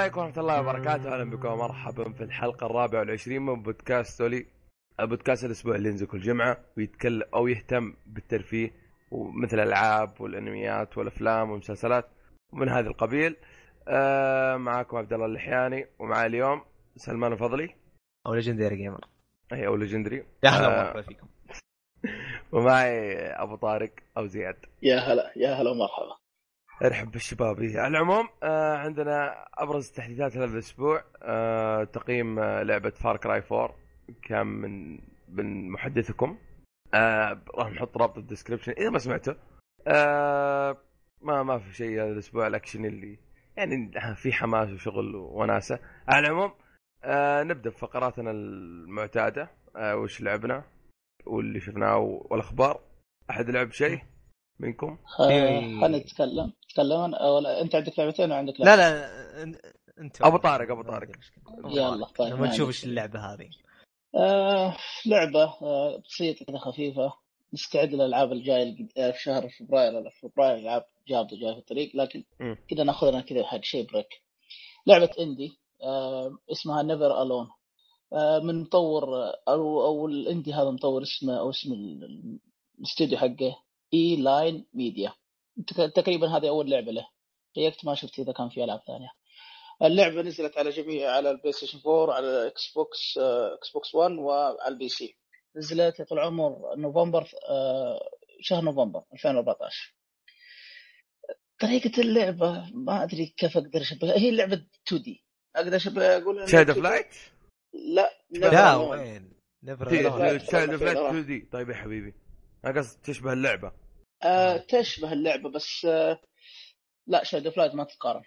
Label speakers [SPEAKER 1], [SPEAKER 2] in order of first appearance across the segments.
[SPEAKER 1] السلام عليكم ورحمة الله وبركاته، أهلا بكم ومرحبا في الحلقة الرابعة والعشرين من بودكاست سولي البودكاست الأسبوع اللي ينزل كل جمعة ويتكلم أو يهتم بالترفيه ومثل الألعاب والأنميات والأفلام والمسلسلات ومن هذا القبيل. آه معاكم عبد الله اللحياني ومعي اليوم سلمان الفضلي.
[SPEAKER 2] أو ليجندري جيمر
[SPEAKER 1] أي أو Legendary
[SPEAKER 2] يا هلا
[SPEAKER 1] آه.
[SPEAKER 2] ومرحبا فيكم.
[SPEAKER 1] ومعي أبو طارق أو زياد.
[SPEAKER 3] يا هلا يا هلا ومرحبا.
[SPEAKER 1] ارحب بالشباب. على العموم آه عندنا أبرز التحديثات هذا الأسبوع آه تقييم آه لعبة Far Cry 4 كان من من محدثكم. آه راح نحط رابط ال description إذا ما سمعته آه ما ما في شيء هذا الأسبوع الأكشن اللي يعني في حماس وشغل وناسة. على العموم آه نبدأ بفقراتنا المعتادة آه وش لعبنا واللي شفناه والأخبار. أحد لعب شيء؟ منكم؟
[SPEAKER 3] خلينا نتكلم. تكلم ولا أنت عندك لعبتين وعندك
[SPEAKER 2] لا
[SPEAKER 3] لعبة.
[SPEAKER 2] لا أن- أنت
[SPEAKER 1] أبو طارق، أبو طارق.
[SPEAKER 3] يلا طيب
[SPEAKER 2] لما
[SPEAKER 3] ما
[SPEAKER 2] نشوف
[SPEAKER 3] عندي
[SPEAKER 2] إيش اللعبة هذه.
[SPEAKER 3] آه لعبة آه بسيطة كذا خفيفة. نستعد للألعاب الجاية الجد- آه، في شهر فبراير. ولا فبراير العاب جامدة جاية في الطريق لكن. كذا ناخذ لنا كذا حق شيء break لعبة indie آه اسمها Never Alone آه من مطور أو أو ال indie هذا مطور اسمه أو اسم ال- الاستوديو حقه. E-Line Media تقريبا هذه أول لعبة له. شيكت ما شفت إذا كان في ألعاب ثانية. اللعبة نزلت على جميع على ال PlayStation 4 على ال Xbox Xbox 1 وعلى ال PC. نزلت يا طول العمر نوفمبر آه، شهر نوفمبر 2014 طريقة اللعبة ما أدري كيف أقدر اشبهها هي لعبة 2D أقدر اشبهها أقول
[SPEAKER 1] Child of
[SPEAKER 3] 2D.
[SPEAKER 1] Light؟
[SPEAKER 3] لا
[SPEAKER 2] لا
[SPEAKER 3] لا
[SPEAKER 2] وين؟
[SPEAKER 3] لا.
[SPEAKER 1] Child of Light
[SPEAKER 3] لا.
[SPEAKER 1] 2D طيب يا حبيبي. أنا قصد تشبه اللعبة.
[SPEAKER 3] آه تشبه اللعبة بس آه لا Child of Light ما تتقارن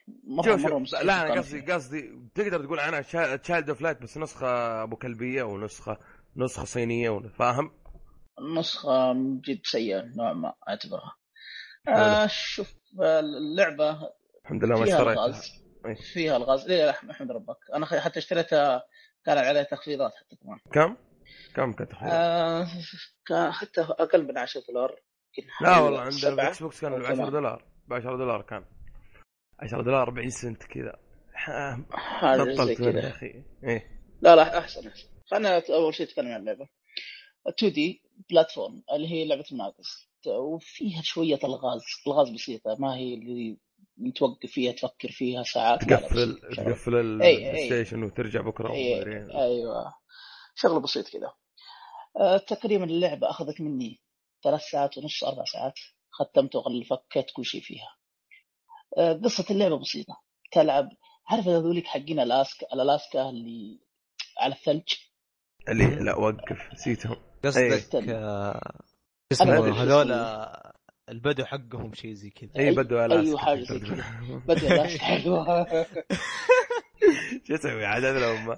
[SPEAKER 1] شوف شوف
[SPEAKER 3] مستحيل
[SPEAKER 1] لا
[SPEAKER 3] أنا
[SPEAKER 1] قصدي. قصدي تقدر تقول عنها Child of Light بس نسخة أبو كلبية ونسخه نسخة صينية فاهم؟
[SPEAKER 3] نسخة من جد سيئة نوعا ما أعتبرها. آه شوف آه، اللعبة
[SPEAKER 1] الحمد لله ما
[SPEAKER 3] فيها
[SPEAKER 1] اشتريتها.
[SPEAKER 3] الغاز.
[SPEAKER 1] إيه.
[SPEAKER 3] فيها الغاز. ليه لا احمد ربك. أنا حتى اشتريتها كان عليها تخفيضات حتى كمان.
[SPEAKER 1] كم؟ كم كانت؟
[SPEAKER 3] آه كان حتى أقل من 10 دولار.
[SPEAKER 1] لا والله عندنا
[SPEAKER 3] سبعة
[SPEAKER 1] بال Xbox كان ب 10
[SPEAKER 3] ثمانية.
[SPEAKER 1] دولار. ب 10 دولار كان. 10 دولار 40 سنت كذا. بطلت يا أخي. إيه.
[SPEAKER 3] لا لا أحسن أحسن. خلينا أول شيء نتكلم عن اللعبة. 2D platform اللي هي لعبة مناقز وفيها شوية ألغاز. ألغاز بسيطة. ما هي اللي توقف فيها تفكر فيها ساعات
[SPEAKER 1] تقفل. تقفل
[SPEAKER 3] إيه،
[SPEAKER 1] ال Play
[SPEAKER 3] إيه.
[SPEAKER 1] Station وترجع بكرة
[SPEAKER 3] إيه،. أيوه. شغلة بسيط كذا آه، تقريبا اللعبة أخذت مني ثلاث ساعات ونص أربع ساعات ختمت وغل فكيت كل شيء فيها. آه، قصة اللعبة بسيطة. تلعب عارف هذوليك حقين ألاسكا الألاسكا اللي على الثلج؟
[SPEAKER 1] اللي لا وقف نسيتهم.
[SPEAKER 2] قصدك
[SPEAKER 3] إيه.
[SPEAKER 2] آه، هذول البدو حقهم شيء زي كذا.
[SPEAKER 1] اي
[SPEAKER 3] أيوة
[SPEAKER 1] ألاسكا.
[SPEAKER 3] حاجة زي كذا. بدأ ألاسكا حلوة
[SPEAKER 1] شو أسوي عاد هذول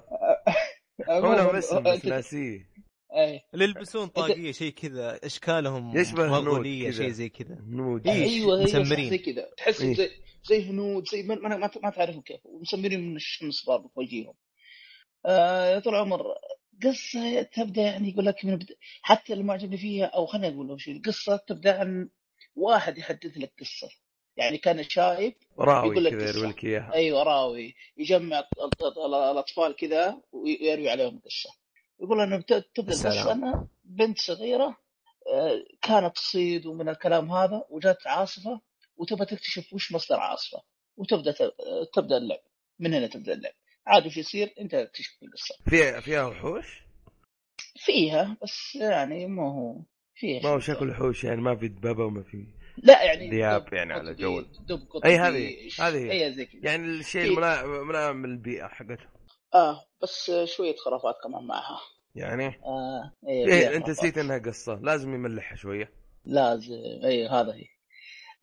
[SPEAKER 1] لهم اسم بس ناسيه
[SPEAKER 3] أي.
[SPEAKER 2] اللي يلبسون طاقية شيء كذا أشكالهم
[SPEAKER 1] يشبه مغولية.
[SPEAKER 2] شيء زي كذا.
[SPEAKER 1] هنود.
[SPEAKER 3] أيوه
[SPEAKER 2] مسمرين.
[SPEAKER 3] زي كذا. تحس
[SPEAKER 1] إيه.
[SPEAKER 3] زي زي هنود زي ما ما, ما, تعرفوا كيف. ومسمرين من الشمس برضه في وجههم آه يا طول العمر قصة تبدأ يعني يقول لك من بد... حتى اللي ما عجبني فيها أو خليني أقول شيء القصة تبدأ عن واحد يحدث لك قصة. يعني كان شايب
[SPEAKER 1] راوي
[SPEAKER 3] يقول لك.
[SPEAKER 1] يروي لك إياها.
[SPEAKER 3] أيوه راوي. يجمع ال- ال- الأطفال كذا ويروي عليهم قصة. يقول أنه
[SPEAKER 2] تبدأ.
[SPEAKER 3] القصة أنها بنت صغيرة آه، كانت تصيد ومن الكلام هذا وجات عاصفة وتبغى تكتشف وش مصدر عاصفة وتبدأ تبدأ اللعب. من هنا تبدأ اللعب؟ عاد وش يصير؟ أنت تكتشف القصة.
[SPEAKER 1] فيها فيها وحوش؟
[SPEAKER 3] فيها بس يعني ما هو. فيها
[SPEAKER 1] ما هو. شكل وحوش يعني ما في دبابة وما في
[SPEAKER 3] لا يعني دب
[SPEAKER 1] يعني على جو.
[SPEAKER 3] دب قطبي
[SPEAKER 1] أي هذه- هذه.
[SPEAKER 3] إي زي كذا.
[SPEAKER 1] يعني الشيء الملائم ملائم للبيئه حقته
[SPEAKER 3] آه بس شوية خرافات كمان معها.
[SPEAKER 1] يعني؟
[SPEAKER 3] آه إيه
[SPEAKER 1] إيه
[SPEAKER 3] أنت.
[SPEAKER 1] نسيت إنها قصة. لازم يملحها شوية.
[SPEAKER 3] لازم إي هذا هي.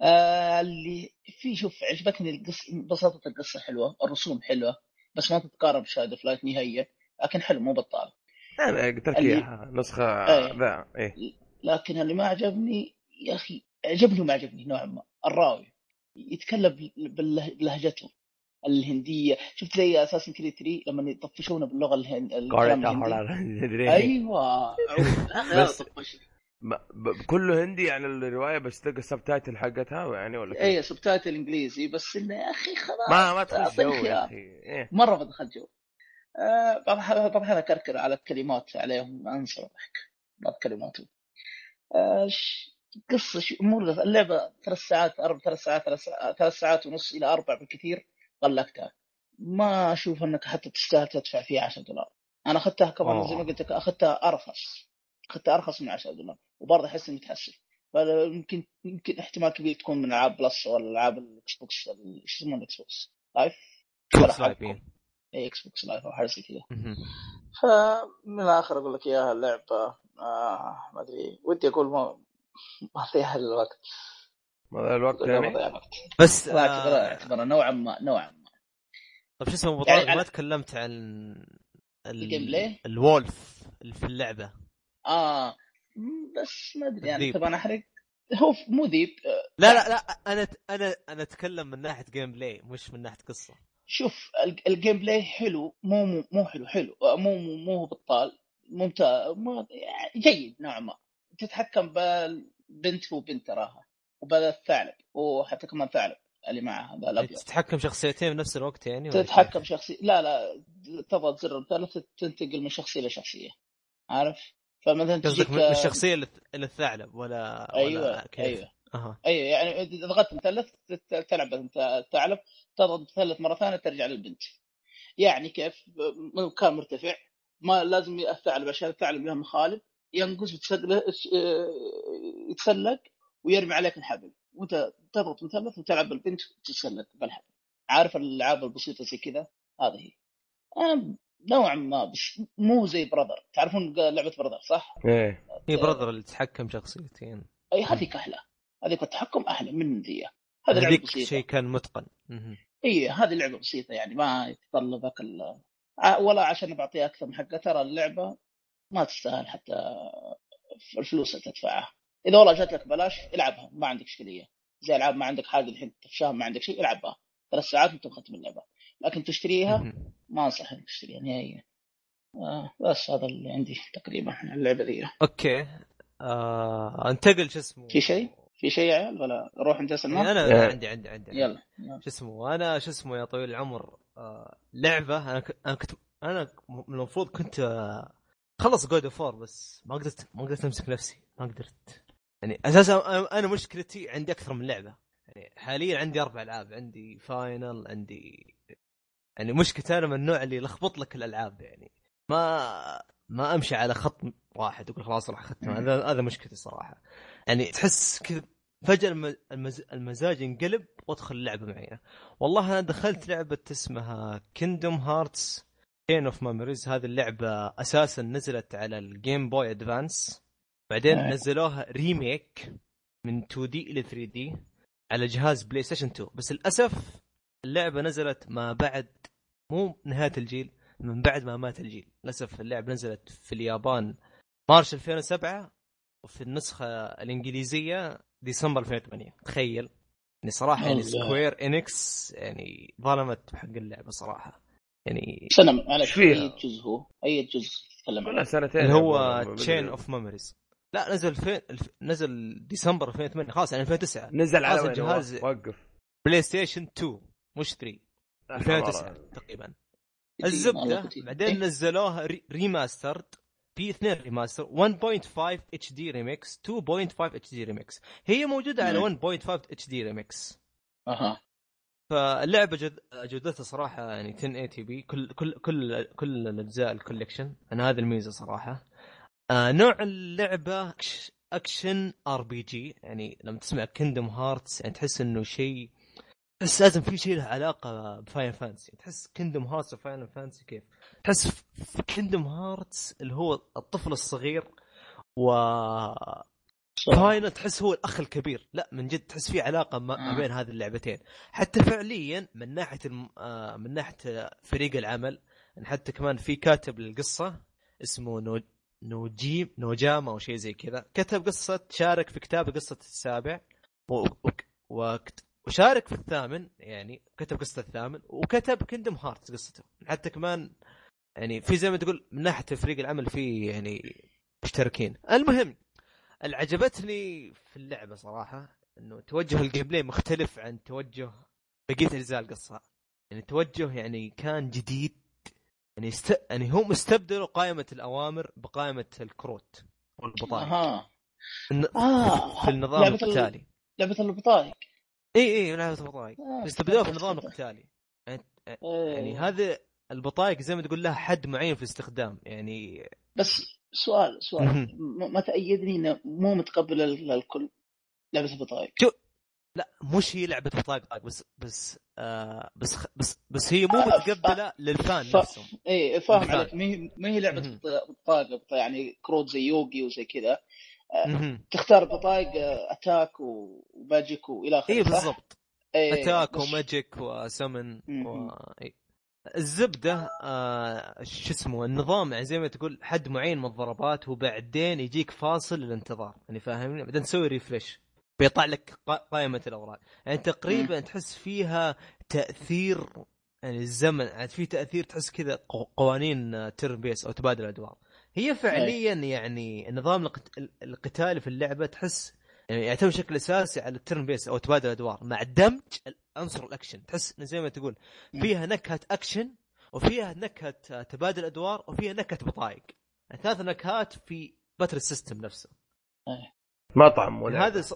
[SPEAKER 3] آه اللي في شوف عجبتني القصة بساطه القصة حلوة الرسوم حلوة بس ما تتقارب ب Child of Light نهائيا لكن حلو مو بطال.
[SPEAKER 1] أنا قلت لك إياها
[SPEAKER 3] نسخة.
[SPEAKER 1] ذا إيه
[SPEAKER 3] لكن اللي ما عجبني يا أخي عجبني وما عجبني نوعا ما. الراوي. يتكلم بلهجته الهندية. شفت زي Assassin's Creed 3 لما يطفشونه باللغة الهند الكلام الهندي؟
[SPEAKER 1] قارئة مدري إيه.
[SPEAKER 3] أيوه.
[SPEAKER 1] ما كله هندي يعني الرواية بس تلقى ال subtitle حقتها يعني ولا؟
[SPEAKER 3] اي subtitle إنجليزي. بس انه يا أخي خلاص.
[SPEAKER 1] ما ما تخش جو يا. أخي. إيه.
[SPEAKER 3] مرة بدخل جو. آه بعض الاحيان أكركر على الكلمات عليهم أنسى الضحك بعض كلماتهم آه قصة. مو اللعبة ثلاث ساعات أربع ثلاث ساعات ثلاث ساعات, ثلاث ساعات ونص إلى أربع بالكثير غلقتها ما أشوف إنك حتى تستاهل تدفع فيها 10 دولار أنا أخذتها كمان زي ما. قلت لك أخذتها أرخص أخذتها أرخص من 10 دولار وبرضه أحس إني متحسف فيمكن يمكن احتمال كبير تكون من ألعاب Plus ولا ألعاب ال Xbox إيش يسمونه ال Xbox
[SPEAKER 2] Live
[SPEAKER 3] ولا
[SPEAKER 2] Live.
[SPEAKER 3] اي Xbox Live أو حاجة زي كذا. فمن الآخر أقول لك إياها اللعبة آه ما أدري ودي أقول ما فيها الوقت.
[SPEAKER 1] ما ضيع الوقت
[SPEAKER 3] ما
[SPEAKER 1] يعني؟
[SPEAKER 2] بس
[SPEAKER 3] لا اعتبرها
[SPEAKER 2] آه
[SPEAKER 3] اعتبرها نوعا ما نوعا ما.
[SPEAKER 2] طب شو اسمه
[SPEAKER 3] يعني
[SPEAKER 2] ما
[SPEAKER 3] على-
[SPEAKER 2] تكلمت عن
[SPEAKER 3] ال gameplay؟
[SPEAKER 2] ال wolf اللي في
[SPEAKER 3] اللعبة. آه بس ما أدري يعني. طبعا احرق هو مو ذيب آه،
[SPEAKER 2] لا لا لا أنا أنا أنا أتكلم من ناحية gameplay مش من ناحية قصة.
[SPEAKER 3] شوف ال- ال gameplay حلو مو مو, مو حلو حلو. آه، مو مو, مو بطال. ممتاز مو يعني جيد نوعا ما. تتحكم بالبنت وبنت تراها وبالثعلب وحتى كمان ثعلب اللي معها هذا الأبيض.
[SPEAKER 2] تتحكم شخصيتين بنفس الوقت يعني
[SPEAKER 3] تتحكم
[SPEAKER 2] كيف؟
[SPEAKER 3] شخصية لا لا تضغط زر مثلث تنتقل من شخصية لشخصية عارف؟ فمثلا
[SPEAKER 2] قصدك
[SPEAKER 3] تجيك
[SPEAKER 2] من الشخصية الثعلب ولا
[SPEAKER 3] أيوه
[SPEAKER 2] ولا كيف؟
[SPEAKER 3] أيوه.
[SPEAKER 2] أها.
[SPEAKER 3] أيوه يعني إذا ضغطت مثلث تلعب الثعلب تضغط مثلث مرة ثانية ترجع للبنت. يعني كيف؟ مكان مرتفع ما لازم الثعلب عشان الثعلب له مخالب ينقز وتسلق يتسلق ويرمي عليك الحبل. وانت تضغط مثلث وتلعب بالبنت وتتسلق بالحبل. عارف الألعاب البسيطة زي كذا؟ هذه هي. آه، نوعا ما بس مو زي براذر تعرفون لعبة براذر صح؟
[SPEAKER 1] إيه.
[SPEAKER 2] هي براذر اللي تتحكم شخصيتين.
[SPEAKER 3] أي هذيك أحلى هذيك التحكم أحلى من ذي. هذه لعبة
[SPEAKER 2] هذيك
[SPEAKER 3] بسيطة.
[SPEAKER 2] شيء كان متقن.
[SPEAKER 3] اي هذه لعبة بسيطة يعني ما يتطلبك ال... ع- ولا عشان بعطيها أكثر من حقها. ترى اللعبة ما تستاهل حتى الفلوس اللي تدفعها. إذا والله جات لك بلاش العبها ما عندك إشكالية. زي العاب ما عندك حاجة الحين تفشاها ما عندك شيء العبها. ثلاث ساعات انت مختم اللعبة. لكن تشتريها. ما أنصح إنك تشتريها نهائيا. آه بس هذا اللي عندي تقريبا عن اللعبة ذي.
[SPEAKER 2] أوكي. آه... انتقل شو اسمه؟
[SPEAKER 3] في شيء؟ في شيء يا عيال؟ ولا روح انت سلمان؟
[SPEAKER 1] أنا.
[SPEAKER 2] عندي عندي عندي
[SPEAKER 3] يلا يلا.
[SPEAKER 2] شو اسمه؟ أنا شو اسمه يا طويل العمر؟ آه لعبة. أنا ك... أنا كنت أنا المفروض كنت آه خلص God of بس ما قدرت ما قدرت أمسك نفسي ما قدرت. يعني أساسا أنا مشكلتي عندي أكثر من لعبة. يعني حاليا عندي أربع ألعاب عندي Final عندي يعني مشكلتي أنا من النوع اللي يلخبط لك الألعاب يعني. ما ما أمشي على خط واحد أقول خلاص راح اختمها هذا هذا مشكلتي صراحة. يعني تحس كذا فجأة الم- المز... المزاج ينقلب وأدخل اللعبه معي والله أنا دخلت لعبة اسمها Kingdom Hearts Chain of Memories هذه اللعبة أساسا نزلت على ال Game Boy Advance بعدين
[SPEAKER 3] آه.
[SPEAKER 2] نزلوها remake من 2D إلى 3D على جهاز PlayStation 2 بس للأسف اللعبة نزلت ما بعد مو نهاية الجيل من بعد ما مات الجيل. للأسف اللعبة نزلت في اليابان March 2007 وفي النسخة الإنجليزية ديسمبر 2008 تخيل. يعني صراحة يعني. Square Enix يعني ظلمت بحق اللعبة صراحة. يعني
[SPEAKER 3] سنه معلش؟ أي جزء هو؟ أي جزء؟ تتكلم عنه
[SPEAKER 1] سنتين
[SPEAKER 2] اللي
[SPEAKER 1] يا
[SPEAKER 2] هو Chain of Memories لا نزل فين؟ الف... نزل ديسمبر 2008 خلاص يعني 2009
[SPEAKER 1] نزل على
[SPEAKER 2] الجهاز-؟
[SPEAKER 1] وقف
[SPEAKER 2] PlayStation 2 مش 3 2009 تقريبا. الزبدة بعدين نزلوها re- remastered في اثنين remaster 1.5 HD Remix 2.5 HD Remix هي موجودة على 1.5 HD Remix
[SPEAKER 3] أها.
[SPEAKER 2] فاللعبة جد... جودتها صراحة يعني 1080p. كل كل كل كل الأجزاء ال collection. أنا هذه الميزة صراحة. آه نوع اللعبة. action RPG. يعني لما تسمع Kingdom Hearts يعني تحس إنه شيء تحس لازم في شيء له علاقة ب Final Fantasy تحس Kingdom Hearts و Final Fantasy كيف؟ تحس في Kingdom Hearts اللي هو الطفل الصغير و Final تحس هو الأخ الكبير. لا من جد تحس في علاقة ما بين هذه اللعبتين. حتى فعليا من ناحية الم... آه، من ناحية فريق العمل حتى كمان في كاتب للقصة اسمه نو... نوجيم نوجاما أو شيء زي كذا. كتب قصة شارك في كتابه قصة السابع و... و... وشارك في الثامن يعني كتب قصة الثامن وكتب Kingdom Hearts قصته. حتى كمان يعني في زي ما تقول من ناحية فريق العمل في يعني مشتركين. المهم اللي عجبتني في اللعبة صراحة إنه توجه ال gameplay مختلف عن توجه بقية أجزاء القصة. يعني توجه يعني كان جديد. يعني است... يعني هم استبدلوا قائمة الأوامر بقائمة الكروت والبطايق.
[SPEAKER 3] أها.
[SPEAKER 2] الن...
[SPEAKER 3] آه،
[SPEAKER 2] في النظام
[SPEAKER 3] لعبة ال-
[SPEAKER 2] القتالي.
[SPEAKER 3] لعبة البطايق.
[SPEAKER 2] إي إي لعبة البطايق.
[SPEAKER 3] آه،
[SPEAKER 2] استبدلوها في النظام. القتالي.
[SPEAKER 3] إيه.
[SPEAKER 2] يعني هذه البطايق زي ما تقول لها حد معين في الاستخدام يعني
[SPEAKER 3] بس سؤال سؤال ما تأيدني إنه مو متقبل الكل لعبة البطايق
[SPEAKER 2] لا مش هي لعبة بطايق بس بس آه بس بس بس هي مو
[SPEAKER 3] آه،
[SPEAKER 2] متقبلة لل fan
[SPEAKER 3] ف-
[SPEAKER 2] نفسهم
[SPEAKER 3] إيه فاهم. عليك ما هي ما هي لعبة
[SPEAKER 2] مهم.
[SPEAKER 3] بط- بطاقه بط- يعني كروت زي Yu-Gi وزي كذا
[SPEAKER 2] مهم.
[SPEAKER 3] تختار بطايق آه، attack و magic والى آخره
[SPEAKER 2] اي؟ بالضبط
[SPEAKER 3] إيه،
[SPEAKER 2] attack
[SPEAKER 3] و
[SPEAKER 2] magic و
[SPEAKER 3] summon.
[SPEAKER 2] و... إي. الزبدة آه شو اسمه النظام يعني زي ما تقول حد معين من الضربات وبعدين يجيك فاصل للانتظار يعني فاهمني؟ بعدين تسوي refresh بيطلع لك قا- قائمة الأوراق. يعني تقريبا تحس فيها تأثير يعني الزمن يعني في تأثير تحس كذا قو- قوانين turn-based أو تبادل الادوار هي فعليا يعني النظام القت- القتالي في اللعبة تحس يعني يعتمد بشكل أساسي على ال turn-based أو تبادل الأدوار مع دمج عنصر الأكشن. تحس زي ما تقول فيها نكهة أكشن وفيها نكهة تبادل أدوار وفيها نكهة بطايق يعني ثلاث نكهات في battle system نفسه.
[SPEAKER 1] مطعم ولا
[SPEAKER 2] هذا ص...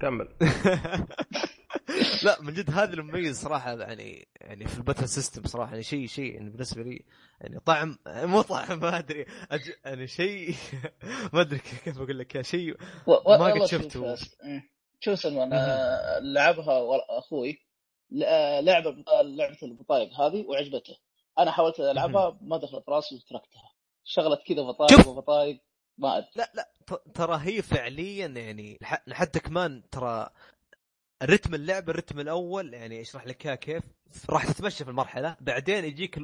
[SPEAKER 1] كمل.
[SPEAKER 2] لا من جد هذا المميز صراحة يعني يعني في ال battle system صراحة يعني شيء شيء يعني بالنسبة لي يعني طعم مو طعم ما أدري أج... يعني شيء ما أدري كيف أقول لك يا شيء ما قد شفته.
[SPEAKER 3] شوف. شوف سلمان آه، لعبها أخوي آه، لعب لعبة البطايق هذه وعجبته أنا حاولت ألعبها ما دخلت راسي وتركتها شغلت كذا بطايق. وبطايق ما أدري
[SPEAKER 2] لا لا ترى هي فعليا يعني حتى كمان ترى الرتم اللعبه الرتم الأول يعني اشرح لك إياها كيف. راح تتمشى في المرحلة بعدين يجيك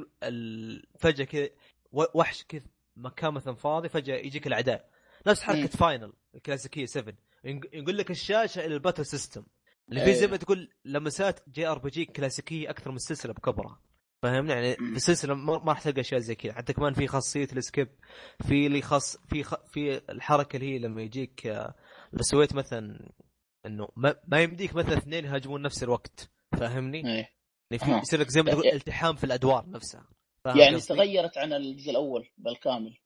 [SPEAKER 2] فجأة كذا وحش كذا مكان مثلا فاضي فجأة يجيك الاعداء نفس حركة
[SPEAKER 3] مم.
[SPEAKER 2] Final الكلاسيكية 7 ينق- يقول لك الشاشة إلى ال battle system اللي فيه زي
[SPEAKER 3] أيوه.
[SPEAKER 2] ما تقول لمسات JRPG كلاسيكية أكثر من السلسله بكبرها. فاهمني يعني. في السلسلة ما ما راح تلقى أشياء زي كذا. حتى كمان في خاصية ال escape في اللي خاص في خ... في الحركة اللي هي لما يجيك آه، لو سويت مثلا إنه ما, ما يمديك مثلا اثنين يهاجمون نفس الوقت فاهمني؟
[SPEAKER 3] إيه.
[SPEAKER 2] يعني في. يصير لك زي ما تقول
[SPEAKER 3] يعني-
[SPEAKER 2] التحام في الأدوار نفسها
[SPEAKER 3] يعني؟ تغيرت عن الجزء الأول بالكامل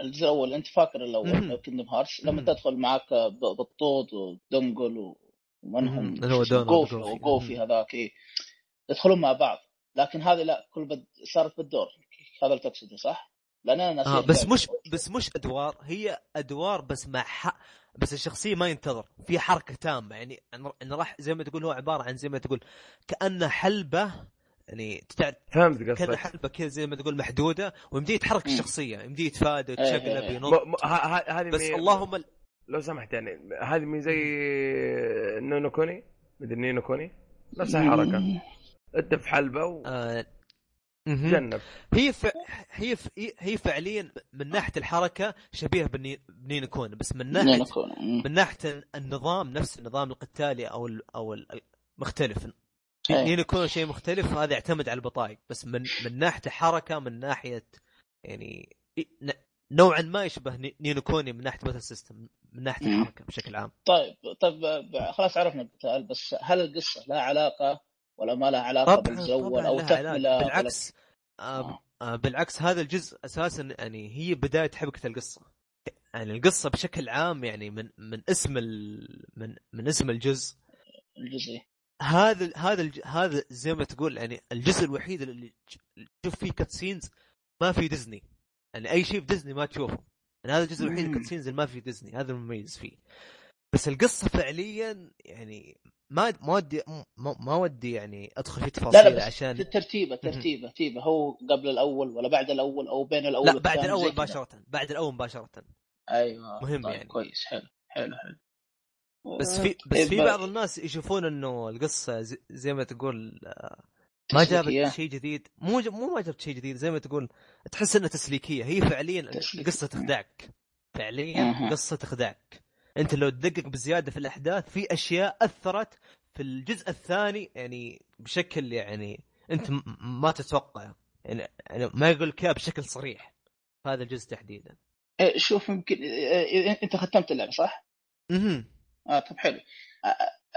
[SPEAKER 3] الجزء الأول أنت فاكر. الأول Kingdom Hearts لما. تدخل معك بطوط وبندق ومنهم جوفي
[SPEAKER 2] جوفي.
[SPEAKER 3] وجوفي. هذاك إيه. يدخلون مع بعض لكن هذه لا كل بد... صارت بالدور هذا اللي تقصده صح؟ لأن أنا
[SPEAKER 2] آه بس. مش بس مش أدوار هي أدوار بس مع حق بس الشخصية ما ينتظر في حركة تامة يعني انه راح زي ما تقول هو عبارة عن زي ما تقول كأنه حلبة يعني تتع...
[SPEAKER 1] فهمت قصدك
[SPEAKER 2] حلبة كذا زي ما تقول محدودة ويمديه يتحرك. الشخصية يمديه يتفادى
[SPEAKER 3] إيه، إيه،
[SPEAKER 2] يتشقلب
[SPEAKER 3] إيه.
[SPEAKER 2] ينط
[SPEAKER 1] هذه
[SPEAKER 2] بس
[SPEAKER 1] مي-
[SPEAKER 2] اللهم ال-
[SPEAKER 1] لو سمحت يعني هذه مي زي Ni no Kuni مدري Ni no Kuni نفس
[SPEAKER 3] الحركة.
[SPEAKER 1] أنت في حلبة
[SPEAKER 2] آه... مهم.
[SPEAKER 1] وجنب
[SPEAKER 2] هي ف... هي ف... هي فعليا من ناحية الحركة شبيهه ب Ni... ب Ni no
[SPEAKER 3] Kuni
[SPEAKER 2] بس
[SPEAKER 3] من ناحية. مم.
[SPEAKER 2] من ناحية النظام نفس النظام القتالي أو ال... أو ال... مختلف
[SPEAKER 3] أي.
[SPEAKER 2] Ni no Kuni شيء مختلف هذا يعتمد على البطايق بس من من ناحية حركه من ناحية يعني ن... نوعا ما يشبه Ni- Ni no Kuni من ناحية battle system من
[SPEAKER 3] ناحية.
[SPEAKER 2] الحركة بشكل عام
[SPEAKER 3] طيب طيب خلاص عرفنا القتال بس هل القصة لها علاقة ولا ما لها علاقة
[SPEAKER 2] طبعا أو علاج.
[SPEAKER 3] تكمله
[SPEAKER 2] بالعكس آه
[SPEAKER 3] آه.
[SPEAKER 2] بالعكس هذا الجزء أساسا يعني هي بداية حبكة القصة يعني القصة بشكل عام يعني من من اسم ال من من اسم الجزء
[SPEAKER 3] الجزء
[SPEAKER 2] هذا هذا هذا زي ما تقول يعني الجزء الوحيد اللي تشوف فيه cutscenes ما في ديزني يعني أي شيء في ديزني ما تشوفه يعني هذا الجزء الوحيد
[SPEAKER 3] مم.
[SPEAKER 2] cutscenes اللي ما في ديزني هذا المميز فيه بس القصة فعليا يعني ما ما ودي ما, ما ودي يعني أدخل في
[SPEAKER 3] لا
[SPEAKER 2] تفاصيل
[SPEAKER 3] لا بس
[SPEAKER 2] عشان
[SPEAKER 3] ترتيبه ترتيبه ترتيبه هو قبل الأول ولا بعد الأول أو بين الأول
[SPEAKER 2] لا بعد
[SPEAKER 3] الأول.
[SPEAKER 2] مباشرة. بعد الأول مباشرة.
[SPEAKER 3] أيوه
[SPEAKER 2] مهم
[SPEAKER 3] طيب
[SPEAKER 2] يعني.
[SPEAKER 3] كويس. حلو حلو حلو.
[SPEAKER 2] بس في بس
[SPEAKER 3] طيب،
[SPEAKER 2] في بعض الناس يشوفون إنه القصة زي, ما تقول آه، ما. جابت شيء جديد. مو مو ما جابت شيء جديد زي ما تقول تحس إنها تسليكية. هي فعليا. القصة تخدعك. فعليا. قصة تخدعك. انت لو تدقق بزيادة في الأحداث في أشياء أثرت في الجزء الثاني يعني بشكل يعني أنت ما تتوقع يعني ما يقول لك إياه بشكل صريح في هذا الجزء تحديدا
[SPEAKER 3] إيه، شوف يمكن إيه، إيه، أنت ختمت اللعبة صح؟
[SPEAKER 2] أها
[SPEAKER 3] آه طب حلو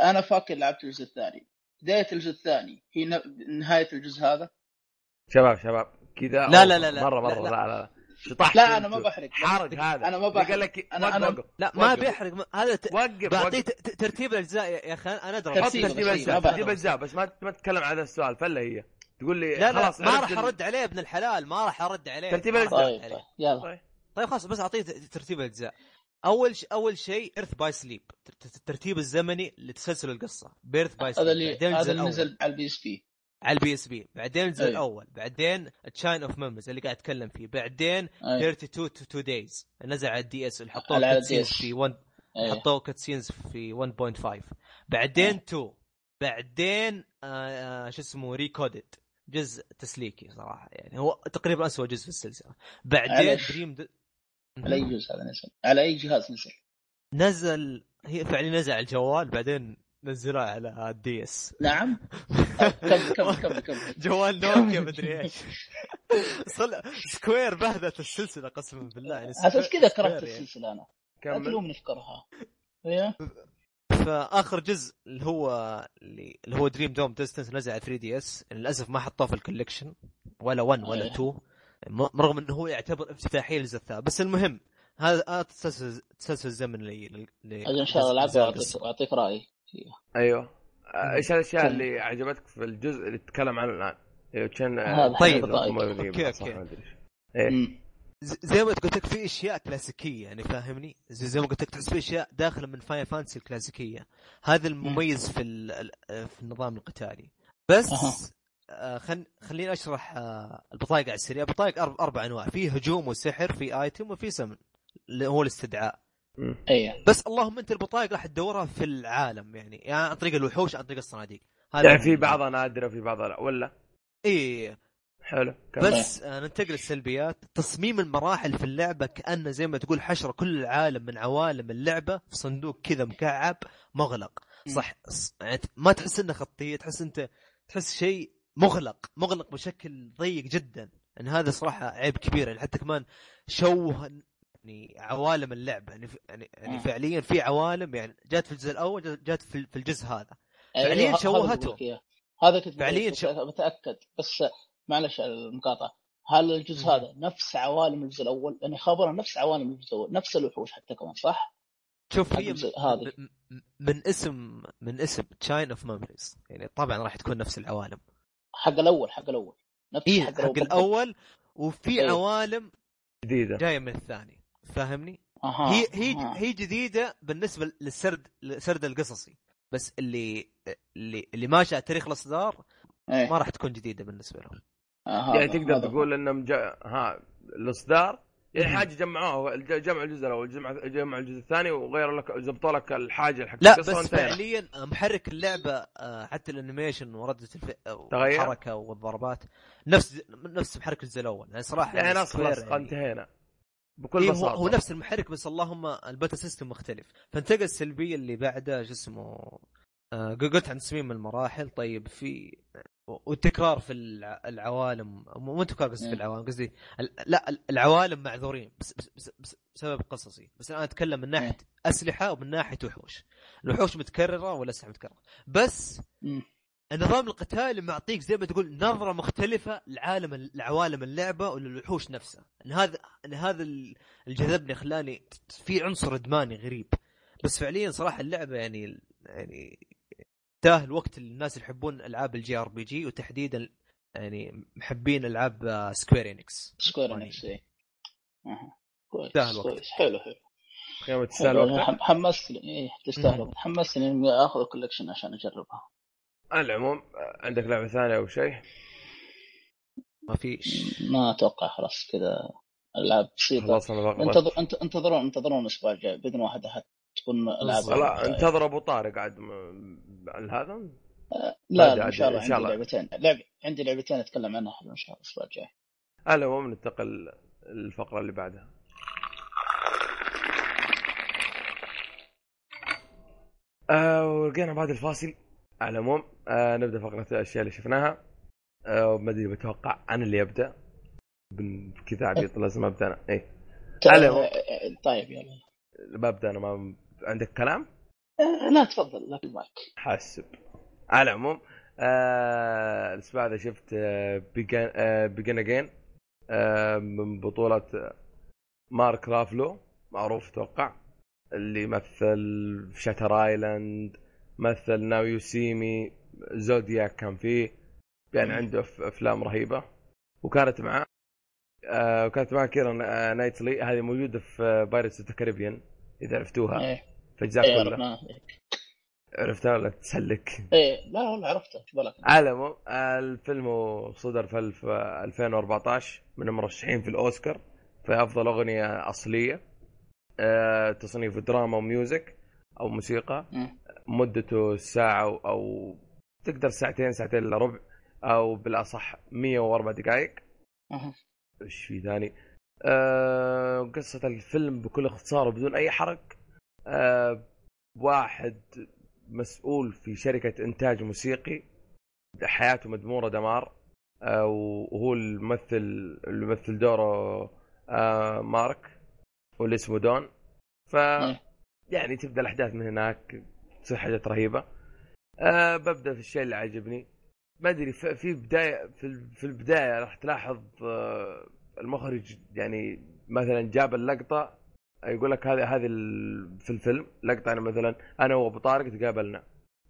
[SPEAKER 3] أنا فاكر لعبت الجزء الثاني بداية الجزء الثاني هي ن- نهاية الجزء هذا
[SPEAKER 1] شباب شباب كذا
[SPEAKER 2] لا، لا، لا، لا.
[SPEAKER 1] مرة مرة
[SPEAKER 2] لا،
[SPEAKER 1] لا
[SPEAKER 2] لا.
[SPEAKER 1] لا, لا. شطحت
[SPEAKER 3] لا أنا ما. بحرق
[SPEAKER 1] حرق هذا
[SPEAKER 3] أنا ما بحرق.
[SPEAKER 1] قال لك
[SPEAKER 3] أنا-
[SPEAKER 1] وقف،
[SPEAKER 3] أنا-
[SPEAKER 1] وقف.
[SPEAKER 2] لا ما. بيحرق ما- هذا ت...
[SPEAKER 1] وقف
[SPEAKER 2] بعطيه ترتيب الأجزاء يا أخي أنا أدري
[SPEAKER 1] حط
[SPEAKER 3] ترتيب
[SPEAKER 1] ترتيب
[SPEAKER 3] بس،
[SPEAKER 1] اجزاء
[SPEAKER 3] ما
[SPEAKER 1] ترتيب
[SPEAKER 3] بحرق.
[SPEAKER 1] اجزاء بس ما ما تتكلم عن هذا السؤال فله هي تقول لي
[SPEAKER 2] لا لا
[SPEAKER 1] خلاص
[SPEAKER 2] ما
[SPEAKER 1] عرفت
[SPEAKER 2] راح أرد عليه ابن الحلال ما راح أرد عليه
[SPEAKER 1] ترتيب
[SPEAKER 2] ما. أرد
[SPEAKER 3] طيب. طيب يلا
[SPEAKER 1] طيب.
[SPEAKER 2] طيب خلاص بس أعطيه ت- ترتيب الأجزاء أول ش... أول شيء ايرث باي سليب الترتيب الزمني لتسلسل القصة بيرث باي سليب
[SPEAKER 3] هذا اللي هذا اللي نزل على البي إس بي
[SPEAKER 2] على البي اس بي. بعدين الجزء
[SPEAKER 3] أي.
[SPEAKER 2] الأول. بعدين تشاين اوف ميموريز اللي قاعد أتكلم فيه. بعدين
[SPEAKER 3] أي.
[SPEAKER 2] 32 تو 2 دايز نزل على الدي اس اللي حطوه
[SPEAKER 3] اس.
[SPEAKER 2] في 1
[SPEAKER 3] أي.
[SPEAKER 2] حطوه cutscenes في 1.5 بعدين 2 بعدين آه آه شو اسمه Re:coded جزء تسليكي صراحة يعني. هو تقريبا اسوء جزء في السلسلة. بعدين
[SPEAKER 3] على-
[SPEAKER 2] Dream د...
[SPEAKER 3] على أي جزء هذا نزل؟ على أي جهاز نزل؟
[SPEAKER 2] نزل هي فعليا نزل على الجوال. بعدين نزلوه على ال DS
[SPEAKER 3] نعم. كمل كمل كمل كمل
[SPEAKER 2] جوال نوكيا مدري إيش. صل... Square بهذت السلسلة قسما بالله. يعني
[SPEAKER 3] أساس كذا كرهت
[SPEAKER 2] يعني.
[SPEAKER 3] السلسلة أنا. لا
[SPEAKER 1] كمل.
[SPEAKER 3] تلومني في كرهها إيه؟
[SPEAKER 2] فآخر جزء اللي هو اللي, هو Dream Drop Distance نزل على 3DS للأسف ما حطوه في ال collection ولا 1 ولا
[SPEAKER 3] أيه.
[SPEAKER 2] 2 م- رغم إنه هو يعتبر افتتاحية للجزء الثالث بس المهم هذا هذا التسلسل التسلسل الزمني ل- ل-
[SPEAKER 3] أجل إن شاء الله العبها واعطيك
[SPEAKER 1] رأيي. أيوه. إيش الاشياء. اللي عجبتك في الجزء اللي تتكلم عنه الآن؟ أيوه
[SPEAKER 3] كأن
[SPEAKER 2] طيب.
[SPEAKER 1] إيه.
[SPEAKER 3] مم.
[SPEAKER 2] ز- زي ما قلت لك في أشياء كلاسيكية يعني فاهمني؟ زي, زي ما قلت لك تحس في أشياء داخلة من Final Fantasy الكلاسيكية. هذا المميز في ال- ال- في النظام القتالي. بس. آه خل... خليني أشرح آه البطايق على السريع. البطايق أرب... أربع أنواع. في هجوم وسحر في item وفي سمن اللي هو الاستدعاء.
[SPEAKER 3] إيه.
[SPEAKER 2] بس اللهم انت البطايق راح تدورها في العالم يعني يعني عن طريق الوحوش عن طريق الصناديق. هذا
[SPEAKER 1] يعني في بعضها نادرة في بعضها لا ولا؟
[SPEAKER 2] إيه.
[SPEAKER 1] حلو كمل.
[SPEAKER 2] بس آه ننتقل للسلبيات. تصميم المراحل في اللعبة كأنه زي ما تقول حشرة كل العالم من عوالم اللعبة في صندوق كذا مكعب مغلق. صح. يعني ما تحس إنه خطيه تحس إنت تحس شيء مغلق مغلق بشكل ضيق جدا. يعني هذا صراحة عيب كبير يعني حتى كمان شوه يعني عوالم اللعبه يعني ف- يعني, يعني
[SPEAKER 3] مم.
[SPEAKER 2] فعليا في عوالم يعني جات في الجزء الأول جات- في في الجزء هذا
[SPEAKER 3] أيوة،
[SPEAKER 2] فعليا شوهته.
[SPEAKER 3] هذا كنت
[SPEAKER 2] فعليا شو-
[SPEAKER 3] بتاكد بس معلش المقاطعة هل الجزء. هذا نفس عوالم الجزء الأول؟ يعني خبرة نفس عوالم الجزء الأول نفس الوحوش حتى كمان صح؟
[SPEAKER 2] شوف هي من اسم من اسم Chain of Memories يعني طبعا راح تكون نفس العوالم
[SPEAKER 3] حق الأول حق الأول نفس
[SPEAKER 2] اي
[SPEAKER 3] حق,
[SPEAKER 2] حق. الأول وفي
[SPEAKER 3] إيه.
[SPEAKER 2] عوالم
[SPEAKER 1] جديدة
[SPEAKER 2] جاية من الثاني فاهمني؟
[SPEAKER 3] أها.
[SPEAKER 2] هي هي
[SPEAKER 3] أها.
[SPEAKER 2] هي جديدة بالنسبة للسرد للسرد القصصي بس اللي اللي اللي ماشي على تاريخ الأصدار
[SPEAKER 3] إيه.
[SPEAKER 2] ما راح تكون جديدة بالنسبة لهم
[SPEAKER 3] آه،
[SPEAKER 1] يعني
[SPEAKER 3] هذا-
[SPEAKER 1] تقدر
[SPEAKER 3] هذا.
[SPEAKER 1] تقول إنهم جا... ها الأصدار يعني. حاجة جمعوها الج- جمعوا الجزء الأول جمع جمعوا الجزء الثاني وغيروا لك زبطوا لك الحاجة حق
[SPEAKER 2] لا بس. فعليا محرك اللعبة آه، حتى ال animation وردة الف...
[SPEAKER 1] تغير؟
[SPEAKER 2] الحركه والضربات نفس نفس محرك الجزء الأول يعني صراحة
[SPEAKER 1] يعني خلاص خلاص انتهينا بكل
[SPEAKER 2] إيه هو,
[SPEAKER 1] بساطة.
[SPEAKER 2] هو نفس المحرك بس اللهم ال battle system مختلف. فانتقل السلبية اللي بعدها شو اسمه آه قلت عن تصميم المراحل طيب في والتكرار في الع- العوالم. مو تكرار قصدي في
[SPEAKER 3] مم.
[SPEAKER 2] العوالم قصدي لا ال- العوالم معذورين بس بس بس بس بسبب قصصي. بس أنا أتكلم من ناحية أسلحة ومن ناحية وحوش. الوحوش متكررة والاسلحه متكررة. بس
[SPEAKER 3] مم.
[SPEAKER 2] النظام القتالي معطيك زي ما تقول نظرة مختلفة لعالم لعوالم اللعبة وللوحوش نفسها إن هذا إن هذا ال- اللي جذبني خلاني في عنصر إدماني غريب بس فعليا صراحة اللعبة يعني يعني تاهل وقت الناس اللي يحبون ألعاب ال JRPG وتحديدا يعني محبين ألعاب Square Enix
[SPEAKER 3] Square
[SPEAKER 2] يعني.
[SPEAKER 3] Enix إيه. كويس
[SPEAKER 2] يستاهل وقت.
[SPEAKER 3] كويس حلو حلو
[SPEAKER 1] تستاهل
[SPEAKER 3] حم- حمستني إيه تستاهل. وقت. حمستني إني آخذ ال collection عشان أجربها
[SPEAKER 1] على العموم آه، عندك لعبة ثانية أو شيء؟
[SPEAKER 2] ما فيش.
[SPEAKER 3] ما أتوقع خلاص كذا العاب
[SPEAKER 1] بسيطة.
[SPEAKER 3] انتظر انت انتظرون انتظرون الأسبوع الجاي بإذن واحد أحد تكون العاب
[SPEAKER 1] والله انتظر أبو طارق عاد م- عن هذا؟
[SPEAKER 3] لا
[SPEAKER 1] عادي،
[SPEAKER 3] لا إن شاء الله عندي
[SPEAKER 1] الله.
[SPEAKER 3] لعبتين لعب عندي لعبتين أتكلم عنها حلو إن شاء الله الأسبوع الجاي.
[SPEAKER 1] على العموم ننتقل الفقره اللي بعدها. آه ورجعنا بعد الفاصل. على العموم آه نبدأ فقرة الأشياء اللي شفناها. آه ما أدري بتوقع أنا اللي أبدأ. كذا عبيط لازم أبدأ أنا. اي على العموم.
[SPEAKER 3] طيب يلا.
[SPEAKER 1] ببدا أنا ما عندك كلام؟
[SPEAKER 3] آه لا تفضل لا المايك.
[SPEAKER 1] حاسب. على العموم آه الأسبوع هذا شفت آه Begin آه Begin Again آه من بطولة آه، مارك رافلو معروف أتوقع اللي مثل في Shutter Island مثل Now You See Me Zodiac كان فيه. يعني. عنده أفلام رهيبة. وكانت معاه آه وكانت معاه كيرا نايتلي هذه موجودة في Pirates of Caribbean إذا عرفتوها.
[SPEAKER 3] إيه.
[SPEAKER 1] في اجزاء
[SPEAKER 3] إيه
[SPEAKER 1] كلها
[SPEAKER 3] عرفناه
[SPEAKER 1] عرفتها ولا تسلك؟
[SPEAKER 3] إيه لا والله عرفته. إيش بالك
[SPEAKER 1] على آه، الفيلم صدر في الف- 2014 من المرشحين في الأوسكار. في أفضل أغنية أصلية آه، تصنيف دراما وميوزك. أو موسيقى. مدته ساعة أو- تقدر ساعتين ساعتين إلا ربع أو بالأصح 104 دقائق. إيش في ثاني؟ آه قصة الفيلم بكل اختصار وبدون أي حرق آه واحد مسؤول في شركة إنتاج موسيقي حياته مدمورة دمار آه وهو الممثل اللي يمثل دوره آه مارك واللي اسمه دون ف. يعني تبدأ الأحداث من هناك تصير حاجات رهيبة. أه ببدأ في الشيء اللي عجبني ما أدري في بداية في ال- في البداية راح تلاحظ آه، المخرج يعني مثلا جاب اللقطة يقول لك هذه هذه في الفيلم لقطة يعني مثلا أنا وأبو طارق تقابلنا.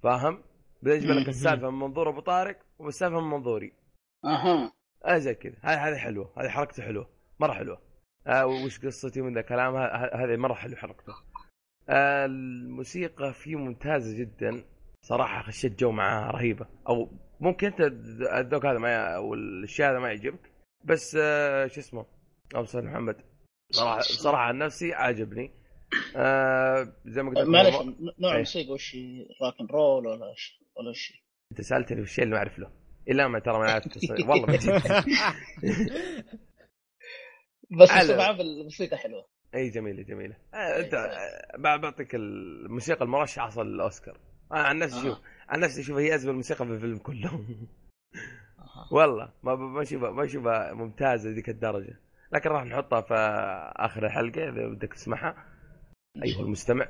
[SPEAKER 1] فاهم؟ بعدين يجيب لك. السالفة من منظور أبو طارق والسالفة من منظوري.
[SPEAKER 3] أها.
[SPEAKER 1] آه زي كذا. هذه هذه حلوة. هذه حركته حلوة. مرة حلوة. آه وش قصتي؟ من ذا ه- هذه مرة حلو حركته. الموسيقى فيه ممتازة جدا. صراحة خشيت جو معاها رهيبة. أو ممكن أنت الذوق هذا ما أو الشيء هذا ما يعجبك. بس آه شو اسمه؟ أبو صالح محمد. صراحة صراحة عن نفسي عجبني آه زي ما قلت
[SPEAKER 3] معلش نوع
[SPEAKER 1] إيه.
[SPEAKER 3] الموسيقى وش راكن رول ولا إيش ولا إيش
[SPEAKER 1] أنت سألتني في الشيء اللي ما أعرف له. إلا ما ترى ما التصنيف. والله
[SPEAKER 3] بس عامة الموسيقى حلوة.
[SPEAKER 1] اي جميلة جميلة. آه انت آه، بعطيك الموسيقى المرشحة أصلا للاوسكار آه عن نفسي. شوف عن نفسي أشوف هي أزمة الموسيقى في الفيلم كله. والله ما ما اشوفها ما اشوفها ممتازة ذيك الدرجة. لكن راح نحطها في آخر الحلقة إذا بدك تسمعها. أيها المستمع.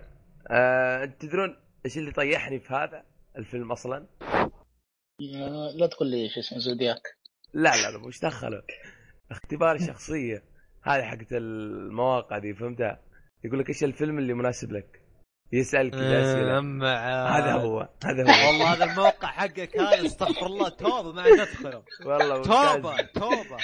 [SPEAKER 1] آه تدرون إيش اللي طيحني في هذا الفيلم
[SPEAKER 3] أصلا؟ لا تقول لي شو اسمه زودياك.
[SPEAKER 1] لا لا لا مش دخله اختبار شخصية. هذه حقت المواقع دي فهمتها يقول لك إيش الفيلم اللي مناسب لك يسالك كذا
[SPEAKER 2] أسئلة
[SPEAKER 1] هذا هو هذا هو
[SPEAKER 2] والله هذا الموقع حقك هذا استغفر الله توبة ما عاد أدخله
[SPEAKER 1] والله
[SPEAKER 2] توبة. توبة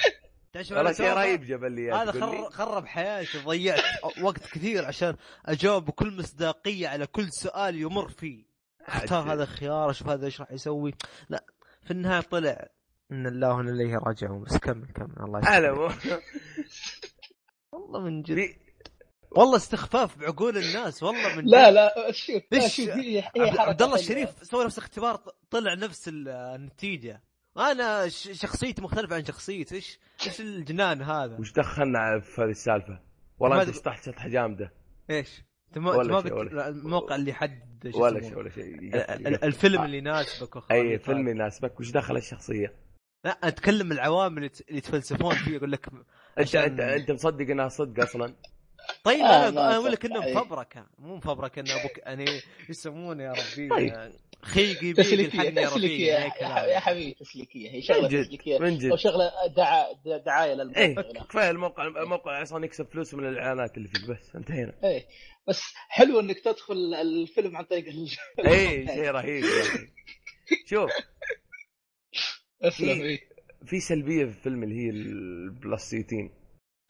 [SPEAKER 1] والله شيء
[SPEAKER 2] توبة؟
[SPEAKER 1] رهيب جاب لي
[SPEAKER 2] هذا؟ خر... خرب حياتي ضيعت وقت كثير عشان أجاوب بكل مصداقية على كل سؤال يمر فيه
[SPEAKER 1] أختار.
[SPEAKER 2] هذا الخيار أشوف هذا إيش راح يسوي لا في النهاية طلع إن الله وإنا إليه راجعون بس كمل كمل الله يسلمك. والله من جد والله استخفاف بعقول الناس والله من
[SPEAKER 3] لا
[SPEAKER 2] جد.
[SPEAKER 3] لا شوف؟ شوف
[SPEAKER 2] عبد, الله. الشريف سوى نفس اختبار طلع نفس ال- النتيجة أنا ش- شخصيتي مختلفة عن شخصيته إيش إيش الجنان هذا
[SPEAKER 1] وش دخلنا في هذه السالفة؟ والله
[SPEAKER 2] أنت.
[SPEAKER 1] شطحت شطحه جامده إيش
[SPEAKER 2] أنت ما. الموقع اللي يحدد شو
[SPEAKER 1] ولا. شيء ولا شيء.
[SPEAKER 2] الفيلم اللي يناسبك
[SPEAKER 1] أي فيلم يناسبك وش دخل الشخصية؟
[SPEAKER 2] لا أتكلم العوامل اللي ت- اللي يتفلسفون فيه يقول لك
[SPEAKER 1] انت
[SPEAKER 2] عشان-
[SPEAKER 1] أنت انت مصدق إنها صدق أصلا؟
[SPEAKER 2] طيب
[SPEAKER 3] آه،
[SPEAKER 2] أنا أقول لك
[SPEAKER 3] إنه.
[SPEAKER 2] مفبركة مو مفبركة إنه أبوك يعني يسمونه يا ربي
[SPEAKER 1] طيب.
[SPEAKER 2] خيقي
[SPEAKER 3] تسليكية
[SPEAKER 2] الحقني يا ربي
[SPEAKER 3] يا حبيبي تسليكية هي
[SPEAKER 1] جد
[SPEAKER 3] تسليكية
[SPEAKER 1] من جد.
[SPEAKER 3] أو شغلة دعا دعاية
[SPEAKER 1] إيه
[SPEAKER 3] للموقع
[SPEAKER 1] كفاية الموقع الموقع أصلا يكسب فلوس من الإعلانات اللي فيه بس انتهينا.
[SPEAKER 3] إيه بس حلو إنك تدخل الفيلم عن طريق ال-
[SPEAKER 1] اي شيء رهيب. شوف
[SPEAKER 3] أسلم
[SPEAKER 1] في-
[SPEAKER 3] إيه.
[SPEAKER 1] في سلبية في الفيلم اللي هي البلاستيتين.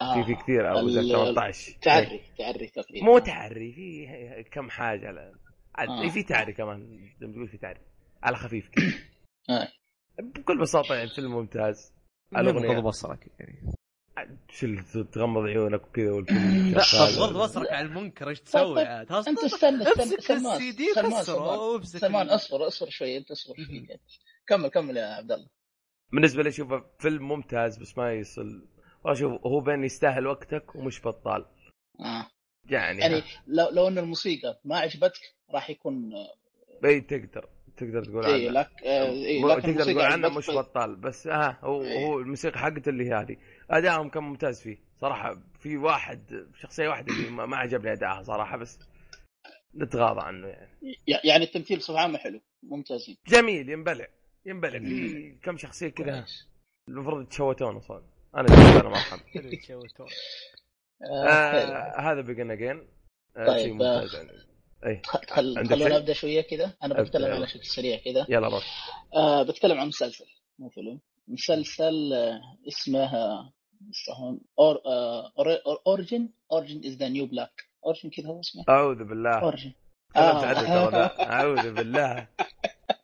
[SPEAKER 3] آه.
[SPEAKER 1] في في كثير أو زي
[SPEAKER 3] ال-
[SPEAKER 1] 18 إيه.
[SPEAKER 3] تعري تعري تقريبا.
[SPEAKER 1] مو تعري في كم حاجة على عاد
[SPEAKER 3] آه.
[SPEAKER 1] في تعري كمان زي ما تقول في تعري على خفيف كذا.
[SPEAKER 3] آه.
[SPEAKER 1] بكل بساطة يعني فيلم ممتاز. الاغنيه
[SPEAKER 2] بصرك يعني.
[SPEAKER 1] اللي تغمض عيونك وكذا والفيلم
[SPEAKER 2] لا. غض بصرك عن المنكر إيش تسوي
[SPEAKER 3] طيب،
[SPEAKER 2] عاد؟
[SPEAKER 3] أنت استنى استنى سلمان سلمان سلمان. اصبر اصبر شوي انت اصبر شوي كمل كمل يا عبد الله.
[SPEAKER 1] بالنسبة لي اشوفه فيلم ممتاز بس ما يصل. والله شوف هو بين يستاهل وقتك ومش بطال.
[SPEAKER 3] آه.
[SPEAKER 1] يعني,
[SPEAKER 3] يعني لو لو إن الموسيقى ما عجبتك راح يكون
[SPEAKER 1] إي تقدر تقدر تقول
[SPEAKER 3] إي
[SPEAKER 1] عنه
[SPEAKER 3] لك آه،
[SPEAKER 1] إي
[SPEAKER 3] لكن
[SPEAKER 1] تقدر تقول عنه مش. بطال بس ها هو
[SPEAKER 3] إيه.
[SPEAKER 1] هو الموسيقى حقته اللي هي هذه. ادائهم كان ممتاز فيه. صراحة في واحد شخصية واحدة اللي ما عجبني ادائها صراحة بس نتغاضى عنه يعني.
[SPEAKER 3] يع- يعني التمثيل بصفة عامة حلو ممتازين.
[SPEAKER 1] جميل ينبلع. ينبلع في. كم شخصية كذا. المفروض يتشوتون أصلا. أنا أنا ما
[SPEAKER 2] يتشوتون.
[SPEAKER 3] آه،.
[SPEAKER 1] آه هذا بيجن اجين آه
[SPEAKER 3] طيب،
[SPEAKER 1] يعني. اي
[SPEAKER 3] خل خلونا؟ ابدا شوية كذا.
[SPEAKER 1] أنا
[SPEAKER 3] بتكلم. على شكل سريع كذا.
[SPEAKER 1] يلا روح.
[SPEAKER 3] آه بتكلم عن مسلسل مو فيلم مسلسل اسمه اسمه أور آه اوريجن اوريجن از ذا نيو بلاك اوريجن كذا هو اسمه؟
[SPEAKER 1] أعوذ بالله. ذا. أعوذ بالله.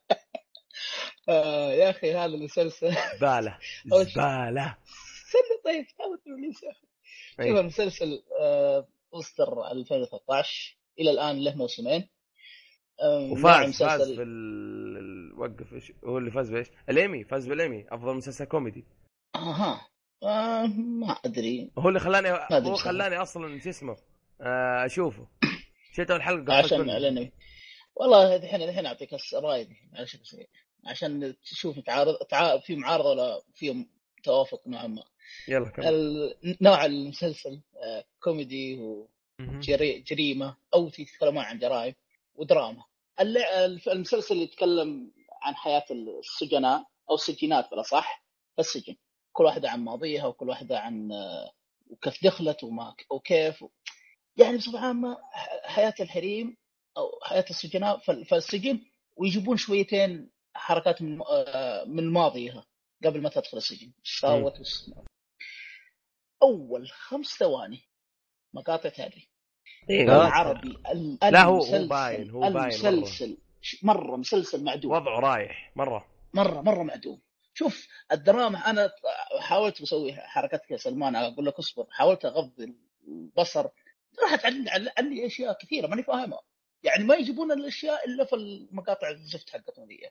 [SPEAKER 3] آه يا أخي هذا المسلسل. زبالة
[SPEAKER 1] زبالة.
[SPEAKER 3] استنى طيب
[SPEAKER 1] أي.
[SPEAKER 3] شوف المسلسل آه اصدر 2013 إلى الآن له موسمين. آه،
[SPEAKER 1] وفاز فاز في ال... وقف إيش؟ هو اللي فاز بإيش؟ الإيمي فاز بالإيمي. أفضل مسلسل كوميدي.
[SPEAKER 3] أها. آه ما أدري.
[SPEAKER 1] هو اللي خلاني هو. خلاني أصلا شو اسمه. آه، أشوفه. شفت اول حلقه قفلت
[SPEAKER 3] عشان. الإنمي. والله الحين الحين أعطيك الحين على شكل سريع عشان تشوف تعارض تعا... في معارضة ولا في توافق نوعا ما.
[SPEAKER 1] يلا كمل.
[SPEAKER 3] ال- نوع المسلسل آه، كوميدي. وجريمه أو يتكلمون عن جرائم ودراما. المسلسل يتكلم عن حياة السجناء أو السجينات بالاصح في السجن. كل واحدة عن ماضيها وكل واحدة عن آه، وكيف دخلت وما وكيف. يعني بصفه عامه حياة الحريم أو حياة السجناء في في السجن ويجيبون شويتين حركات من آه، من ماضيها قبل ما تدخل السجن. وش- أول خمس ثواني مقاطع تالي
[SPEAKER 1] إيه،
[SPEAKER 3] العربي ال-
[SPEAKER 1] لا، هو- هو باين- هو باين.
[SPEAKER 3] المسلسل مرة مسلسل معدوم.
[SPEAKER 1] وضعه رايح مرة.
[SPEAKER 3] مرة مرة معدوم. شوف الدراما أنا حاولت بسوي حركتك يا سلمان أقول لك اصبر. حاولت اغض البصر. راحت عني أشياء كثيرة ماني فاهمها. يعني ما يجيبون الأشياء إلا في المقاطع الزفت حقتهم ذي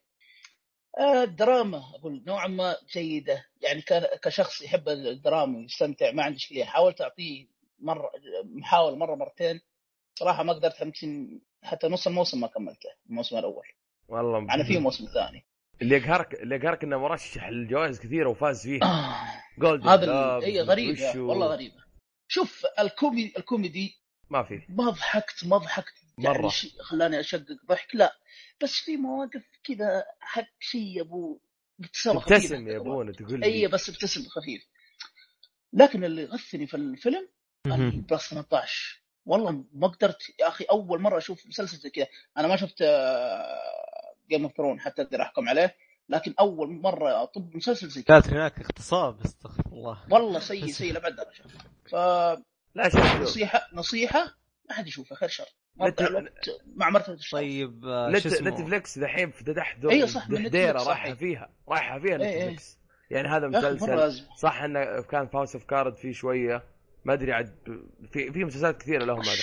[SPEAKER 3] الدراما أقول نوعا ما جيدة. يعني كان كشخص يحب الدراما ويستمتع ما عندي اشكاليه حاولت أعطيه مرة محاول مرة مرتين. صراحة ما قدرت يمكن حتى نص الموسم ما كملته الموسم الأول.
[SPEAKER 1] والله
[SPEAKER 3] أنا في موسم ثاني.
[SPEAKER 1] اللي يقهرك اللي يقهرك إنه مرشح للجوائز كثيرة وفاز فيها
[SPEAKER 3] آه.
[SPEAKER 1] Golden
[SPEAKER 3] هذا اي غريب يا
[SPEAKER 1] وشو.
[SPEAKER 3] والله غريبه شوف الكوميدي الكوميدي
[SPEAKER 1] ما في.
[SPEAKER 3] ما ضحكت ما ضحكت يعني
[SPEAKER 1] مرة.
[SPEAKER 3] شيء خلاني أشقق ضحك. لا بس في مواقف كذا حق شيء يا ابو ابتسامه
[SPEAKER 1] ابتسم يا أبونا تقول لي.
[SPEAKER 3] اي بس ابتسم خفيف. لكن اللي غثني في الفيلم. plus 18 والله ما قدرت يا أخي أول مرة أشوف مسلسل زي كذا. أنا ما شفت Game of Throne حتى أقدر أحكم عليه. لكن أول مرة أطب مسلسل زي كذا.
[SPEAKER 2] كانت هناك اغتصاب استغفر الله.
[SPEAKER 3] والله سيء سيء لأبعد درجة.
[SPEAKER 1] لا شوف شوف.
[SPEAKER 3] فنصيحه نصيحة ما حد يشوفه خير شر. مع مرتبة الشر
[SPEAKER 2] طيب آه،
[SPEAKER 1] نتفلكس دحين في دح
[SPEAKER 3] أيوة صح، من
[SPEAKER 1] دحديره
[SPEAKER 3] نتفلكس رايحة.
[SPEAKER 1] فيها. رايحة فيها
[SPEAKER 3] إيه إيه.
[SPEAKER 1] نتفلكس يعني هذا مسلسل. صح إنه كان في House of Card فيه شوية. ما أدري عاد في في مسلسلات كثيرة لهم هذا.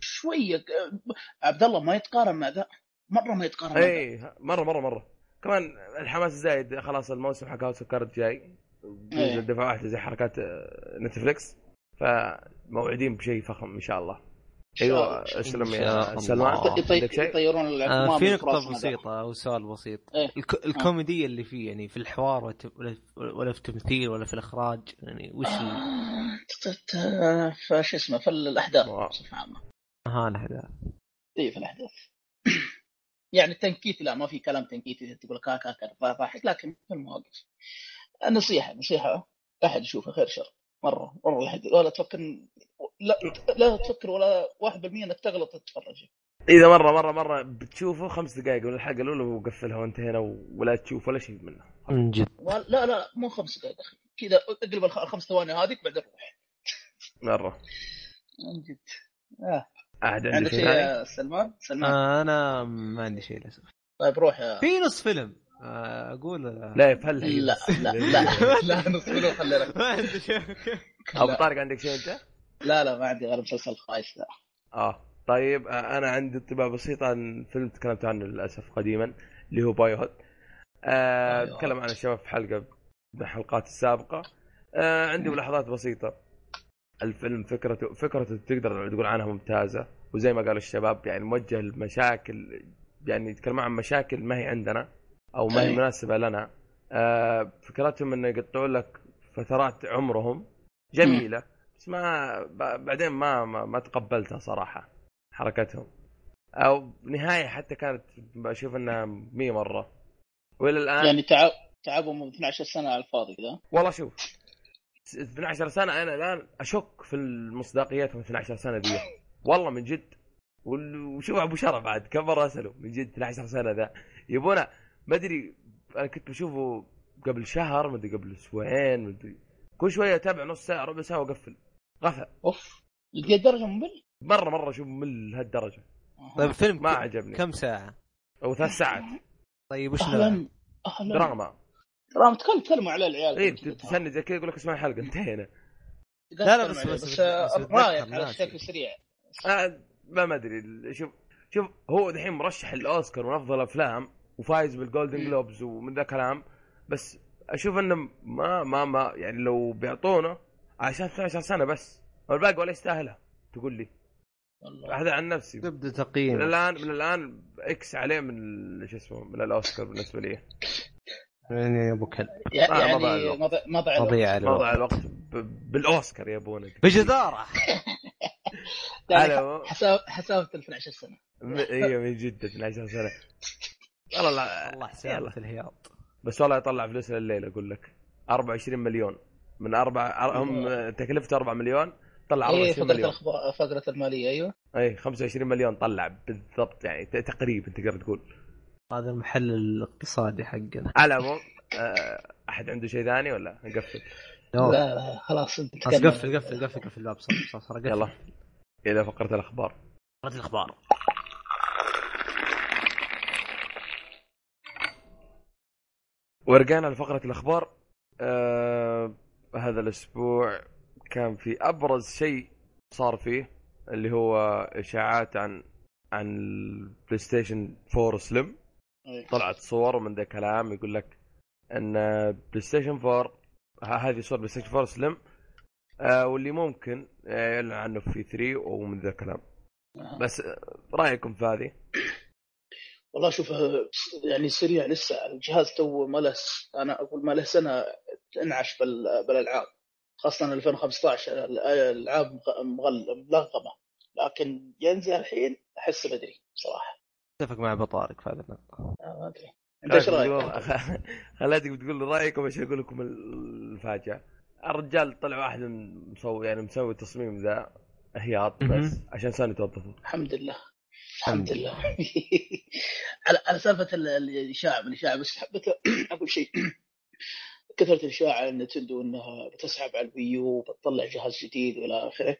[SPEAKER 3] شوية. آه، عبد الله ما يتقارن مع ذا؟ مرة ما يتقارن مع ذا.
[SPEAKER 1] اي مرة مرة مرة. كمان الحماس الزايد خلاص الموسم حق House of Card جاي.
[SPEAKER 3] إيه.
[SPEAKER 1] دفعه واحدة زي حركات آه، نتفلكس فموعدين بشيء فخم
[SPEAKER 3] إن شاء الله.
[SPEAKER 2] أيوه أسلم
[SPEAKER 1] يا
[SPEAKER 2] آه.
[SPEAKER 3] يطي-
[SPEAKER 1] عندك شيء؟
[SPEAKER 3] يطيرون
[SPEAKER 2] آه
[SPEAKER 3] الاهتمام
[SPEAKER 2] في
[SPEAKER 3] ذا.
[SPEAKER 2] بسيطة أو سؤال بسيط
[SPEAKER 3] إيه.
[SPEAKER 2] الك... الكوميدية اللي فيه يعني في الحوار وت- ولا ولا في التمثيل ولا في الإخراج يعني وش.
[SPEAKER 3] آه، شو اسمه في
[SPEAKER 1] الأحداث.
[SPEAKER 3] بصفة عامة
[SPEAKER 2] ها الأحداث
[SPEAKER 3] اي في الأحداث يعني التنكيت لا ما في كلام تنكيتي تقول كا كا كا ضاحك لكن في المواقف النصيحه نصيحة أحد يشوفها خير شر مرة مره لا احد ولا تفكر لا لا تفكر ولا 1% إنك تغلط تتفرج
[SPEAKER 1] إذا مرة مرة مرة بتشوفه خمس دقائق من الحلقة الاولى وقفلها وانتهينا ولا تشوف ولا شيء منه.
[SPEAKER 2] من جد.
[SPEAKER 3] لا لا مو خمس دقائق أخي. كذا اقلب الخ- الخمس ثواني هذيك بعدين روح.
[SPEAKER 1] مرة.
[SPEAKER 3] من جد. آه.
[SPEAKER 1] احد عنده
[SPEAKER 3] عندك
[SPEAKER 1] شيء
[SPEAKER 3] سلمان؟ سلمان.
[SPEAKER 2] آه أنا ما عندي شيء للأسف.
[SPEAKER 3] طيب روح يا
[SPEAKER 2] في نص فيلم. أقول ولا
[SPEAKER 1] لا يفهل
[SPEAKER 3] لا لا لا لا نص منه خلينا
[SPEAKER 2] ما عندي شيء.
[SPEAKER 1] أبو
[SPEAKER 3] لا.
[SPEAKER 1] طارق عندك شيء أنت؟
[SPEAKER 3] لا لا ما عندي غير مسلسل خايس لا.
[SPEAKER 1] آه طيب أنا عندي انطباع بسيط عن فيلم تكلمت عنه للأسف قديما اللي هو بايو هوت آه
[SPEAKER 3] بايو
[SPEAKER 1] تكلم عن الشباب في حلقة من الحلقات السابقة. آه عندي ملاحظات بسيطة. الفيلم فكرته فكرته تقدر تقول عنها ممتازة وزي ما قالوا الشباب يعني موجه لمشاكل يعني يتكلم عن مشاكل ما هي عندنا. أو ما هي. مناسبة لنا. آه فكرتهم إنه يقطعون لك فترات عمرهم. جميلة. بس ما بعدين ما ما, ما تقبلتها صراحة حركتهم. أو نهاية حتى كانت بشوف إنها 100 مرة. وإلى الآن
[SPEAKER 3] يعني تعب تعبهم 12 سنة على الفاضي كذا؟
[SPEAKER 1] والله شوف 12 سنة أنا الآن أشك في المصداقيات من 12 سنة دي. والله من جد. وشوف أبو شرف بعد كم مرة اساله من جد 12 سنة ذا. يبونا ما أدري أنا كنت بشوفه قبل شهر ما أدري قبل أسبوعين ما أدري. كل شوية أتابع نص ساعة ربع ساعة وأقفل. غفى
[SPEAKER 3] أوف. لقيت درجة ممل؟
[SPEAKER 1] مرة مرة شوف ممل لهالدرجه
[SPEAKER 2] طيب الفيلم
[SPEAKER 1] ما عجبني.
[SPEAKER 2] كم ساعة؟
[SPEAKER 1] أو ثلاث ساعات.
[SPEAKER 2] طيب وش نوعه؟
[SPEAKER 3] أهلا أهلا.
[SPEAKER 1] دراما.
[SPEAKER 3] دراما. تكلم تكلموا على العيال.
[SPEAKER 1] اي. تسند زي كذا يقول لك اسمع الحلقة انتهينا.
[SPEAKER 2] لا، لا، بس-. بس- بتذكر
[SPEAKER 3] رايك على
[SPEAKER 2] ناسي.
[SPEAKER 3] شكل سريع.
[SPEAKER 1] آه ما ما أدري. شوف شوف هو دحين مرشح الأوسكار من أفضل أفلام. وفايز بال Golden Globes ومن ذا كلام. بس أشوف إنه ما ما ما يعني لو بيعطونه عشان 12 سنة بس. والباقي ولا يستاهلها. تقول لي.
[SPEAKER 3] والله.
[SPEAKER 1] هذا عن نفسي.
[SPEAKER 2] تبدأ
[SPEAKER 1] من
[SPEAKER 2] تقييم
[SPEAKER 1] الان من الآن إكس عليه من ال- شو اسمه من الأوسكار بالنسبة لي.
[SPEAKER 2] يعني أبو كلب.
[SPEAKER 3] يعني
[SPEAKER 1] ضاع الوقت.
[SPEAKER 3] ما ضيع- ما ضيع الوقت.
[SPEAKER 1] موضع
[SPEAKER 2] الوقت.
[SPEAKER 1] بالأوسكار يا ابونا
[SPEAKER 2] بجدارة.
[SPEAKER 3] يعني. حساب حساب 12
[SPEAKER 1] سنة. أيوه من جد 12 سنة. والله لا
[SPEAKER 2] الله
[SPEAKER 1] يلا.
[SPEAKER 2] سالفه الهياط.
[SPEAKER 1] بس والله يطلع فلوس لليلة أقول لك. 24 مليون. من أربع هم تكلفته 4 مليون طلع
[SPEAKER 3] اي
[SPEAKER 1] 24
[SPEAKER 3] فقره
[SPEAKER 1] مليون.
[SPEAKER 3] الأخبار فقره المالية أيوه.
[SPEAKER 1] اي 25 مليون طلع بالضبط يعني تقريبا تقدر تقول.
[SPEAKER 2] هذا المحل الاقتصادي حقنا.
[SPEAKER 1] على العموم آه، أحد عنده شيء ثاني ولا؟ نقفل؟
[SPEAKER 2] لا
[SPEAKER 3] لا لا خلاص أنت.
[SPEAKER 2] قفل قفل قفل قفل. الباب صار صار
[SPEAKER 1] يلا. إلى فقره الأخبار.
[SPEAKER 2] فقرة الأخبار.
[SPEAKER 1] ورجعنا لفقرة الأخبار. آه هذا الأسبوع كان في أبرز شيء صار فيه اللي هو إشاعات عن عن البلاي ستيشن 4
[SPEAKER 3] Slim.
[SPEAKER 1] طلعت صور ومن ذا كلام يقول لك أن بلاي ستيشن 4 ه- هذه صور بلاي ستيشن 4 Slim آه واللي ممكن آه، يعلن عنه في 3 ومن ذا كلام. بس آه، رأيكم في هذه؟
[SPEAKER 3] والله شوف آه، يعني سريع لسه الجهاز تو ما له أنا أقول ما له سنة انعش بال- بالألعاب خاصة 2015 الألعاب مغ- مغل- ملغمة لكن ينزل الحين أحس بدري صراحة.
[SPEAKER 2] أتفق مع ابو طارق في هذا النقطة.
[SPEAKER 3] آه، ما أدري. أنت إيش رأيك؟
[SPEAKER 1] بتقول- خليتك بتقول لي رايكم إيش أقول لكم الفاجعه الرجال طلع واحد مسوي يعني مسوي تصميم ذا هياط بس. عشان سوني توظفه.
[SPEAKER 3] الحمد لله. الحمد لله. على على سالفة ال- ال- الإشاعة من الاشاعه بس حبيت أقول شيء. كثرة الإشاعة عن نتندو أنها بتسحب على الويو وبتطلع جهاز جديد وإلى آخره.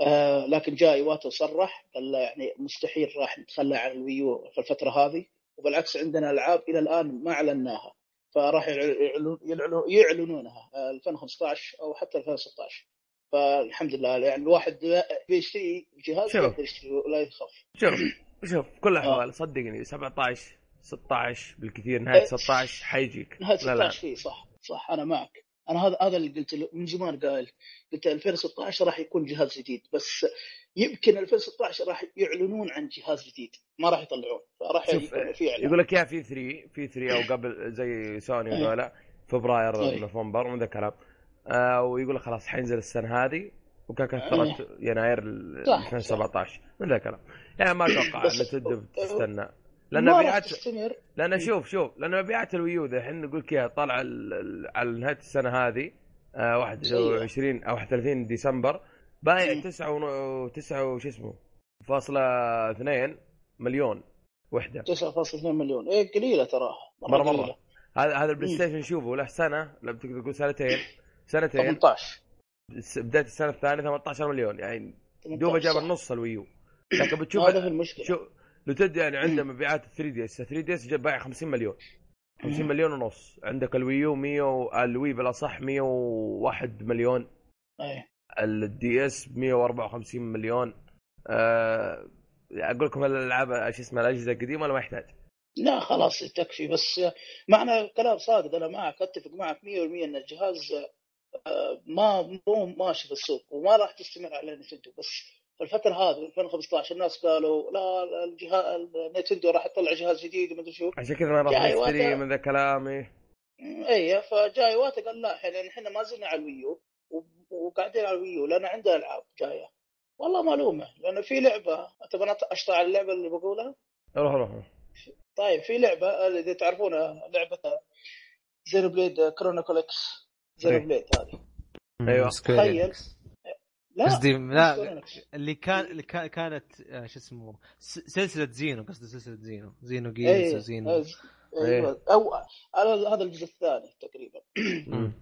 [SPEAKER 3] آه لكن جاء ايواتو صرح قال يعني مستحيل راح نتخلى عن الويو في الفترة هذه. وبالعكس عندنا ألعاب إلى الآن ما أعلناها فراح يعلن- يعلن- يعلنونها آه، 2015 أو حتى 2016 فالحمد لله يعني الواحد بيشتري جهاز. يقدر يشتري ولا يخاف
[SPEAKER 1] شوف شوف
[SPEAKER 3] آه.
[SPEAKER 1] كل الاحوال صدقني 17 16 بالكثير نهاية
[SPEAKER 3] إيه.
[SPEAKER 1] 16 حيجيك
[SPEAKER 3] نهاية
[SPEAKER 1] لا لا
[SPEAKER 3] 16 فيه صح صح أنا معك أنا هذا هذا اللي قلت له من زمان قايل قلت 2016 راح يكون جهاز جديد بس يمكن 2016 راح يعلنون عن جهاز جديد ما راح يطلعون فراح يكون في إعلان
[SPEAKER 1] يقول لك يا في E3 في E3 أو قبل زي سوني
[SPEAKER 3] إيه.
[SPEAKER 1] وذولا فبراير
[SPEAKER 3] إيه.
[SPEAKER 1] نوفمبر من ذا الكلام آه ويقول لك خلاص حينزل السنة هذه وكان كثرت يناير ال-
[SPEAKER 3] صح،
[SPEAKER 1] 2017 من ذا الكلام. يعني ما أتوقع تبدأ تستنى.
[SPEAKER 3] لأن
[SPEAKER 1] مبيعات لأن شوف شوف لأن مبيعات الويو الحين نقول لك ال- على نهاية السنة هذه آه 21 أو 31 ديسمبر بايع
[SPEAKER 3] مم.
[SPEAKER 1] 9 و 9 وش اسمه فاصلة 2 مليون وحدة.
[SPEAKER 3] 9.2 مليون. إيه قليلة تراها
[SPEAKER 1] مره. مرة. هذا هذا البلاي
[SPEAKER 3] مم.
[SPEAKER 1] ستيشن شوفه له سنة لو تقدر تقول سنتين. سنتين
[SPEAKER 3] 18
[SPEAKER 1] س- بداية السنة الثانية 18 مليون. يعني دوبه
[SPEAKER 3] 18
[SPEAKER 1] جاب. النص الويو. لكن بتشوف
[SPEAKER 3] هذا في المشكلة.
[SPEAKER 1] شوف لو تدري يعني عنده مبيعات 3 دي اس. 3 دي اس جاب بايع 50 مليون. 50
[SPEAKER 3] مم.
[SPEAKER 1] مليون ونص. عندك الويو 100 و- الوي بالأصح 101 مليون.
[SPEAKER 3] إيه
[SPEAKER 1] الدي اس 154 مليون. أه أقول لكم الألعاب شو اسمها الأجهزة القديمة ولا ما يحتاج؟
[SPEAKER 3] لا خلاص تكفي بس معنى كلام صادق. أنا معك أتفق معك 100% إن الجهاز آه، ما مو ماشي في السوق وما راح تستمر على نتندو. بس في الفترة هذه 2015 الناس قالوا لا الجهاز نتندو راح تطلع جهاز جديد وما أدري شو.
[SPEAKER 1] عشان كذا ما راح نشتري
[SPEAKER 3] وقتها.
[SPEAKER 1] من ذا كلامي.
[SPEAKER 3] اي فجا ايواتا قال لا إحنا إحنا ما زلنا على الويو وقاعدين على الويو لأن عندنا ألعاب جاية. والله معلومة لأنه في لعبة تبغى أنا اشطح على اللعبة اللي بقولها؟
[SPEAKER 1] روح روح روح.
[SPEAKER 3] طيب في لعبة اللي تعرفونها لعبة Xenoblade Chronicle Xeno
[SPEAKER 1] إيه.
[SPEAKER 3] Blade هذه.
[SPEAKER 2] سكوير
[SPEAKER 3] تخيل. لا
[SPEAKER 2] قصدي لا. اللي كان اللي كان كانت آه، شو اسمه س- سلسلة Xeno قصدي سلسلة Xeno. Xenogears إيه
[SPEAKER 3] و
[SPEAKER 2] Xeno.
[SPEAKER 3] إيه، أيوه. أو هذا هذا الجزء الثاني تقريبا.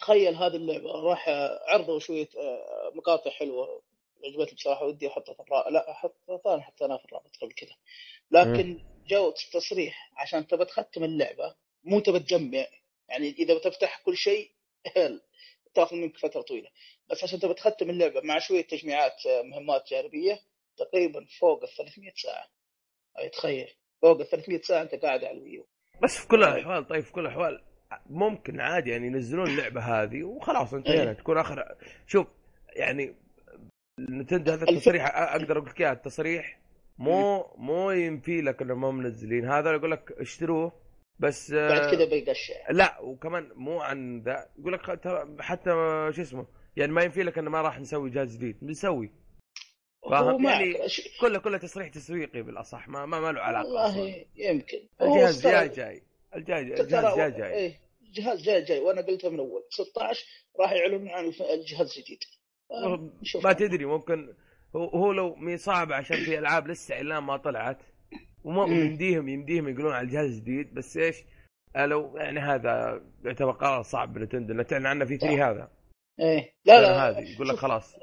[SPEAKER 3] تخيل هذه اللعبة. راح عرضوا شوية آه، مقاطع حلوة. عجبتني بصراحة. ودي أحطها في الرابط لا احطها ثاني حطيناها في الرابط قبل كذا. لكن جو تصريح عشان تبى تختم اللعبة مو تبى تجمع. يعني إذا بتفتح كل شيء هل تأخذ منك فترة طويلة. بس عشان تبى تختم اللعبة مع شوية تجميعات آه، مهمات جانبية تقريبا فوق ال 300 ساعة. أي تخيل. فوق ال 300 ساعة أنت قاعد على الويو.
[SPEAKER 1] بس في كل الأحوال طيب في كل الأحوال ممكن عادي يعني ينزلون اللعبة هذه وخلاص انتهينا.
[SPEAKER 3] إيه.
[SPEAKER 1] تكون آخر شوف يعني نتندو هذا التصريح أقدر أقول لك إياه التصريح مو مو ينفي لك انهم ما منزلين. هذا يقول لك اشتروه بس آه،
[SPEAKER 3] بعد كذا بيقشع
[SPEAKER 1] لا وكمان مو عن ذا يقول لك ترى حتى شو اسمه يعني ما ينفي لك إنه ما راح نسوي جهاز جديد بنسوي. فاهم؟ يعني كله كله تصريح تسويقي بالأصح ما ما, ما له علاقة.
[SPEAKER 3] والله يمكن.
[SPEAKER 1] الجهاز جاي جاي. الجاي الجهاز جاي جاي.
[SPEAKER 3] إيه جهاز جاي جاي. وأنا قلتها من أول 16 راح يعلنون عن الجهاز الجديد آه،.
[SPEAKER 1] ما تدري ممكن هو, هو لو مي صعب عشان في ألعاب لسه اعلان ما طلعت وما. يمديهم يمديهم يقولون على الجهاز الجديد بس إيش؟ لو يعني هذا يعتبر قرار صعب ب Nintendo انه تعلن عنه في E3 هذا.
[SPEAKER 3] إيه. لا لا
[SPEAKER 1] هذه يقول لك خلاص.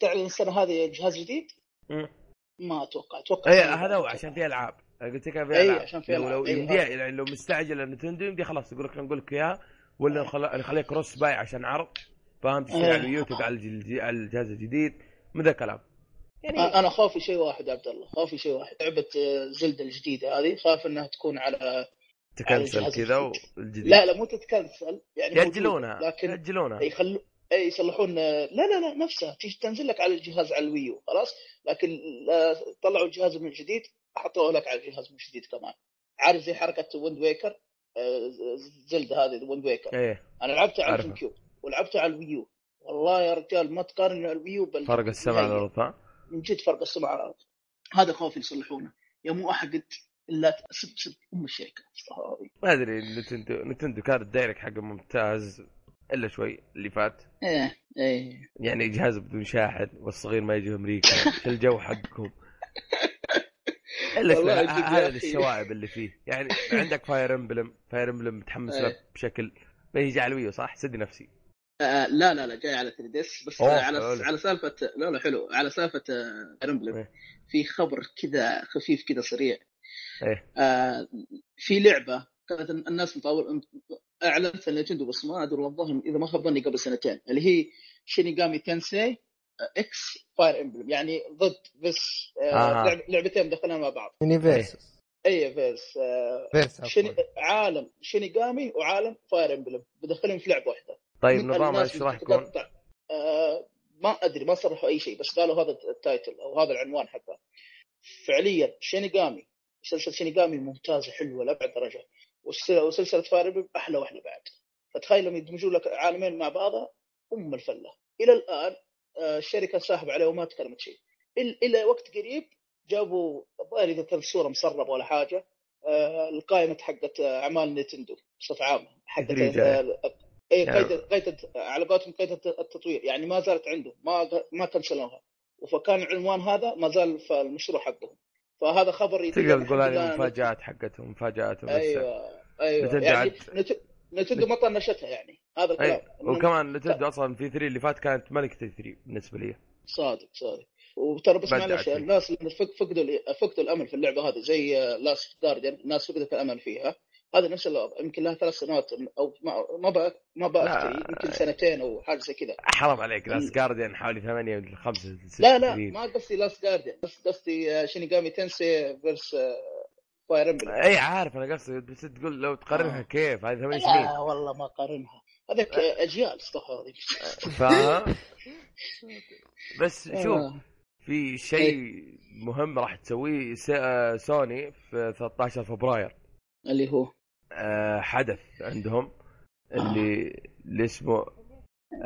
[SPEAKER 3] تعلن السنة هذه جهاز جديد؟
[SPEAKER 1] مم.
[SPEAKER 3] ما أتوقع أتوقع
[SPEAKER 1] اي هذا هو. عشان فيها ألعاب. قلت لك فيها
[SPEAKER 3] إي،
[SPEAKER 1] ألعاب.
[SPEAKER 3] عشان فيها
[SPEAKER 1] لو, لو
[SPEAKER 3] هذا.
[SPEAKER 1] يعني لو مستعجل Nintendo يمدي خلاص يقول لك نقول لك اياها ولا نخلي- نخليه cross buy عشان عرض. فاهم تشتري
[SPEAKER 3] إيه.
[SPEAKER 1] على اليوتيوب على الجهاز الجديد من ذا الكلام يعني
[SPEAKER 3] آه، أنا خوفي شيء واحد يا عبد الله. خوفي شيء واحد. لعبة آه، Zelda الجديدة هذه خاف إنها تكون على
[SPEAKER 1] تكنسل كذا
[SPEAKER 3] الجديد.
[SPEAKER 1] والجديد.
[SPEAKER 3] لا لا مو تتكنسل. يعني
[SPEAKER 1] ياجلونها
[SPEAKER 3] موجودة، لكن
[SPEAKER 1] ياجلونها
[SPEAKER 3] يخلوا اي يصلحون لا لا لا نفسها. تيجي تنزل لك على الجهاز على ال Wii U خلاص. لكن آه، طلعوا الجهاز من جديد حطوه لك على الجهاز من جديد كمان. عارف زي حركة Wind Waker آه، Zelda هذه Wind Waker
[SPEAKER 1] إيه
[SPEAKER 3] أنا لعبتها على
[SPEAKER 1] أعرفها.
[SPEAKER 3] ال GameCube ولعبتها على الويو. والله يا رجال ما تقارن الويو بال
[SPEAKER 1] فرق السمع على الأرض ها
[SPEAKER 3] من جد فرق الأرض هذا خوفي يصلحونه. يا مو أحد إلا سب سب أم الشركة.
[SPEAKER 1] ما أدري نتندو نتندو كان الدايركت حقه ممتاز إلا شوي اللي فات.
[SPEAKER 3] إيه إيه.
[SPEAKER 1] يعني جهاز بدون شاحن والصغير ما يجي أمريكا شو الجو حقكم.
[SPEAKER 3] إلا
[SPEAKER 1] هذا. الشوائب اللي فيه. يعني عندك فاير امبلم فاير امبلم متحمس له
[SPEAKER 3] إيه.
[SPEAKER 1] بشكل ما يجي على الويو صح؟ سدي نفسي.
[SPEAKER 3] آه لا لا لا جاي على 3 ديس بس
[SPEAKER 1] أوه،
[SPEAKER 3] على
[SPEAKER 1] حلو.
[SPEAKER 3] على سالفة لا لا حلو. على سالفة رمبلم
[SPEAKER 1] إيه.
[SPEAKER 3] في خبر كذا خفيف كذا سريع
[SPEAKER 1] إيه.
[SPEAKER 3] آه في لعبة كانت الناس مطور اعلنتها نينتندو بس ما أدري والله إذا ما خاب ظني قبل سنتين. اللي هي شينيغامي تنسي إكس فاير امبلم يعني ضد بس آه
[SPEAKER 1] آه.
[SPEAKER 3] لعب لعبتين مدخلين مع بعض.
[SPEAKER 2] يونيفيرسس
[SPEAKER 3] اي verse آه
[SPEAKER 2] verse.
[SPEAKER 3] Shin عالم Shin Megami وعالم Fire Emblem بدخلهم في لعبة واحدة.
[SPEAKER 1] طيب نظام إيش راح يكون؟
[SPEAKER 3] آه ما أدري ما صرحوا أي شيء بس قالوا هذا ال title أو هذا العنوان حقه. فعليا Shin Megami سلسله Shin Megami ممتازه حلوة لأبعد درجة وسلسلة Fire أحلى واحدة بعد. فتخيل لما يدمجوا لك عالمين مع بعضها أم الفلة. إلى الآن آه الشركة ساحبة عليه وما تكلمت شيء. إلى وقت قريب جابوا الظاهر إذا كانت الصورة مسربة ولا حاجة آه القائمة حقت أعمال Nintendo بصفة عامة حقت اي قيد قيد على قولتهم قيد التطوير. يعني ما زالت عنده. ما ما كنسلوها فكان العنوان هذا ما زال في المشروع حقهم. فهذا خبر
[SPEAKER 1] تقدر تقول هذه
[SPEAKER 3] لله
[SPEAKER 1] مفاجآت حقتهم مفاجاتهم
[SPEAKER 3] أيوه أيوه.
[SPEAKER 1] Nintendo
[SPEAKER 3] يعني Nint- Nintendo ما طنشتها يعني. هذا الكلام.
[SPEAKER 1] اي وكمان Nintendo أصلا في E3 اللي فات كانت ملكة E3 بالنسبة لي.
[SPEAKER 3] صادق صادق. وترى بس معلش. الناس فقدوا فقدوا الأمل في اللعبة هذه زي Last Guardian الناس فقدت الأمل فيها. هذه نفس الوضع يمكن لها ثلاث سنوات أو ما ما بقى ما بقى
[SPEAKER 1] لا.
[SPEAKER 3] أفتري، يمكن سنتين أو حاجة زي كذا.
[SPEAKER 1] حرام عليك Last Guardian حوالي 8 من 5
[SPEAKER 3] لا لا ما قصدي Last Guardian بس قصدي Shin Megami Tensei versus Fire
[SPEAKER 1] Emblem إي عارف أنا قصدي بس تقول لو تقارنها
[SPEAKER 3] آه.
[SPEAKER 1] كيف؟ هذه 8 سنين.
[SPEAKER 3] لا والله ما قارنها هذاك أجيال صح هذه.
[SPEAKER 1] فاهم بس شوف
[SPEAKER 3] آه.
[SPEAKER 1] في شيء مهم راح تسويه س- آه، سوني في 13 فبراير.
[SPEAKER 3] اللي هو؟
[SPEAKER 1] آه، حدث عندهم اللي اللي اسمه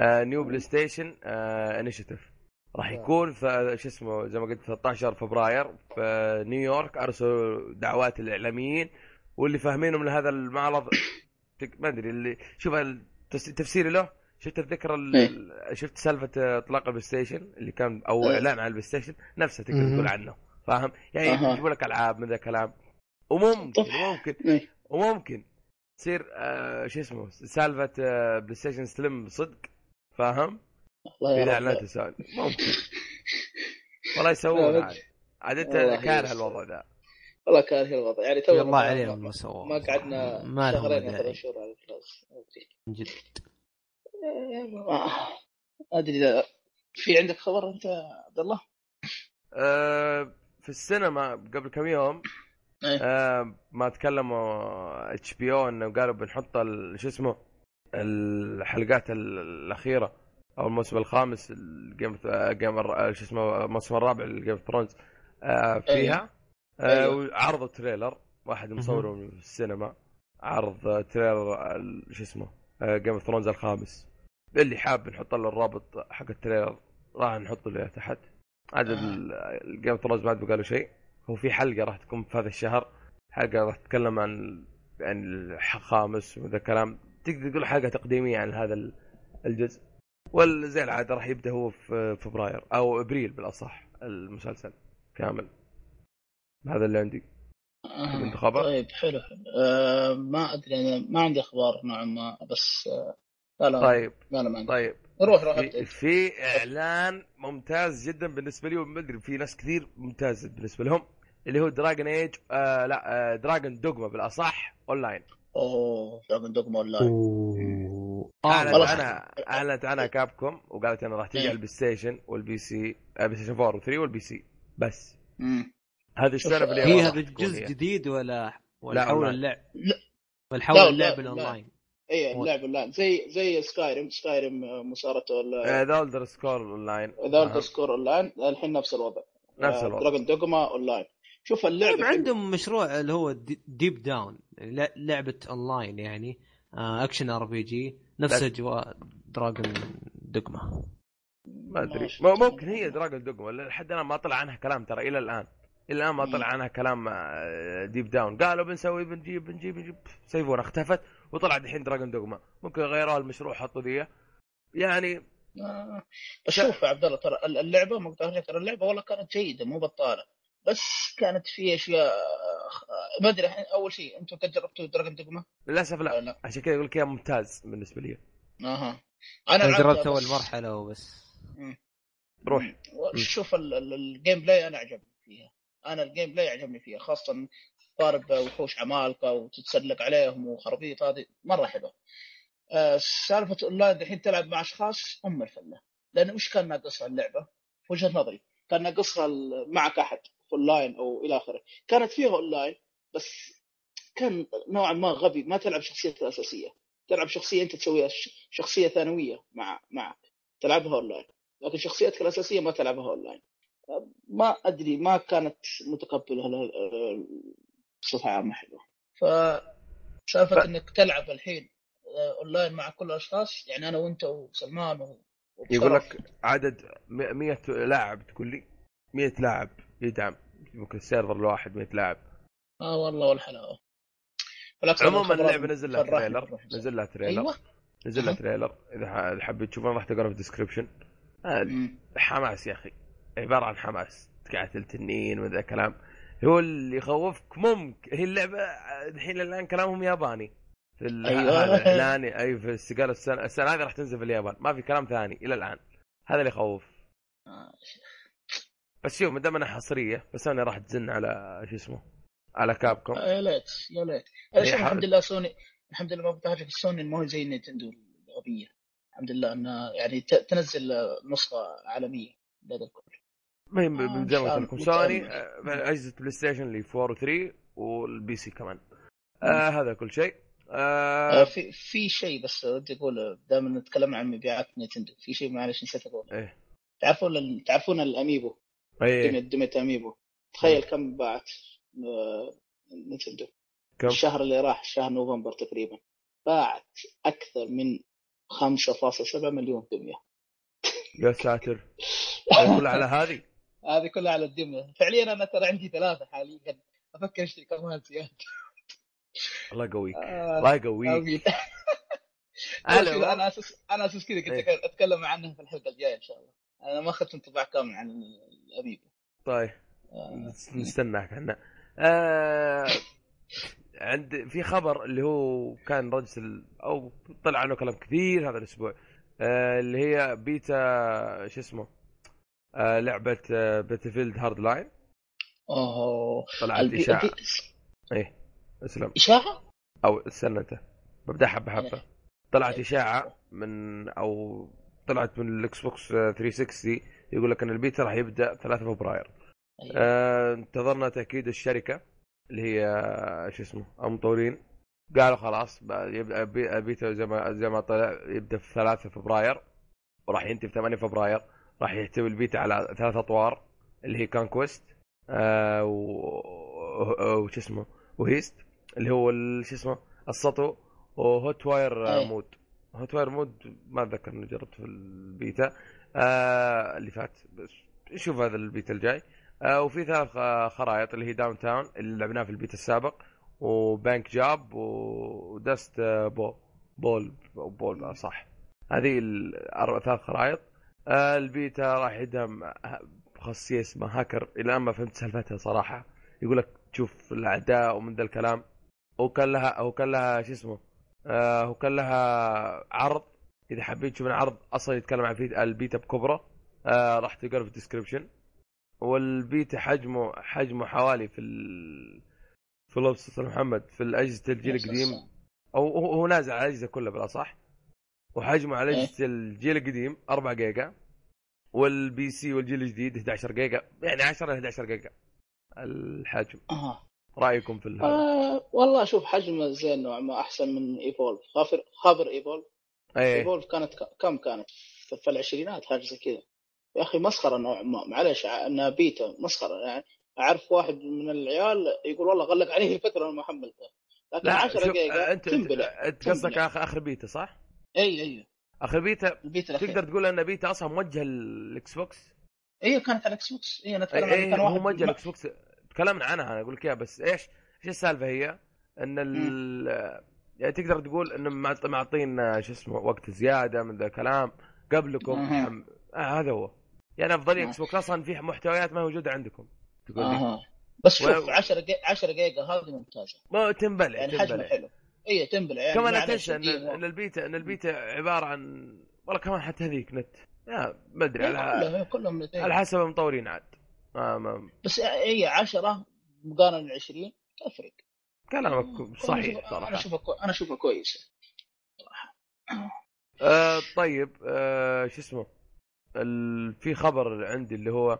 [SPEAKER 1] new PlayStation initiative راح
[SPEAKER 4] آه.
[SPEAKER 1] يكون في شو اسمه زي ما قلت 13 فبراير في نيويورك أرسلوا دعوات الإعلاميين واللي فاهمينه من هذا المعرض ما أدري اللي شوف تفسيري له شفت الذكرى ال- شفت سالفة إطلاق البلاي ستيشن اللي كان أو
[SPEAKER 3] إيه.
[SPEAKER 1] إعلان عن البلاي ستيشن نفسه تقدر. تقول عنه فاهم؟ يعني. يجيبوا لك ألعاب من ذا الكلام وممكن. ممكن
[SPEAKER 3] إيه.
[SPEAKER 1] وممكن تصير آه شو اسمه سالفة آه بلاي ستيشن سليم صدق فاهم؟ اعلانات
[SPEAKER 3] رب.
[SPEAKER 1] تساوي ممكن. والله يسوون عاد. عاد
[SPEAKER 3] أنت
[SPEAKER 1] كاره. الوضع ذا.
[SPEAKER 3] والله كان هي الوضع. يعني تو
[SPEAKER 2] الله عليهم ما سووا
[SPEAKER 3] ما قعدنا
[SPEAKER 2] ما
[SPEAKER 3] شهرين. ثلاث شهور على الجهاز
[SPEAKER 2] من جد.
[SPEAKER 3] ما أدري إذا في عندك خبر أنت يا عبد الله؟
[SPEAKER 1] آه في السينما قبل كم يوم
[SPEAKER 3] إيه.
[SPEAKER 1] آه ما تكلموا HBO إنه قالوا بنحط ال- شو اسمه الحلقات ال- الأخيرة أو الموسم الخامس ال Game Game شو اسمه الموسم الرابع لل Game of Thrones آه فيها. آه
[SPEAKER 3] أيوة.
[SPEAKER 1] وعرضوا trailer واحد مصوره في السينما. عرض trailer ال- شو اسمه Game of Thrones الخامس. اللي حاب نحط له الرابط حق ال trailer راح نحطه له تحت عدد ال Game of Thrones ما قالوا شيء. هو في حلقة راح تكون في هذا الشهر. حلقة راح تتكلم عن يعني الخامس وذا الكلام تقدر تقول حلقة تقديمية عن هذا ال- الجزء. وزي العادة راح يبدأ هو في فبراير أو أبريل بالأصح المسلسل كامل. هذا اللي عندي. عندك خبر؟
[SPEAKER 3] طيب حلو آه ما أدري أنا ما عندي أخبار نوعا ما بس آه لا لا
[SPEAKER 1] طيب
[SPEAKER 3] لا لا ما عندي.
[SPEAKER 1] طيب.
[SPEAKER 3] روح روح
[SPEAKER 1] في إعلان ممتاز جدا بالنسبة لي وما أدري في ناس كثير ممتاز بالنسبة لهم. اللي هو Dragon Age آه لا آه Dragon's Dogma بالأصح اونلاين
[SPEAKER 3] أوه دراجون دوغما اون لاين
[SPEAKER 2] أوه
[SPEAKER 1] أعلنت
[SPEAKER 3] خلاص.
[SPEAKER 1] عنها أعلنت عنها كابكوم وقالت إنها راح تجي
[SPEAKER 3] إيه.
[SPEAKER 1] على البلاي ستيشن وال PC آه، بلاي ستيشن 4 و3 وال PC بس
[SPEAKER 3] مم.
[SPEAKER 1] هذه السنة
[SPEAKER 3] شوف،
[SPEAKER 1] اللي
[SPEAKER 2] هي هذا
[SPEAKER 1] تكون
[SPEAKER 2] جزء
[SPEAKER 1] هي.
[SPEAKER 2] جديد ولا ولا
[SPEAKER 1] لا،
[SPEAKER 2] حول. اللعب
[SPEAKER 3] لا.
[SPEAKER 2] ولا حول اللعب
[SPEAKER 3] لا،
[SPEAKER 2] الاونلاين
[SPEAKER 3] اي اللعب لا زي زي Skyrim Skyrim مسارته
[SPEAKER 1] آه، The Elder Scrolls Online
[SPEAKER 3] The
[SPEAKER 1] آه.
[SPEAKER 3] Scrolls اون لاين الحين نفس الوضع
[SPEAKER 1] نفس الوضع.
[SPEAKER 3] دراجون دوغما اون لاين شوف اللعبة
[SPEAKER 2] طيب. عندهم مشروع اللي هو دي- Deep Down ل- لعبة اونلاين يعني آه، action RPG نفس. أجواء دراجون دوغما
[SPEAKER 1] ما أدري. ممكن هي Dragon's Dogma لحد الآن ما طلع عنها كلام ترى إلى الآن. إلى الآن ما طلع عنها كلام آه، Deep Down قالوا بنسوي بنجيب بنجيب بنجيب سيفونا اختفت وطلع دحين Dragon's Dogma ممكن غيروا المشروع حطوا ذي. يعني
[SPEAKER 3] آه. شوف يا عبد الله ترى اللعبة ما ترى اللعبة والله كانت جيدة مو بطالة. بس كانت في أشياء ما أدري الحين أول شيء أنتم قد جربتوا Dragon's Dogma؟
[SPEAKER 1] للأسف لا.
[SPEAKER 3] لا؟
[SPEAKER 1] عشان كذا أقول لك ممتاز بالنسبة لي.
[SPEAKER 2] أها.
[SPEAKER 3] أنا
[SPEAKER 2] جربت أول
[SPEAKER 3] بس-
[SPEAKER 2] مرحلة وبس.
[SPEAKER 1] روح.
[SPEAKER 3] شوف ال- ال- ال gameplay أنا عجبني فيها. أنا ال gameplay عجبني فيها خاصة تضارب وحوش عمالقة وتتسلق عليهم وخرابيط هذه مرة حلوة. آه، سالفة أونلاين الحين تلعب مع أشخاص أم فلة. لأن وش كان ناقصها اللعبة؟ وجهة نظري كان ناقصها معك أحد. اونلاين أو إلى آخره. كانت فيها اونلاين بس كان نوعا ما غبي ما تلعب شخصيتك الأساسية. تلعب شخصية أنت تسويها شخصية ثانوية مع معك. تلعبها اونلاين لكن شخصيتك الأساسية ما تلعبها اونلاين ما أدري ما كانت متقبلة آه، بصفة عامة حلوة. فسالفه
[SPEAKER 1] ف-
[SPEAKER 3] إنك تلعب الحين آه، اونلاين مع كل الأشخاص يعني أنا وأنت وسلمان و...
[SPEAKER 1] يقول. لك عدد 100 لاعب تقول لي؟ 100 لاعب. يدعم ممكن ال server الواحد 100 لاعب.
[SPEAKER 3] آه والله والحلاوة.
[SPEAKER 1] عموما اللعبة نزل لها
[SPEAKER 3] trailer.
[SPEAKER 1] نزل لها تريلر.
[SPEAKER 3] أيوه.
[SPEAKER 1] نزل لها. trailer. إذا حبيت تشوفها راح تقرأ في ال description
[SPEAKER 3] آه،.
[SPEAKER 1] حماس يا أخي. عبارة عن حماس. تقاتل تنين وذا كلام هو اللي يخوفك ممكن هي اللعبة الحين الآن كلامهم ياباني. في
[SPEAKER 3] أيوة.
[SPEAKER 1] الإعلان أي في استقال السنة السنة هذه راح تنزل في اليابان. ما في كلام ثاني إلى الآن. هذا اللي يخوف.
[SPEAKER 3] آه،
[SPEAKER 1] بس شوف ما دام انها حصرية بس أنا راح تزن على شو اسمه على كابكوم.
[SPEAKER 3] آه، يا ليت يا ليت.
[SPEAKER 1] حرب.
[SPEAKER 3] الحمد لله سوني الحمد لله ما بتعرف سوني ما هو زي نينتندو الغبيه الحمد لله انها يعني تنزل نسخة عالمية لهذا الكل.
[SPEAKER 1] ما هي
[SPEAKER 3] آه،
[SPEAKER 1] زي ما قلت لكم. سوني اجهزه بلاي ستيشن اللي 4 و3 وال PC كمان. آه هذا كل شيء.
[SPEAKER 3] آه،
[SPEAKER 1] آه
[SPEAKER 3] في في شيء بس ودي أقول دائما نتكلم عن مبيعات نينتندو في شيء معلش نسيت أقول
[SPEAKER 1] إيه.
[SPEAKER 3] تعرفون تعرفون
[SPEAKER 1] الأميبو؟
[SPEAKER 3] دمية دمية أميبو. تخيل كم باعت آه، نينتندو
[SPEAKER 1] كم؟
[SPEAKER 3] الشهر اللي راح شهر نوفمبر تقريبا. باعت أكثر من 5.7 مليون دمية.
[SPEAKER 1] يا ساتر. كلها على هذه؟
[SPEAKER 3] هذه كلها على الدم فعليا أنا ترى عندي ثلاثة حاليا. أفكر أشتري كمان زيادة.
[SPEAKER 1] الله يقويك.
[SPEAKER 3] آه،
[SPEAKER 1] الله يقويك.
[SPEAKER 3] أنا أساس أنا أساس كذا كنت
[SPEAKER 1] إيه.
[SPEAKER 3] أتكلم عنها في الحلقة الجاية إن شاء الله. أنا ما أخذت انطباع كامل عن الأميبو.
[SPEAKER 1] طيب.
[SPEAKER 3] آه،
[SPEAKER 1] نس- نستناك إحنا آه عند في خبر اللي هو كان رجل أو طلع عنه كلام كثير هذا الأسبوع. آه اللي هي بيتا شو اسمه؟ آه لعبة آه Battlefield Hardline
[SPEAKER 3] أوه.
[SPEAKER 1] طلعت
[SPEAKER 3] البي-
[SPEAKER 1] إشاعة.
[SPEAKER 3] البي-
[SPEAKER 1] إيه اسلم.
[SPEAKER 3] إشاعة؟
[SPEAKER 1] أو استنى أنت. ببدا حبة حبة.
[SPEAKER 3] إيه.
[SPEAKER 1] طلعت
[SPEAKER 3] إيه.
[SPEAKER 1] إشاعة من أو طلعت من ال Xbox 360 يقول لك أن البيتا راح يبدأ 3 فبراير.
[SPEAKER 3] أيوة.
[SPEAKER 1] آه، انتظرنا تأكيد الشركة اللي هي آه، شو اسمه المطورين. قالوا خلاص يبدأ بي- بيتا زي ما زي ما طلع يبدأ في 3 فبراير. وراح ينتهي في 8 فبراير. راح يحتوي البيتا على ثلاث أطوار اللي هي conquest آه وش اسمه و heist اللي هو شو اسمه السطو
[SPEAKER 3] و
[SPEAKER 1] hotwire. mode hotwire mode ما أتذكر إني جربت في البيتا. آه اللي فات. بس شوف هذا البيتا الجاي. آه وفي ثلاث خرائط اللي هي Downtown اللي لعبناها في البيتا السابق و Bank Job و Dust آه، Bo- Bowl أو Bowl آه، صح. هذه ثلاث خرائط. آه البيتا راح يدعم ه- خاصية اسمها هاكر. إلى ما فهمت سالفتها صراحة. يقول لك تشوف الأعداء ومن ذا الكلام. وكان لها وكان لها شو اسمه آه وكان لها عرض. إذا حبيت تشوف العرض أصلا يتكلم عن فيت- البيتا بكبرى آه راح تلقاه في الديسكربشن والبيتا حجمه حجمه حوالي في ال في على محمد في الأجهزة الجيل القديم. أو هو نازل على الأجهزة كلها بلا صح. وحجمه على
[SPEAKER 3] إيه.
[SPEAKER 1] أجهزة الجيل القديم 4 جيجا. والبي سي والجيل الجديد 11 جيجا. يعني 10 ل 11 جيجا الحجم.
[SPEAKER 3] أها.
[SPEAKER 1] رأيكم في هذا؟
[SPEAKER 3] آه والله أشوف حجمه زين نوعا ما أحسن من ايفولف خابر خابر ايفولف
[SPEAKER 1] إيه.
[SPEAKER 3] ايفولف كانت كم كانت؟ في العشرينات حاجة زي كذا. يا أخي مسخرة نوعا ما. معلش انها بيتا مسخرة. يعني أعرف واحد من العيال يقول والله غلق عليه فتره أنا ما حملته لكن
[SPEAKER 1] لا
[SPEAKER 3] 10
[SPEAKER 1] شوف
[SPEAKER 3] دقيقه
[SPEAKER 1] انت
[SPEAKER 3] تنبلع
[SPEAKER 1] أنت قصدك. آخر بيتا صح؟
[SPEAKER 3] اي اي
[SPEAKER 1] آخر بيتا؟
[SPEAKER 3] البيتا
[SPEAKER 1] تقدر تقول أن بيتا أصلا موجه للاكس بوكس؟
[SPEAKER 3] اي كانت على الاكس بوكس اي أنا أتكلم عن
[SPEAKER 1] إيه
[SPEAKER 3] كان
[SPEAKER 1] هو
[SPEAKER 3] واحد
[SPEAKER 1] موجه
[SPEAKER 3] ما-
[SPEAKER 1] للاكس بوكس. تكلمنا عنها أنا أقول لك بس إيش إيش السالفة هي؟ إن ال يعني تقدر تقول انهم معط- معطين شو اسمه وقت زيادة من ذا الكلام قبلكم. حم... آه هذا هو. يعني افضليه. Xbox أصلا في محتويات ما موجودة عندكم. تقول لي.
[SPEAKER 3] أها. بس شوف
[SPEAKER 1] ولو-
[SPEAKER 3] 10 دقيقة 10 دقيقة هذه ممتازة.
[SPEAKER 1] ما تنبلع
[SPEAKER 3] يعني حجمه حلو. اي تنبلع يعني.
[SPEAKER 1] كمان تنسى ان إن البيتا إن البيتا عبارة عن والله كمان حتى هذيك نت. يا ما أدري
[SPEAKER 3] إيه،
[SPEAKER 1] على
[SPEAKER 3] كلهم.
[SPEAKER 1] على حسب المطورين عاد. ما ما
[SPEAKER 3] بس هي 10 مقارنة 20 تفرق.
[SPEAKER 1] كلامك صحيح
[SPEAKER 3] أنا
[SPEAKER 1] صراحة.
[SPEAKER 3] اشوفها كو... أنا اشوفها كويسة
[SPEAKER 1] آه طيب آه شو اسمه؟ ال... في خبر عندي اللي هو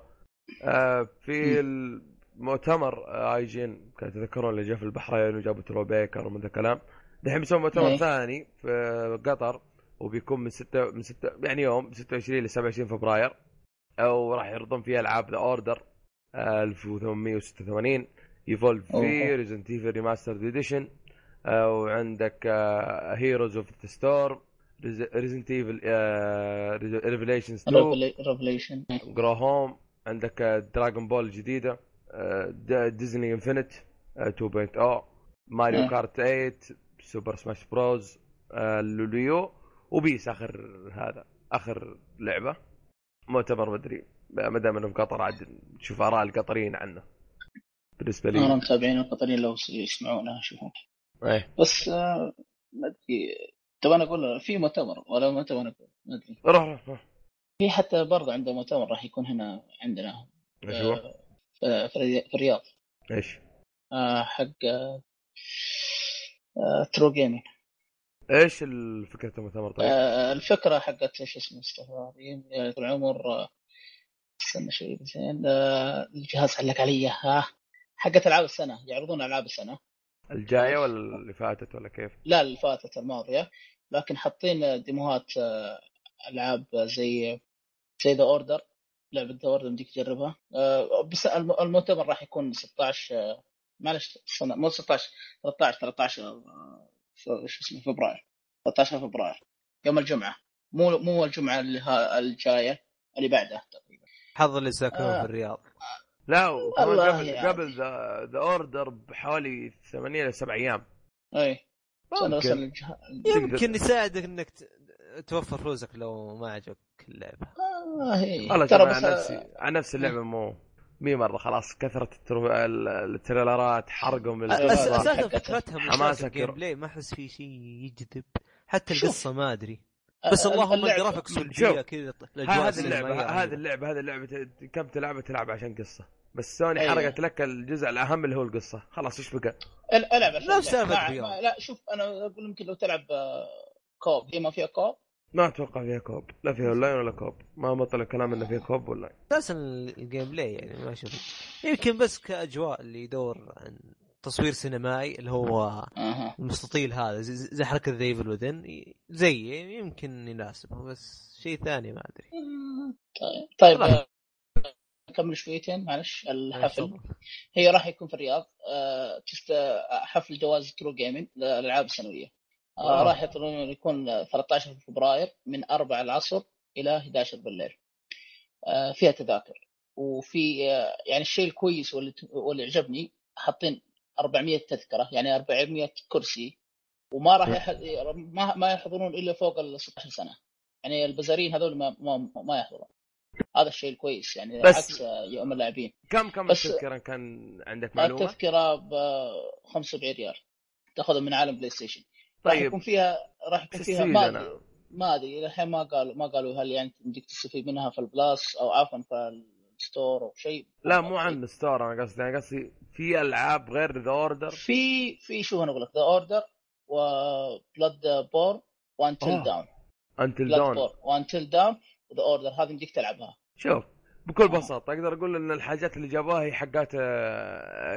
[SPEAKER 1] آه في المؤتمر آه IGN كانوا تذكرون اللي جاء في البحرين وجابوا Troy Baker ومن ذا الكلام دحين بيسوي مؤتمر
[SPEAKER 3] إيه.
[SPEAKER 1] ثاني في قطر وبيكون من 6 من 6 يعني يوم 26 ل 27 فبراير. أو راح يعرضون فيه ألعاب The Order 1886 Evolve
[SPEAKER 3] أوه.
[SPEAKER 1] في Resident Evil Remastered Edition وعندك آه، Heroes of the Storm Resident Evil Revelations 2
[SPEAKER 3] Revelation
[SPEAKER 1] Grow Home عندك Dragon Ball الجديدة آه، Disney Infinity 2.0 ماريو
[SPEAKER 3] آه.
[SPEAKER 1] Kart 8 Super Smash Bros آه، لوليو وبيس آخر هذا آخر لعبة. مؤتمر مدري ما دام انهم قطر عاد نشوف آراء القطريين عنه. بالنسبة
[SPEAKER 3] أنا
[SPEAKER 1] لي
[SPEAKER 3] متابعين القطريين لو يسمعونها اشوفهم
[SPEAKER 1] إيه.
[SPEAKER 3] بس آه، ما أدري. طب أنا أقول في مؤتمر ولا مؤتمر أقول؟ ما أدري.
[SPEAKER 1] روح روح روح.
[SPEAKER 3] في حتى برضه عنده مؤتمر راح يكون هنا عندنا.
[SPEAKER 1] إيش هو؟
[SPEAKER 3] آه، في الري- في الرياض.
[SPEAKER 1] إيش؟
[SPEAKER 3] آه، حق True Gaming
[SPEAKER 1] إيش الفكرة المؤتمر طيب؟
[SPEAKER 3] آه، الفكرة حقت إيش اسمه يعني طول العمر آه، استنى شوي زين آه، الجهاز علق علي ها؟ حقت ألعاب السنة يعرضون ألعاب السنة.
[SPEAKER 1] الجاية ولا اللي فاتت ولا كيف؟
[SPEAKER 3] لا اللي فاتت الماضية. لكن حاطين ديموهات آه، ألعاب زي زي The Order لعبة The Order بديك تجربها. آه، بس الم- المؤتمر راح يكون 16 آه، معلش مو 16 13 13 آه، ف- شو اسمه فبراير 13 فبراير يوم الجمعة. مو مو الجمعة اللي ها- الجاية اللي بعدها تقريبا.
[SPEAKER 2] حظ اللي ساكنون
[SPEAKER 3] آه.
[SPEAKER 2] في الرياض.
[SPEAKER 1] لا وكمان قبل
[SPEAKER 3] يعني.
[SPEAKER 1] قبل ذا The Order بحوالي ثمانية إلى سبع أيام.
[SPEAKER 3] اي
[SPEAKER 1] ممكن.
[SPEAKER 3] الجه-
[SPEAKER 2] يمكن يساعدك إنك توفر فلوسك لو ما عجبك اللعبة.
[SPEAKER 3] آه
[SPEAKER 1] والله
[SPEAKER 3] ترى
[SPEAKER 1] ترى
[SPEAKER 3] بس
[SPEAKER 1] عن نفسي عن نفس اللعبة مو مي مرة خلاص كثرة الترو... ال- التريلرات حرقهم
[SPEAKER 3] أساسا.
[SPEAKER 2] فكرتها من
[SPEAKER 1] حماسك ال
[SPEAKER 2] gameplay ما أحس في شيء يجذب حتى
[SPEAKER 3] شوف.
[SPEAKER 2] القصة ما أدري بس اللهم
[SPEAKER 1] شوف.
[SPEAKER 2] سلبيه كذا
[SPEAKER 1] هذه
[SPEAKER 2] اللعبة.
[SPEAKER 1] هذه اللعبة هذه اللعبة كم تلعبها تلعب عشان قصة بس سوني
[SPEAKER 3] أيوة.
[SPEAKER 1] حرقت لك الجزء الاهم اللي هو القصة خلاص إيش بقى؟
[SPEAKER 3] ال- ألعب
[SPEAKER 2] نفس
[SPEAKER 3] لا شوف أنا أقول يمكن لو تلعب آه، co-op هي ما فيها co-op
[SPEAKER 1] ما أتوقع فيها co-op. لا فيها اونلاين ولا co-op. ما ما طلع كلام إنه فيها co-op ولا
[SPEAKER 2] أساسا ال gameplay يعني ما أشوف. يمكن بس كأجواء اللي يدور عن تصوير سينمائي اللي هو المستطيل هذا زي, زي حركة The Evil Within زي يمكن يناسبه بس شيء ثاني ما أدري.
[SPEAKER 3] طيب طيب
[SPEAKER 2] خلاص.
[SPEAKER 3] آه، نكمل شويتين معلش الحفل. هي راح يكون في الرياض. آه، حفل جوائز True Gaming للالعاب السنوية. آه،
[SPEAKER 1] wow.
[SPEAKER 3] راح يطلعون يكون آه، 13 فبراير من 4 العصر إلى 11 بالليل. آه، فيها تذاكر. وفي آه، يعني الشيء الكويس واللي واللي عجبني حاطين 400 تذكرة يعني 400 كرسي وما راح. ما ما يحضرون إلا فوق ال 16 سنة. يعني البزارين هذول ما ما, ما يحضرون. هذا الشيء الكويس يعني
[SPEAKER 1] بس-
[SPEAKER 3] عكس آه، يوم اللاعبين.
[SPEAKER 1] كم كم التذكرة؟ كان عندك معلومة؟
[SPEAKER 3] التذكرة ب 75 ريال. تأخذها من عالم PlayStation راح
[SPEAKER 1] طيب.
[SPEAKER 3] يكون فيها راح يكون فيها ما؟ أدري. ما أدري. الحين ما قالوا ما قالوا هل يعني يمديك تستفيد منها في ال Plus أو عفوا في ال store أو شيء.
[SPEAKER 1] لا مو عن store أنا قصدي. أنا قصدي في ألعاب غير The Order
[SPEAKER 3] في في شو أنا أقول لك؟ The Order و Bloodborne و
[SPEAKER 1] Until.
[SPEAKER 3] Dawn
[SPEAKER 1] Until
[SPEAKER 3] بور
[SPEAKER 1] و
[SPEAKER 3] Until Dawn و The Order هذه يمديك تلعبها.
[SPEAKER 1] شوف. بكل بساطة أقدر أقول إن الحاجات اللي جابوها هي حقات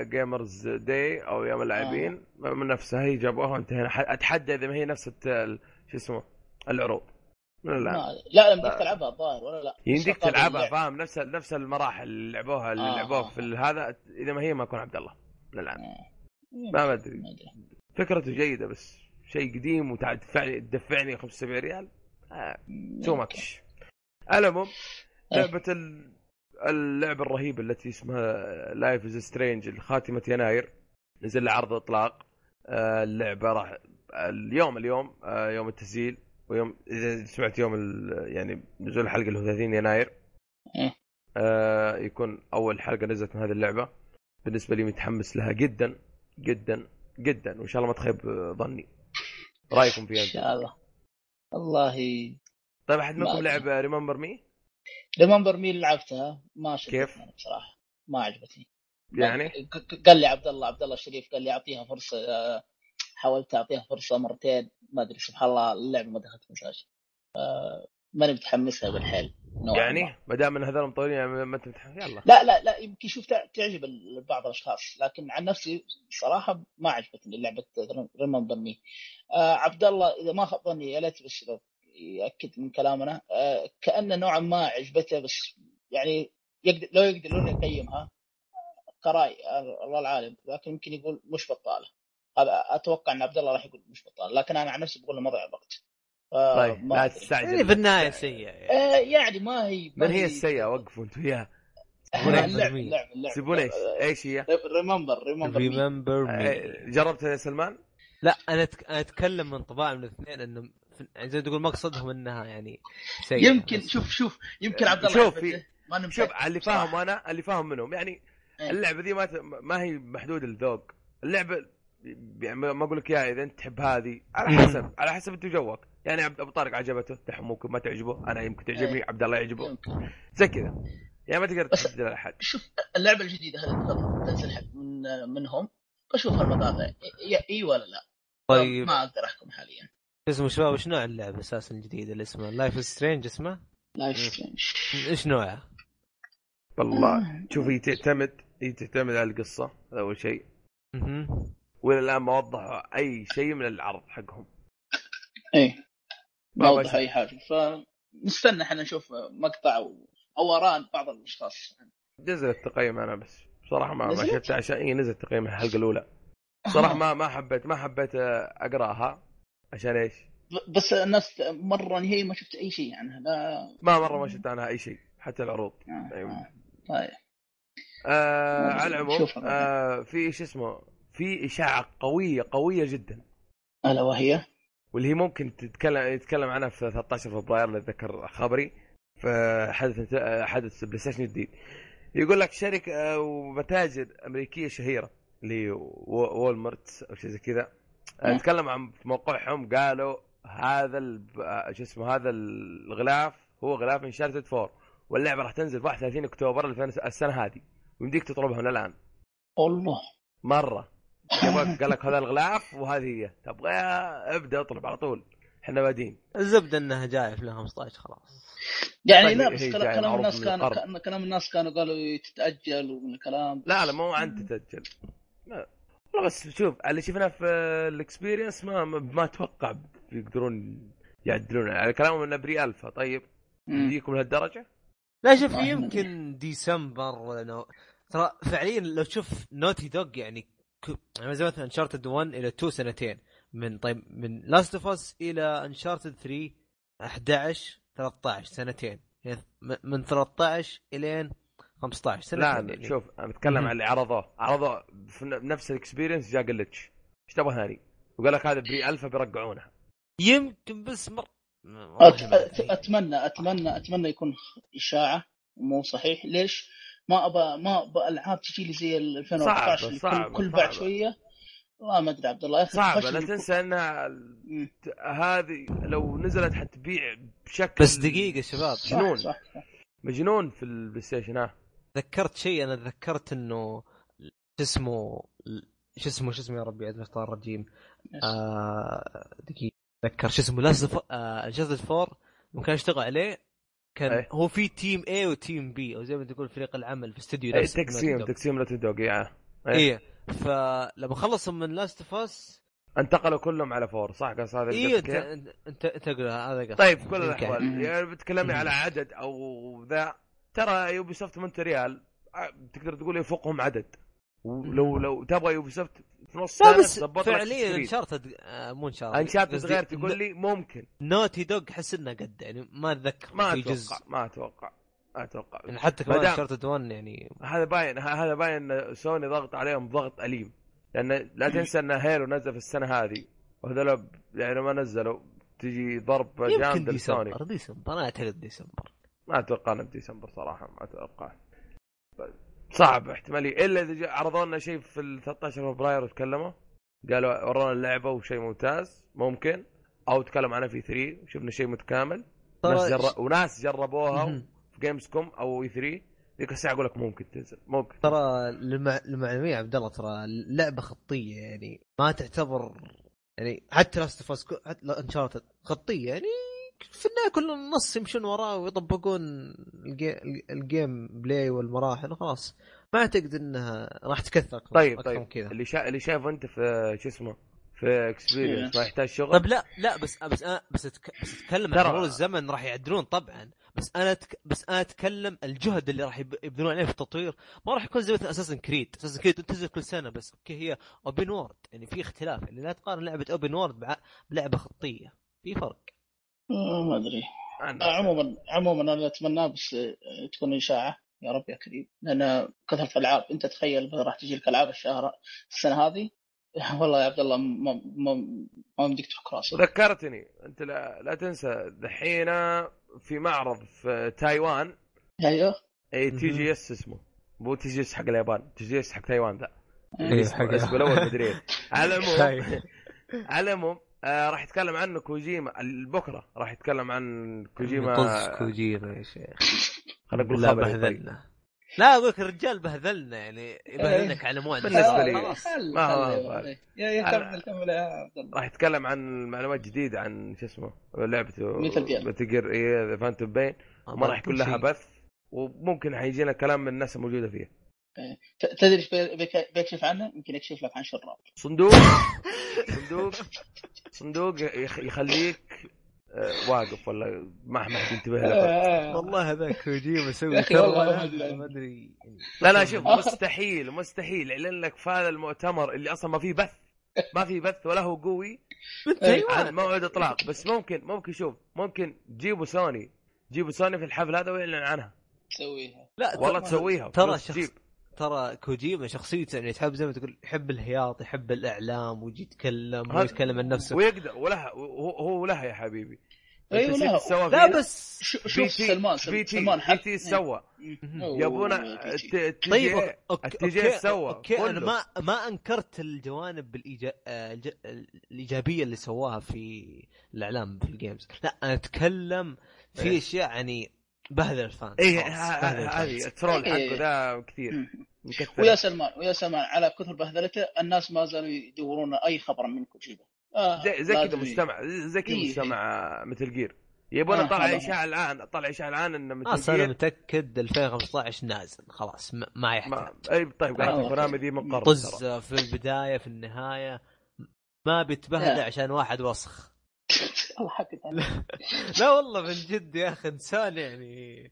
[SPEAKER 1] Gamers Day أو يوم اللاعبين. من نفسها هي جابوها وانتهينا. أتحدى إذا ما هي نفس شو اسمه العروض. من الالعاب.
[SPEAKER 3] لا لا يمديك. تلعبها الظاهر ولا لا؟
[SPEAKER 1] يمديك تلعبها. فاهم. نفس نفس المراحل اللي لعبوها اللي
[SPEAKER 3] آه،
[SPEAKER 1] لعبوها
[SPEAKER 3] آه.
[SPEAKER 1] في هذا إذا ما هي ما اكون عبد الله. من الالعاب
[SPEAKER 3] آه.
[SPEAKER 1] ما
[SPEAKER 3] أدري.
[SPEAKER 1] فكرته جيدة بس شيء قديم وتدفعني تدفعني 75 ريال. too much
[SPEAKER 3] إيه.
[SPEAKER 1] لعبة ال... اللعبة الرهيبة التي اسمها Life is Strange خاتمه يناير. نزل لها عرض إطلاق. آه، اللعبة راح اليوم اليوم آه، يوم التسجيل ويوم إذا سمعت يوم ال... يعني نزول الحلقة اللي هو 30 يناير.
[SPEAKER 3] إيه.
[SPEAKER 1] آه، يكون أول حلقة نزلت من هذه اللعبة. بالنسبة لي متحمس لها جدا جدا جدا. وإن شاء الله ما تخيب ظني. رأيكم فيها إن
[SPEAKER 3] شاء الله. والله
[SPEAKER 1] طيب
[SPEAKER 3] أحد
[SPEAKER 1] منكم. لعب Remember Me
[SPEAKER 3] Remember Me لعبتها ما شفتها
[SPEAKER 1] كيف؟
[SPEAKER 3] بصراحة. ما عجبتني.
[SPEAKER 1] يعني؟
[SPEAKER 3] قال لي عبد الله عبد الله الشريف قال لي أعطيها فرصة آه، حاولت أعطيها فرصة مرتين ما أدري سبحان الله اللعبة ما دخلت مساج ماني متحمسها بالحيل.
[SPEAKER 1] يعني؟ ما. دام إن هذول مطورين يعني ما أنت متح- يلا.
[SPEAKER 3] لا لا لا يمكن شوف تع- تعجب بعض الأشخاص لكن عن نفسي صراحة ما عجبتني لعبة ريمبر مي آه عبد الله إذا ما خاب ظني يا ليت لو يأكد من كلامنا آه كانه نوعا ما عجبته بس يعني يقدر لو يقدرون يقيمها كرأي الله العالم لكن يمكن يقول مش بطالة هذا أتوقع إن عبد الله راح يقول مش بطالة لكن أنا عن نفسي بقول له مضيع وقت
[SPEAKER 1] طيب
[SPEAKER 3] ما
[SPEAKER 1] لا. تستعجل
[SPEAKER 2] يعني في النهاية سيء يعني.
[SPEAKER 3] آه يعني ما هي ما
[SPEAKER 1] من هي السيئة وقفوا أنتوا وياها
[SPEAKER 2] سيبوني.
[SPEAKER 3] اللعب اللعب اللعب
[SPEAKER 1] سيبون إيش إيش هي؟
[SPEAKER 3] Remember
[SPEAKER 2] Remember Remember
[SPEAKER 1] Me جربتها يا سلمان؟
[SPEAKER 2] لا أنا. أنا أتكلم من طباع من الاثنين إنه يعني زي تقول مقصدهم إنها يعني سيئة.
[SPEAKER 3] يمكن
[SPEAKER 2] بس.
[SPEAKER 3] شوف شوف يمكن عبد الله
[SPEAKER 1] شوف،.
[SPEAKER 3] ما
[SPEAKER 1] شوف على اللي. فاهم أنا اللي فاهم منهم. يعني
[SPEAKER 3] إيه.
[SPEAKER 1] اللعبة دي ما ت... ما هي محدود الذوق اللعبة يعني ما أقول لك إياها إذا أنت تحب هذه على حسب على حسب أنت وجوك. يعني عبد أبو طارق عجبته دحين ممكن ما تعجبه أنا يمكن تعجبني
[SPEAKER 3] إيه.
[SPEAKER 1] عبد الله يعجبه. زي كذا. يعني ما تقدر
[SPEAKER 3] بس-
[SPEAKER 1] تحدد أحد.
[SPEAKER 3] شوف اللعبة الجديدة هذه تنزل حق من منهم. بشوف المقاطع إي ولا لا.
[SPEAKER 2] طيب.
[SPEAKER 3] ما أقدر أحكم حاليا.
[SPEAKER 2] اسمه شباب وش نوع اللعبه أساسا الجديده اللي اسمها Life Strange اسمه؟
[SPEAKER 3] Life Strange
[SPEAKER 2] إيش نوعها؟
[SPEAKER 1] والله شوف هي تعتمد هي تعتمد على القصة هذا أول شيء.
[SPEAKER 2] مهم.
[SPEAKER 1] وإلى الآن ما وضحوا أي شيء من العرض حقهم.
[SPEAKER 3] اي
[SPEAKER 1] ما
[SPEAKER 3] ما وضح
[SPEAKER 1] بس-
[SPEAKER 3] اي حاجة. فنستنى إحنا نشوف مقطع و- أو آراء بعض الأشخاص.
[SPEAKER 1] نزل التقييم أنا بس. بصراحة ما ما؟ شفتها عشان اي نزل تقييم الحلقة الأولى. صراحة ما ما حبيت ما حبيت آه، أقرأها. عشان
[SPEAKER 3] إيش؟ بس الناس مرة نهائي ما شفت أي شيء عنها لا
[SPEAKER 1] ما مرة ما شفت عنها أي شيء حتى العروض
[SPEAKER 3] آه،
[SPEAKER 1] أيوة.
[SPEAKER 3] آه. طيب
[SPEAKER 1] آه على العموم. آه في شو اسمه في إشاعة قوية قوية جدا
[SPEAKER 3] ألا وهي
[SPEAKER 1] واللي هي ممكن تتكلم يتكلم عنها في 13 فبراير اللي اتذكر خبري في حدث حدث بلاي ستيشن جديد يقول لك شركة آه، ومتاجر أمريكية شهيرة اللي وولمرت أو شيء زي كذا آه،
[SPEAKER 3] نعم.
[SPEAKER 1] تكلم عن في موقعهم قالوا هذا ال- آه، شو اسمه هذا الغلاف هو غلاف انشارتد 4 واللعبة راح تنزل في 31 أكتوبر 2000 السنة هذه. ويمديك تطلبها من الآن.
[SPEAKER 3] الله
[SPEAKER 1] مرة. قال لك هذا الغلاف وهذه هي. تبغاها ابدأ اطلب على طول. إحنا بادين.
[SPEAKER 2] الزبدة إنها جاية في 15 خلاص.
[SPEAKER 3] يعني
[SPEAKER 1] طيب،
[SPEAKER 3] لا بس كلام الناس
[SPEAKER 1] من
[SPEAKER 3] كان
[SPEAKER 1] القرب.
[SPEAKER 3] كان- كلام الناس كانوا قالوا تتأجل ومن الكلام.
[SPEAKER 1] لا لا مو عن تتأجل. لا. والله بس شوف اللي شفناه في ال Experience ما ما أتوقع يقدرون يعدلون على كلامهم إنه pre-alpha. طيب. يجيكم لهالدرجة؟
[SPEAKER 2] لا شوف يمكن ديسمبر ولا نو... ترى فعليا لو تشوف Naughty Dog يعني ك... يعني زي مثلا Uncharted 1 إلى 2 سنتين. من طيب من Last of Us إلى Uncharted 3 11 13 سنتين. يعني م- من 13 إلين 15 سنتين
[SPEAKER 1] لا
[SPEAKER 2] يعني.
[SPEAKER 1] شوف أنا بتكلم. عن اللي عرضوه عرضوه في نفس ال Experience جاء glitch إيش تبغى ثاني؟ وقال لك هذا pre-alpha بيرجعونها
[SPEAKER 2] يمكن بس مر.
[SPEAKER 3] أتمنى أتمنى أتمنى يكون إشاعة مو صحيح ليش؟ ما ابى ما ابى ألعاب تجي لي زي ال 2014
[SPEAKER 1] صعبة،
[SPEAKER 3] اللي
[SPEAKER 1] صعبة،
[SPEAKER 3] كل, كل بعد. شوية ما ما أدري عبد الله
[SPEAKER 1] صعبة
[SPEAKER 3] فشل
[SPEAKER 1] لا تنسى
[SPEAKER 3] إنها.
[SPEAKER 1] هذه لو نزلت حتبيع بشكل
[SPEAKER 2] بس دقيقة شباب
[SPEAKER 3] صح
[SPEAKER 1] جنون.
[SPEAKER 3] صح, صح.
[SPEAKER 1] مجنون في البلاي ستيشن ها
[SPEAKER 2] ذكرت شيء أنا ذكرت إنه شو اسمه شو اسمه شو اسمه يا ربي عدل اختار الرجيم آه دقيقة ذكر شو اسمه لاست آه فور ممكن اشتغل عليه كان
[SPEAKER 1] أي.
[SPEAKER 2] هو في تيم اي وتيم بي أو زي ما تقول فريق العمل في استوديو
[SPEAKER 1] اي تقسيم. تقسيم لا تدوق
[SPEAKER 2] إيه فلما خلصوا من لاست اوف اس
[SPEAKER 1] انتقلوا كلهم على فور صح قص هذا قصدك
[SPEAKER 2] انت؟ انت هذا قصدي.
[SPEAKER 1] طيب كل. الأحوال يعني بتكلمني. على عدد أو ذا ترى يوبي سوفت مونتريال آه، تقدر تقول يفوقهم عدد. ولو لو تبغى يوبي سوفت في نص
[SPEAKER 2] لا
[SPEAKER 1] سنة
[SPEAKER 2] بس فعليا. انشارتد آه مو انشارتد
[SPEAKER 1] انشارتد غير تقول لي ممكن.
[SPEAKER 2] نوتي دوغ أحس إنه قد يعني ما أتذكر
[SPEAKER 1] ما
[SPEAKER 2] في جزء.
[SPEAKER 1] أتوقع ما أتوقع ما أتوقع.
[SPEAKER 2] يعني حتى كمان انشارتد 1 يعني
[SPEAKER 1] هذا باين هذا باين إن سوني ضغط عليهم ضغط أليم. لأن لا تنسى إن Halo نزل في السنة هذه. وهذول يعني ما نزلوا. تجي ضرب جامد لسوني.
[SPEAKER 2] ديسمبر ديسمبر أنا أعتقد ديسمبر
[SPEAKER 1] ما أتوقع إنه بديسمبر صراحة ما أتوقع. صعب احتمالية. إلا إذا عرضوا لنا شيء في ال 13 فبراير وتكلموا. قالوا ورونا اللعبة وشيء ممتاز ممكن. أو تكلم عنها في 3 وشفنا شيء متكامل.
[SPEAKER 2] ترى
[SPEAKER 1] ناس جر... وناس جربوها. في Gamescom أو E3 ذيك الساعة أقول لك ممكن تنزل ممكن.
[SPEAKER 2] ترى للمع... للمعلوميه عبد الله ترى لعبة خطية يعني ما تعتبر يعني حتى Last of Us حتى Uncharted خطية يعني في النهاية كل النص يمشون وراه ويطبقون ال ga... ال gameplay والمراحل وخلاص. ما اعتقد إنها راح تكثر
[SPEAKER 1] طيب
[SPEAKER 2] أكثر
[SPEAKER 1] طيب.
[SPEAKER 2] كذا.
[SPEAKER 1] اللي شا... اللي شايفه أنت في شو اسمه في Experience ما يحتاج شغل؟
[SPEAKER 2] طيب لا لا بس بس أنا بس أتك... بس أتكلم عن
[SPEAKER 1] ترى-
[SPEAKER 2] مرور الزمن راح يعدلون طبعا. بس أنا أتك... بس أنا أتكلم الجهد اللي راح يب... يبذلون عليه في التطوير. ما راح يكون زي مثلا Assassin's Creed Assassin's Creed تنزل كل سنة بس. okay هي open world يعني في اختلاف. يعني لا تقارن لعبة open world بع... بلعبه خطية. في فرق.
[SPEAKER 3] ما
[SPEAKER 1] أدري.
[SPEAKER 3] آه، عموما عموما أنا اتمناه بس آه، تكون إشاعة. يا رب يا كريم. لأن كثرة الألعاب أنت تخيل راح تجي لك ألعاب الشهر السنة هذه؟ والله يا عبد الله ما ما ما بدك تحك راسك
[SPEAKER 1] وذكرتني أنت لا, لا تنسى دحين في معرض في تايوان.
[SPEAKER 3] أيوه.
[SPEAKER 1] أي تي. جي اس اسمه. مو تي جي اس حق اليابان تي جي اس حق تايوان ذا اسمه,
[SPEAKER 2] حق-
[SPEAKER 1] اسمه الأول مدري. على العموم. على العموم آه راح يتكلم عنه كوجيما. بكره راح يتكلم عن كوجيما.
[SPEAKER 2] طز كوجيما يا شيخ.
[SPEAKER 1] خلينا نقول
[SPEAKER 2] لا
[SPEAKER 1] خبري. طيب.
[SPEAKER 2] بهذلنا لا أقول لك الرجال بهذلنا يعني. يبهذلك على مو
[SPEAKER 1] بالنسبة لي. ما هو أنا-
[SPEAKER 3] كمل كمل يا عبد الله.
[SPEAKER 1] راح يتكلم عن معلومات جديدة عن شو اسمه لعبته
[SPEAKER 3] Metal Gear.
[SPEAKER 1] متل جير اي فانتوم بين وما راح يكون لها بث. وممكن حيجينا كلام من الناس الموجودة فيها.
[SPEAKER 3] تدري إيش بي- بيك- بيكشف عنه؟ يمكن يكشف لك عن شراب.
[SPEAKER 1] صندوق. صندوق. صندوق يخ- يخليك آه، واقف ولا ما حد ينتبه لك.
[SPEAKER 3] آه،
[SPEAKER 2] والله هذا كوجيما
[SPEAKER 3] يا
[SPEAKER 2] يسوي
[SPEAKER 3] والله ما أدري.
[SPEAKER 1] لا لا شوف مستحيل مستحيل. يعلن لك في هذا المؤتمر اللي أصلا ما فيه بث. ما فيه بث ولا هو قوي.
[SPEAKER 2] من
[SPEAKER 1] عن موعد إطلاق. بس ممكن ممكن شوف ممكن جيبوا سوني. جيبوا سوني في الحفل هذا ويعلن عنها.
[SPEAKER 3] تسويها.
[SPEAKER 2] لا
[SPEAKER 1] والله تسويها.
[SPEAKER 2] ترى شخص. ترى كوجيما شخصيته يعني تحب زي ما تقول يحب الهياط يحب الإعلام ويجي يتكلم ويتكلم عن نفسه.
[SPEAKER 1] ويقدر ولها هو, هو لها يا حبيبي. سوى
[SPEAKER 2] لا.
[SPEAKER 1] فينا؟
[SPEAKER 2] بس
[SPEAKER 3] شوف سلمان سلمان
[SPEAKER 1] بي
[SPEAKER 3] حق
[SPEAKER 1] تي سوى يبونا
[SPEAKER 2] طيب أوكي
[SPEAKER 1] التي جي
[SPEAKER 2] أوكي,
[SPEAKER 1] سوى
[SPEAKER 2] أوكي
[SPEAKER 1] أنا.
[SPEAKER 2] ما ما أنكرت الجوانب الإيجا... آه، الج... الإيجابية اللي سواها في الإعلام في الجيمز. لا أنا أتكلم في
[SPEAKER 1] إيه.
[SPEAKER 2] أشياء يعني بهذل الفان الفان.
[SPEAKER 1] هذه الترول
[SPEAKER 3] إيه.
[SPEAKER 1] حقه ذا كثير
[SPEAKER 3] ويا سلمان ويا سلمان على كثر بهذلته الناس ما زالوا يدورون أي خبر من كوجيما آه
[SPEAKER 1] زي زي كذا مستمع زي كذا
[SPEAKER 3] إيه.
[SPEAKER 1] مستمع مثل جير يبونا
[SPEAKER 3] آه،
[SPEAKER 1] طلع. اشاعه الآن طلع إشاعة الآن إن مثل
[SPEAKER 2] أنا
[SPEAKER 1] جير
[SPEAKER 2] متأكد 2015 نازل خلاص ما, ما يحتاج
[SPEAKER 1] ما أي طيب
[SPEAKER 3] آه،.
[SPEAKER 1] كونامي ذي من قرن
[SPEAKER 2] طز. في البداية في النهاية ما بيتبهدل
[SPEAKER 3] لا.
[SPEAKER 2] عشان واحد وسخ. لا والله من جد يا أخي إنسان يعني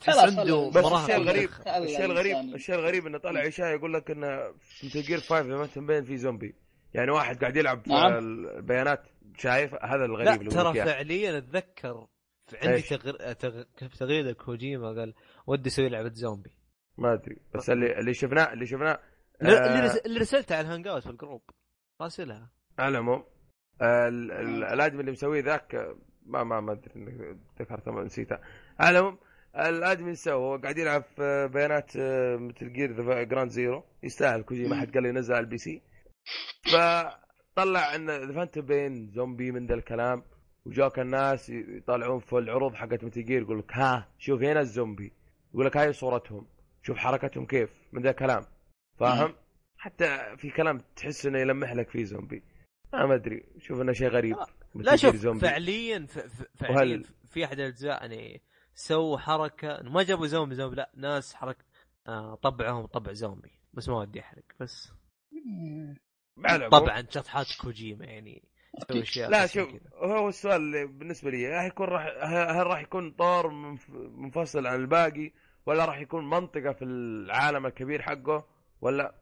[SPEAKER 2] تحس
[SPEAKER 3] خلاص،
[SPEAKER 2] عنده
[SPEAKER 3] خلاص.
[SPEAKER 1] بس الشيء الغريب. الشيء الغريب
[SPEAKER 3] الإنسان.
[SPEAKER 1] الشيء الغريب إنه طلع إشاعة يقول لك إنه في جير 5 لما تنبين في زومبي يعني واحد قاعد يلعب في
[SPEAKER 3] نعم.
[SPEAKER 1] البيانات شايف هذا الغريب
[SPEAKER 2] لا ترى. فعليا أتذكر عندي؟ تغر... تغ... تغريدة كوجيما قال ودي أسوي لعبة زومبي
[SPEAKER 1] ما أدري بس اللي اللي شفناه اللي شفناه
[SPEAKER 2] اللي,
[SPEAKER 1] آه،
[SPEAKER 2] اللي رس- اللي رسلته على ال Hangout في ال group راسلها
[SPEAKER 1] على العموم ال- ال- الآدمي اللي مسويه ذاك ما ما ما أدري إنك ذكرته ما نسيته. على العموم الآدمي سوى هو قاعد يلعب في بيانات آه، Metal Gear Ground Zeroes يستاهل
[SPEAKER 3] كوجيما.
[SPEAKER 1] حد قال لي ينزل على ال PC. فطلع إن ذا Phantom Pain زومبي من ذا الكلام. وجاك الناس يطالعون في العروض حقت Metal Gear يقول لك ها شوف هنا الزومبي. يقول لك هاي صورتهم شوف حركتهم كيف من ذا الكلام. فاهم؟ حتى في كلام تحس إنه يلمح لك فيه زومبي. ما ما أدري. شوف إنه شيء غريب.
[SPEAKER 2] لا,
[SPEAKER 1] مثل
[SPEAKER 2] لا شوف
[SPEAKER 1] زومبي.
[SPEAKER 2] فعليا ف... ف... فعليا
[SPEAKER 1] وهل-
[SPEAKER 2] في أحد الأجزاء يعني سووا حركة ما جابوا زومبي زومبي لا ناس حركة آه طبعهم طبع زومبي. بس ما ودي أحرق بس. طبعا شطحات كوجيما يعني
[SPEAKER 1] لا شوف. هو السؤال اللي بالنسبة لي هل يكون راح هل راح يكون طور منف- منفصل عن الباقي ولا راح يكون منطقة في العالم الكبير حقه ولا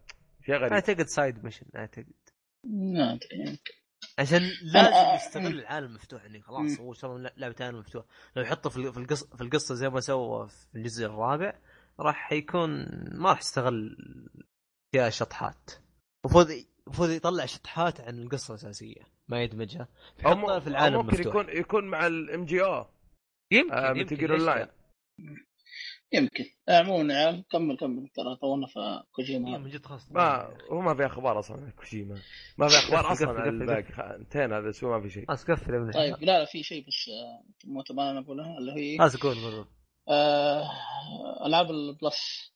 [SPEAKER 1] شيء غريب؟
[SPEAKER 2] أعتقد side mission أعتقد.
[SPEAKER 3] ما أدري يمكن.
[SPEAKER 2] عشان
[SPEAKER 3] آه،
[SPEAKER 2] لازم
[SPEAKER 3] آه،
[SPEAKER 2] يستغل
[SPEAKER 3] مم.
[SPEAKER 2] العالم المفتوح يعني خلاص. هو شغل لعبه عالم مفتوح لو يحطه في في القصة في القصة زي ما سوى في الجزء الرابع راح يكون ما راح يستغل فيها شطحات المفروض المفروض يطلع شطحات عن القصة الأساسية ما يدمجها يحطها في
[SPEAKER 1] أو
[SPEAKER 2] العالم
[SPEAKER 1] ممكن
[SPEAKER 2] المفتوح
[SPEAKER 1] يكون يكون مع ال MG أو
[SPEAKER 2] يمكن
[SPEAKER 1] آه
[SPEAKER 2] يمكن
[SPEAKER 1] Metal Gear
[SPEAKER 2] ليش
[SPEAKER 1] اونلاين
[SPEAKER 2] لا؟
[SPEAKER 3] يمكن. آه، عموما يا عيال كمل كمل. ترى طولنا في كوجيما
[SPEAKER 2] إيه،. من جد خلاص.
[SPEAKER 1] ما هو ما في أخبار أصلا عن كوجيما. ما في أخبار
[SPEAKER 2] أصلا
[SPEAKER 1] عن الباقي انتهينا هذا الأسبوع ما في شيء.
[SPEAKER 2] خلاص قفل يا ابن
[SPEAKER 3] طيب. لا لا في شيء بس آه، مو تبغى أنا أقولها اللي هي
[SPEAKER 2] خلاص قول قول.
[SPEAKER 3] آه، ألعاب ال
[SPEAKER 1] Plus.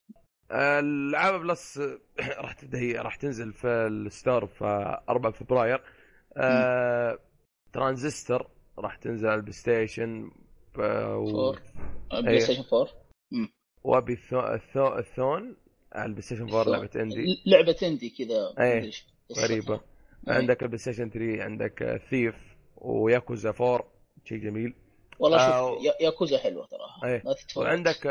[SPEAKER 1] ألعاب Plus راح تبدأ هي راح تنزل في ال store في 4 فبراير. آه ترانزستور راح تنزل على ال PlayStation f- و...
[SPEAKER 3] four. Play
[SPEAKER 1] أيه.
[SPEAKER 3] Station 4
[SPEAKER 1] و Apotheo... theo... theon على ال PlayStation 4 لعبة indie
[SPEAKER 3] لعبة indie كذا
[SPEAKER 1] أيه.
[SPEAKER 3] قصتها.
[SPEAKER 1] غريبه
[SPEAKER 3] أيه.
[SPEAKER 1] عندك ال PlayStation 3 عندك Thief و Yakuza 4 شيء جميل
[SPEAKER 3] والله
[SPEAKER 1] آه،
[SPEAKER 3] شوف Ya- Yakuza حلوة
[SPEAKER 1] أيه.
[SPEAKER 3] لا تتفرج
[SPEAKER 1] وعندك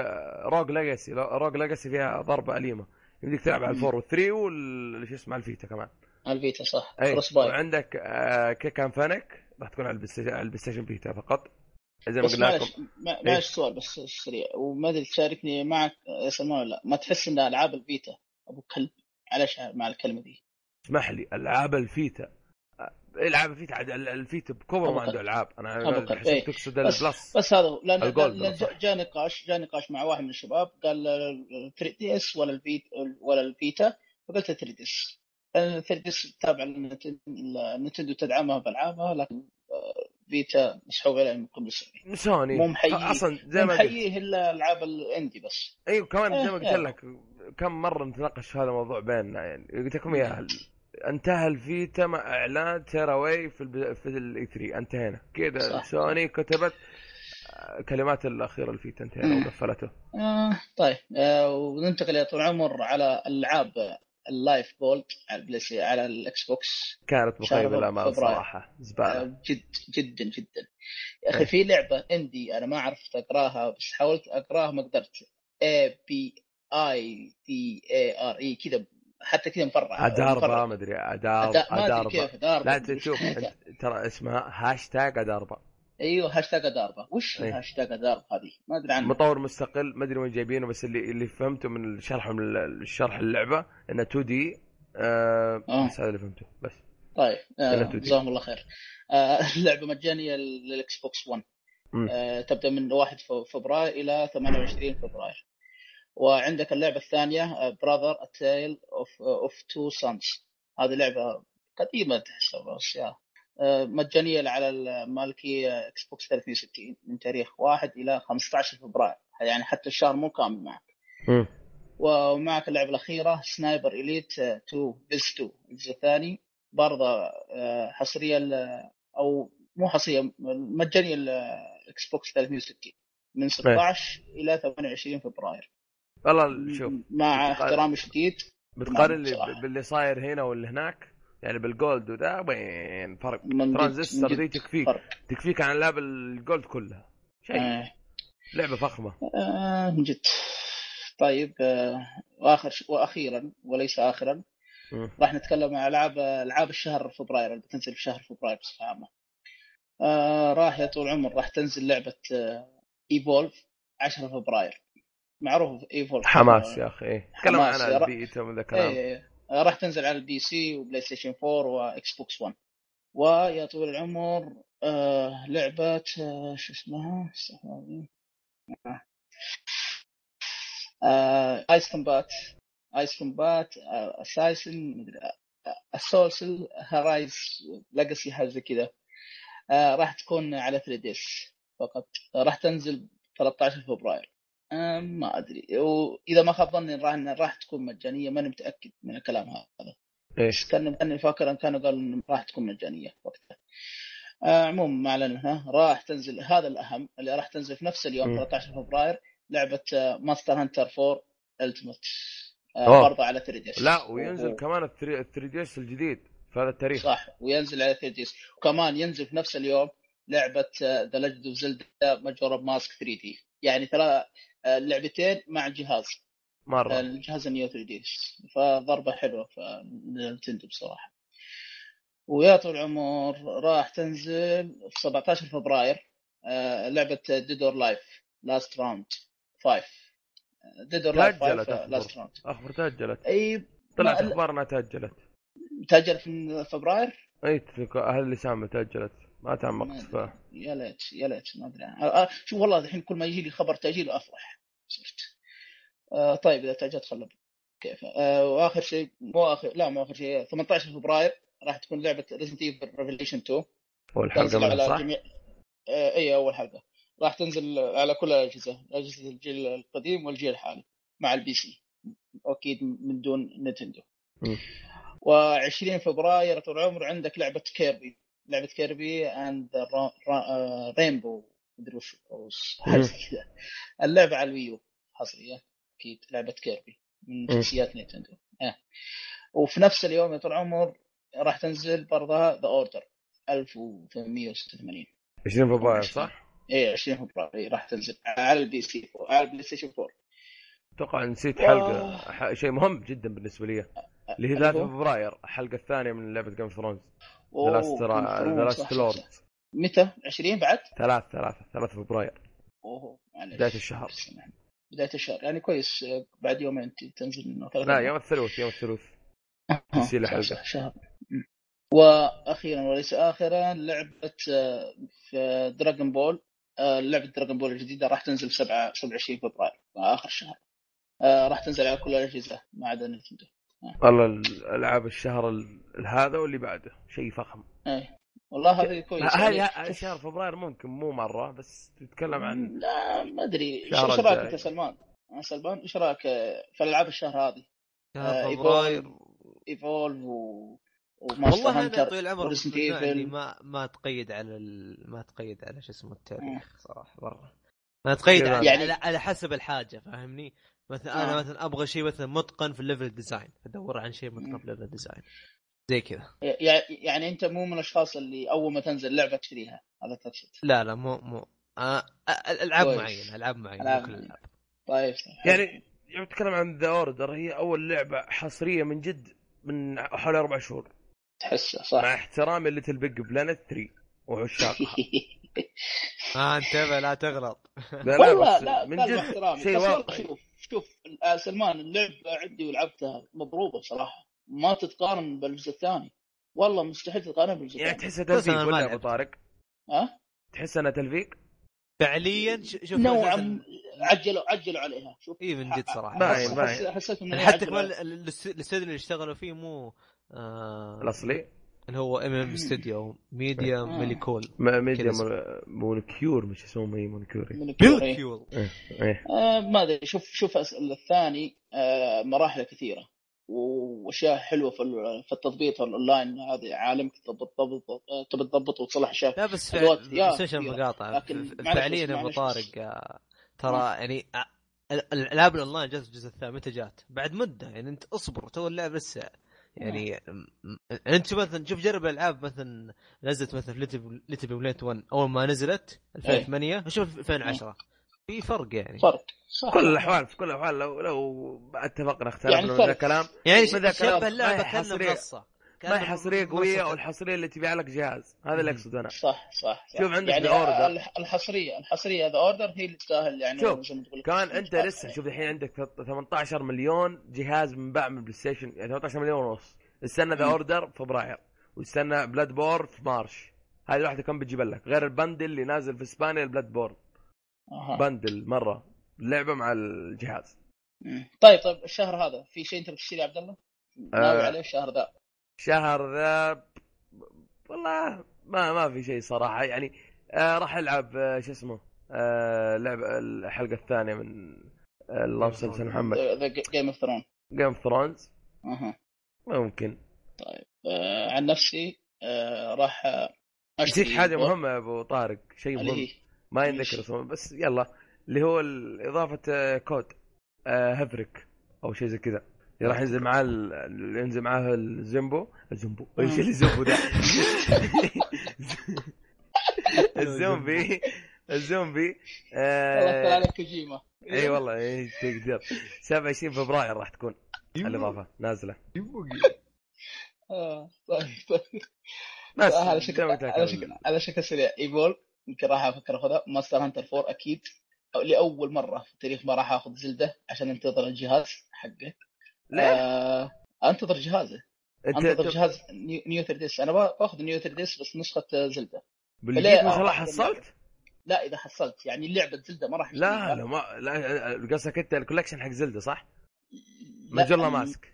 [SPEAKER 1] Rogue Legacy Rogue Legacy فيها ضربة أليمة يمديك تلعب على.
[SPEAKER 3] ال
[SPEAKER 1] four وال three وال شو اسمه على ال Vita كمان
[SPEAKER 3] ال Vita صح باي
[SPEAKER 1] وعندك آه Kick and Fennick راح تكون على ال PlayStation Vita فقط زي ما
[SPEAKER 3] بس
[SPEAKER 1] قلنا
[SPEAKER 3] معلش
[SPEAKER 1] لكم إيه.
[SPEAKER 3] معلش سؤال بس سريع وما أدري تشاركني معك يا سلمان ولا لا ما تحس إن ألعاب ال Vita أبو كلب معلش مع الكلمة دي
[SPEAKER 1] اسمح لي ألعاب ال Vita ألعاب ال Vita عاد ال- ال Vita
[SPEAKER 3] بكبر
[SPEAKER 1] ما عنده.
[SPEAKER 3] ألعاب أنا.
[SPEAKER 1] حسيت. تقصد
[SPEAKER 3] بس
[SPEAKER 1] ال Plus
[SPEAKER 3] بس هذا هو لأن. جاء نقاش جاء نقاش مع واحد من الشباب قال 3DS ولا ال Vita ولا ال Vita فقلت 3 دي إس لأن 3 دي إس تابع ال Nintendo تدعمها بألعابها لكن Vita مسحوب عليها من قبل سنين
[SPEAKER 1] سوني.
[SPEAKER 3] مو محيي.
[SPEAKER 1] أصلا زي ما قلت.
[SPEAKER 3] محييه إلا ألعاب ال indie بس.
[SPEAKER 1] أيوه كمان زي ما
[SPEAKER 3] إيه،
[SPEAKER 1] قلت
[SPEAKER 3] إيه.
[SPEAKER 1] لك كم مرة نتناقش هذا الموضوع بيننا يعني. قلت لكم إياها. انتهى ال Vita مع إعلان Tearaway في. في ال E3 انتهينا. كذا. سوني كتبت آه، كلمات الأخيرة ال Vita.
[SPEAKER 3] انتهينا.
[SPEAKER 1] وقفلته.
[SPEAKER 3] آه طيب. آه وننتقل يا طول العمر على ألعاب ال Live Gold على ال Play على ال Xbox.
[SPEAKER 1] كانت مخيبة
[SPEAKER 3] فبراير.
[SPEAKER 1] صراحة زبالة.
[SPEAKER 3] آه، جد جدا جدا. يا أخي
[SPEAKER 1] إيه.
[SPEAKER 3] في لعبة اندي أنا ما عرفت أقراها بس حاولت أقراها ما قدرت. اي بي اي تي اي ار اي كذا حتى كذا مفرع.
[SPEAKER 1] اداربا. ما
[SPEAKER 3] أدري
[SPEAKER 1] اداربا لا تشوف ترى اسمها هاشتاج اداربا
[SPEAKER 3] أيوه هاشتاج اداربا وش
[SPEAKER 1] أي.
[SPEAKER 3] الهاشتاج اداربا هذه؟ ما أدري عنها.
[SPEAKER 1] مطور مستقل ما أدري وين جايبينه بس اللي اللي فهمته من شرحهم الشرح اللعبة انها 2 دي آه
[SPEAKER 3] آه.
[SPEAKER 1] بس هذا اللي فهمته بس.
[SPEAKER 3] طيب آه،
[SPEAKER 1] إلا 2D.
[SPEAKER 3] جزاهم الله خير. آه، اللعبة مجانية لل Xbox 1
[SPEAKER 1] مم.
[SPEAKER 3] آه، تبدأ من 1 ف- فبراير إلى 28 فبراير. وعندك اللعبة الثانية Brother Tale of of Two Sons هذه لعبة قديمة تحسب بس يا مجانية على المالكيه Xbox 360 من تاريخ 1 إلى 15 فبراير. يعني حتى الشهر مو كامل معك. ومعك اللعبة الأخيرة Sniper Elite 2 بيس 2 الجزء الثاني برضه آه، حصرية أو مو حصرية مجانية ال Xbox 360 من 16 إلى 28 فبراير.
[SPEAKER 1] والله شوف
[SPEAKER 3] مع احترامي الشديد
[SPEAKER 1] بتقارن
[SPEAKER 3] بصراحة.
[SPEAKER 1] باللي صاير هنا واللي هناك. يعني بال Gold وذا وين؟ فرق. ترانزستور دي تكفيك.
[SPEAKER 3] فرق.
[SPEAKER 1] تكفيك عن العاب ال Gold كلها. شيء.
[SPEAKER 3] آه،
[SPEAKER 1] لعبة فخمة.
[SPEAKER 3] آه، من جد. طيب آه، وآخر ش- وأخيرا وليس اخرا. راح نتكلم عن ألعاب ألعاب الشهر فبراير اللي بتنزل في شهر فبراير بصفة عامة. آه راح يا طول العمر راح تنزل لعبة آه Evolve 10 فبراير. معروف Evolve
[SPEAKER 1] حماس يا أخي. إيه. تكلم عن
[SPEAKER 3] يا رب.
[SPEAKER 1] البيتا من ذا الكلام
[SPEAKER 3] إيه آه، راح تنزل على ال PC و PlayStation 4 و Xbox 1 ويا طويل العمر آه لعبة آه شو اسمها؟ آه Ace Combat. Ace Combat Assault Assault Horizon Legacy حاجة زي كذا. آه راح تكون على 3 DS فقط. آه، راح تنزل 13 فبراير. آه ما أدري. واذا ما خاب ظني راح راح تكون مجانية ماني متأكد من الكلام هذا. إيش؟ كان كاني فاكر إن كانوا قالوا إن راح تكون مجانية وقتها. آه عموما ما اعلن منها راح تنزل هذا الأهم اللي راح تنزل في نفس اليوم
[SPEAKER 1] مم.
[SPEAKER 3] 13 فبراير لعبة Monster Hunter 4 Ultimate
[SPEAKER 1] أوه.
[SPEAKER 3] برضه على 3 DS.
[SPEAKER 1] لا وينزل كمان ال 3 DS الجديد في هذا التاريخ.
[SPEAKER 3] صح وينزل على 3 DS. وكمان ينزل في نفس اليوم لعبة The Legend of Zelda Mask 3 D يعني ترى آه، اللعبتين مع جهاز.
[SPEAKER 1] مرة.
[SPEAKER 3] الجهاز ال New 3 DS فضربة حلوة ف Nintendo بصراحة. ويا طول العمر راح تنزل في 17 فبراير آه، لعبة Dead or Alive Last Round 5 Dead or Alive
[SPEAKER 1] تأجلت
[SPEAKER 3] 5
[SPEAKER 1] Last.
[SPEAKER 3] Round
[SPEAKER 1] اخبر تأجلت.
[SPEAKER 3] أي
[SPEAKER 1] طلعت أخبار إنها تأجلت.
[SPEAKER 3] تاجل في فبراير؟
[SPEAKER 1] أي تلك- أهل اللسان تأجلت. ما تعمقت ف
[SPEAKER 3] يا ليت يا ليت ما أدري. آه، شوف والله الحين كل ما يجي لي خبر تأجيل أفرح صرت. آه طيب إذا تأجلت خلنا كيف؟ آه وآخر شيء مو آخر لا مو آخر شيء 18 فبراير راح تكون لعبة Resident Evil Revelations 2
[SPEAKER 1] والحلقة
[SPEAKER 3] تنزل
[SPEAKER 1] منها
[SPEAKER 3] على
[SPEAKER 1] صح؟
[SPEAKER 3] جميع آه إي أول حلقة. راح تنزل على كل الأجهزة أجهزة الجيل القديم والجيل الحالي مع ال PC أكيد من دون Nintendo.
[SPEAKER 1] مم.
[SPEAKER 3] و20 فبراير طول العمر عندك لعبة Kirby لعبة Kirby and Rainbow مدري وش حاجة كذا اللعبة على ال Wii U حصرية أكيد لعبة
[SPEAKER 1] Kirby من.
[SPEAKER 3] شخصيات Nintendo آه. وفي نفس اليوم يا طول العمر راح تنزل برضها The Order 1886
[SPEAKER 1] 20 فبراير صح؟
[SPEAKER 3] إيه 20 فبراير إيه، راح تنزل على ال PC على ال PlayStation 4
[SPEAKER 1] أتوقع نسيت
[SPEAKER 3] آه.
[SPEAKER 1] حلقة ح- شيء مهم جدا بالنسبة لي اللي هي
[SPEAKER 3] اللي
[SPEAKER 1] 3
[SPEAKER 3] هو؟
[SPEAKER 1] فبراير الحلقة الثانية من لعبة
[SPEAKER 3] Game of Thrones The
[SPEAKER 1] Lost
[SPEAKER 3] Lords. متى 20 بعد؟
[SPEAKER 1] ثلاث ثلاثة ثلاثة فبراير
[SPEAKER 3] أوه معليش.
[SPEAKER 1] بداية الشهر.
[SPEAKER 3] بداية الشهر يعني كويس بعد يومين تنزل منه ثلاث
[SPEAKER 1] لا. يوم الثلاث يوم
[SPEAKER 3] صح،
[SPEAKER 1] الحلقة.
[SPEAKER 3] صح، شهر. وأخيرا وليس اخرا لعبة في Dragon Ball لعبة Dragon Ball الجديدة راح تنزل في 7 27 فبراير آخر الشهر آه، راح تنزل على كل الأجهزة ما عدا Nintendo
[SPEAKER 1] والله الألعاب الشهر ال- هذا واللي بعده شيء فخم.
[SPEAKER 3] اي والله هذه كويس.
[SPEAKER 1] هذه
[SPEAKER 3] يعني
[SPEAKER 1] هذه شهر فبراير ممكن مو مرة بس تتكلم عن
[SPEAKER 3] لا ما أدري. إيش
[SPEAKER 1] رأيك.
[SPEAKER 3] أنت سلمان؟ آه، سلمان إيش رأيك في الالعاب الشهر هذه؟
[SPEAKER 2] شهر
[SPEAKER 3] آه،
[SPEAKER 2] فبراير.
[SPEAKER 3] Evolve و
[SPEAKER 2] والله
[SPEAKER 3] Hunter
[SPEAKER 2] طويل العمر ما ما تقيد على ال... ما تقيد على شو اسمه التاريخ صراحة برا. ما تقيد على,
[SPEAKER 3] يعني-
[SPEAKER 2] على, على حسب الحاجة فاهمني؟ مثلا أنا
[SPEAKER 3] آه.
[SPEAKER 2] مثلا أبغى شيء مثلا متقن في ال level design أدور عن شيء متقن. في ال level design زي كذا.
[SPEAKER 3] يع- يعني أنت مو من الأشخاص اللي أول ما تنزل لعبة تشتريها. هذا تقصد.
[SPEAKER 2] لا لا مو مو. آه ألعاب
[SPEAKER 3] كويس.
[SPEAKER 2] معينة
[SPEAKER 3] ألعاب
[SPEAKER 2] معينة كل. الالعاب
[SPEAKER 3] طيب.
[SPEAKER 1] يعني يوم تتكلم عن The Order هي أول لعبة حصرية من جد من حوالي أربع شهور.
[SPEAKER 3] تحسه صح.
[SPEAKER 1] مع احترامي LittleBigPlanet 3 وعشاقها
[SPEAKER 2] ما انتبه لا تغلط.
[SPEAKER 1] لا لا
[SPEAKER 3] لا
[SPEAKER 1] من جد شيء واقعي
[SPEAKER 3] شوف شوف آه، سلمان اللعبه عندي ولعبتها مضروبة بصراحه ما تتقارن بالجزء الثاني. والله مستحيل تتقارن بالجزء
[SPEAKER 1] يعني
[SPEAKER 3] الثاني.
[SPEAKER 1] تحسها
[SPEAKER 2] بس
[SPEAKER 1] تلفيق ولا يا
[SPEAKER 2] أبو.
[SPEAKER 1] طارق؟
[SPEAKER 3] ها؟
[SPEAKER 1] تحس انها تلفيق؟
[SPEAKER 2] فعليا ش- شوف
[SPEAKER 3] نوعا عجلوا عجلوا عليها. شوف
[SPEAKER 2] اي من جد صراحة.
[SPEAKER 1] باين، باين.
[SPEAKER 3] حس- حسيت انه
[SPEAKER 2] يعني حتى كمان الاستوديو اللي اشتغلوا فيه مو آه
[SPEAKER 1] الأصلي؟
[SPEAKER 2] اللي هو ام ام ستوديو ميديا
[SPEAKER 3] آه.
[SPEAKER 2] ميليكول
[SPEAKER 1] ما- ميديا
[SPEAKER 2] كذا
[SPEAKER 1] مون- مونكيور مش اسمه.
[SPEAKER 2] ميليكول
[SPEAKER 1] إيه
[SPEAKER 3] آه ما أدري. شوف شوف الثاني آه مراحل كثيرة. وأشياء حلوة في ال- في التضبيط الاونلاين هذه عالمك تبي تضبط تبي تضبط وتصلح أشياء
[SPEAKER 2] لا بس بس
[SPEAKER 3] معلش
[SPEAKER 2] فعليا
[SPEAKER 3] أبو
[SPEAKER 2] طارق. آه، ترى يعني آه، ال- الالعاب الاونلاين جات الجزء الثاني متى جات؟ بعد مدة. يعني أنت اصبر تو اللعبه لسه يعني م- م- انت شوف مثلا شوف جرب الألعاب مثلا نزلت مثلا ليتل بليت 1 أول ما نزلت 2008 شوف 2010 في فرق يعني.
[SPEAKER 3] فرق. صح.
[SPEAKER 1] كل الأحوال في كل الأحوال لو لو اتفقنا اختلفنا
[SPEAKER 3] يعني
[SPEAKER 1] من. ذا الكلام.
[SPEAKER 2] يعني شبه
[SPEAKER 1] كلام.
[SPEAKER 2] اللعبه كانها. منصه
[SPEAKER 1] ما هي حصريه قوية
[SPEAKER 2] منصة-
[SPEAKER 1] والحصريه اللي تبيع لك جهاز هذا اللي
[SPEAKER 2] مم.
[SPEAKER 1] اقصد أنا
[SPEAKER 3] صح صح, صح.
[SPEAKER 1] شوف عندك
[SPEAKER 3] يعني الحصرية الحصرية ذا اوردر هي اللي تستاهل يعني
[SPEAKER 1] شوف،
[SPEAKER 3] زي ما تقول
[SPEAKER 1] كان أنت لسه شوف الحين عندك 18 مليون جهاز منباع من بلاي ستيشن يعني 18 مليون ونص استنى
[SPEAKER 3] The.
[SPEAKER 1] Order في فبراير واستنى Bloodborne في March هذه واحدة كم بتجيب لك غير ال bundle اللي نازل في إسبانيا ال Bloodborne
[SPEAKER 3] أها.
[SPEAKER 1] bundle مرة اللعبه مع الجهاز.
[SPEAKER 3] طيب طيب الشهر هذا في شيء أنت بتشتري يا عبد الله؟ ناوي
[SPEAKER 1] آه.
[SPEAKER 3] عليه الشهر ذا
[SPEAKER 1] شهر ذا والله ما ما في شيء صراحة. يعني آه راح ألعب آه شو اسمه آه لعب الحلقة الثانية من آه اللهم صل على محمد.
[SPEAKER 3] The Game of Thrones
[SPEAKER 1] Game of Thrones
[SPEAKER 3] أها.
[SPEAKER 1] ممكن.
[SPEAKER 3] آه عن نفسي آه راح آه، أشتري
[SPEAKER 1] نسيت
[SPEAKER 3] حاجة
[SPEAKER 1] مهمة يا أبو طارق شيء مهم. ما؟ ينذكر اسمه بس يلا اللي هو إضافة آه، COD آه، Havoc أو شيء زي كذا. راح ينزل معاه ال- ينزل معاه الزمبو الزمبو إيش اللي زمبو ده. الزومبي الزومبي آه،
[SPEAKER 3] عليك كوجيما.
[SPEAKER 1] أي والله إيه، تقدر. 27 فبراير راح تكون الإضافة. نازلة.
[SPEAKER 3] آه، طيب طيب.
[SPEAKER 1] بس.
[SPEAKER 3] على شكل على شكل على شكل سريع. Evil يمكن راح أفكر اخذها Monster Hunter 4 أكيد. أو لأول مرة في التاريخ ما راح أخذ Zelda عشان انتظر الجهاز حقه؟ آه انتظر جهازه.
[SPEAKER 1] انت
[SPEAKER 3] انتظر جهاز New New 3DS. أنا با- باخذ New 3DS بس نسخة آه، Zelda.
[SPEAKER 1] بالجديد ما شاء الله
[SPEAKER 3] آه،
[SPEAKER 1] حصلت؟
[SPEAKER 3] لا إذا حصلت. يعني لعبة Zelda ما راح
[SPEAKER 1] لا. لا ما لا قصدك أنت ال collection حق Zelda صح؟
[SPEAKER 3] ال-
[SPEAKER 1] Mask.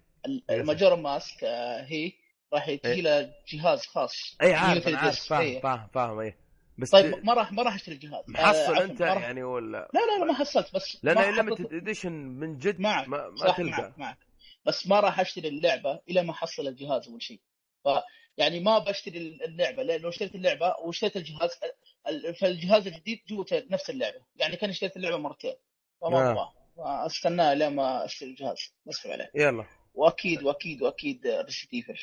[SPEAKER 3] ال Majora Mask آه، هي راح
[SPEAKER 1] إيه.
[SPEAKER 3] يجي لها جهاز خاص.
[SPEAKER 1] اي عارف
[SPEAKER 3] New
[SPEAKER 1] أنا
[SPEAKER 3] 3DS.
[SPEAKER 1] عارف فاهم
[SPEAKER 3] إيه.
[SPEAKER 1] فاهم فاهم اي بس
[SPEAKER 3] طيب ما راح ما راح أشتري الجهاز آه،
[SPEAKER 1] محصل
[SPEAKER 3] عفواً، أنت
[SPEAKER 1] يعني ولا؟
[SPEAKER 3] لا لا لا ما حصلت بس
[SPEAKER 1] لأن
[SPEAKER 3] limited
[SPEAKER 1] edition من جد
[SPEAKER 3] معك
[SPEAKER 1] ما, ما تلقى.
[SPEAKER 3] معك معك. بس ما راح أشتري اللعبة إلى ما احصل الجهاز أول شيء. ف يعني ما بشتري اللعبة لأن لو اشتريت اللعبة واشتريت الجهاز ال- فالجهاز الجديد جوّته نفس اللعبة. يعني كان اشتريت اللعبة مرتين. فما
[SPEAKER 1] آه.
[SPEAKER 3] استناه لين ما أشتري الجهاز. اسف عليه.
[SPEAKER 1] يلا.
[SPEAKER 3] وأكيد وأكيد وأكيد Resident Evil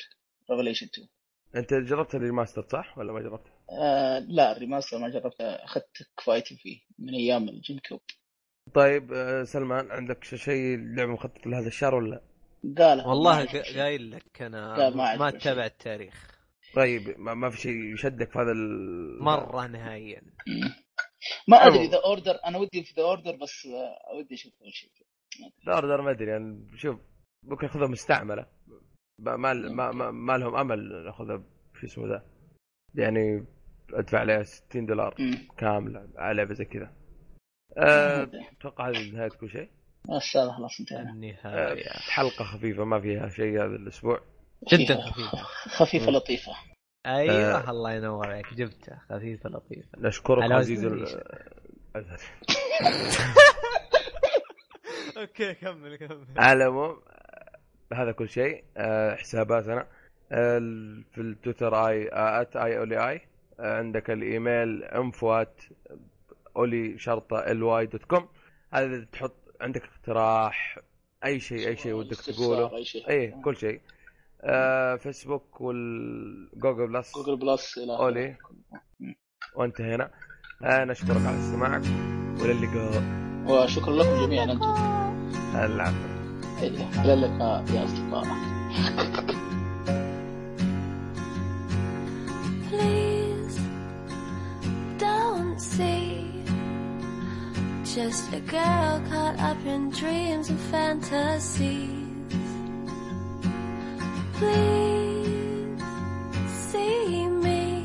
[SPEAKER 3] Revelations 2
[SPEAKER 1] أنت جربت ال remaster صح؟ ولا ما جربت؟
[SPEAKER 3] آه لا ال remaster ما جربته. أخذت كفايتي فيه من أيام ال GameCube.
[SPEAKER 1] طيب آه، سلمان عندك شيء لعبة مخطط لهذا الشهر ولا؟
[SPEAKER 3] قال.
[SPEAKER 2] والله قايل لك أنا
[SPEAKER 3] لا، ما
[SPEAKER 2] ما
[SPEAKER 3] شيء.
[SPEAKER 2] التاريخ.
[SPEAKER 1] طيب ما, ما في شيء يشدك في هذا ال
[SPEAKER 2] مرة نهائيا.
[SPEAKER 3] ما. أدري The Order أنا ودي في The Order بس آه، ودي أشوف أول شيء.
[SPEAKER 1] Order ما أدري يعني شوف ممكن اخذها مستعملة. ما ما ما, ما لهم أمل نأخذها شو اسمه ذا. يعني أدفع عليها 60 دولار. كاملة على لعبة زي كذا. أه،
[SPEAKER 3] أدري.
[SPEAKER 1] أتوقع هذه نهاية كل شيء.
[SPEAKER 3] هذا خلاص انتهينا.
[SPEAKER 2] النهاية.
[SPEAKER 1] حلقة خفيفة ما فيها شيء هذا الأسبوع.
[SPEAKER 2] جدا. خفيفة.
[SPEAKER 3] خفيفة لطيفة.
[SPEAKER 2] أيوه
[SPEAKER 1] آه.
[SPEAKER 2] الله ينور عليك. جبتها. خفيفة لطيفة.
[SPEAKER 1] نشكرك
[SPEAKER 2] الريشة.
[SPEAKER 1] ال-
[SPEAKER 2] أوكي كمل كمل.
[SPEAKER 1] على العموم هذا كل شيء. أه، حساباتنا. أه، في التويتر آي at آي أولي آي. عندك الإيميل info at أولي شرطة ال واي dot com هذا تحط عندك اقتراح؟ أي شيء أي شيء ودك تقوله؟
[SPEAKER 3] أي شيء.
[SPEAKER 1] اي كل شيء. آه فيسبوك وال Google
[SPEAKER 3] Plus Google Plus
[SPEAKER 1] إلى أولي. وانتهينا. آه نشكرك على استماعك. والى اللقاء.
[SPEAKER 3] وشكرا لكم جميعا أنتم.
[SPEAKER 1] العفو.
[SPEAKER 3] إلى اللقاء يا
[SPEAKER 4] أصدقاء. Just a girl caught up in dreams and fantasies. Please see me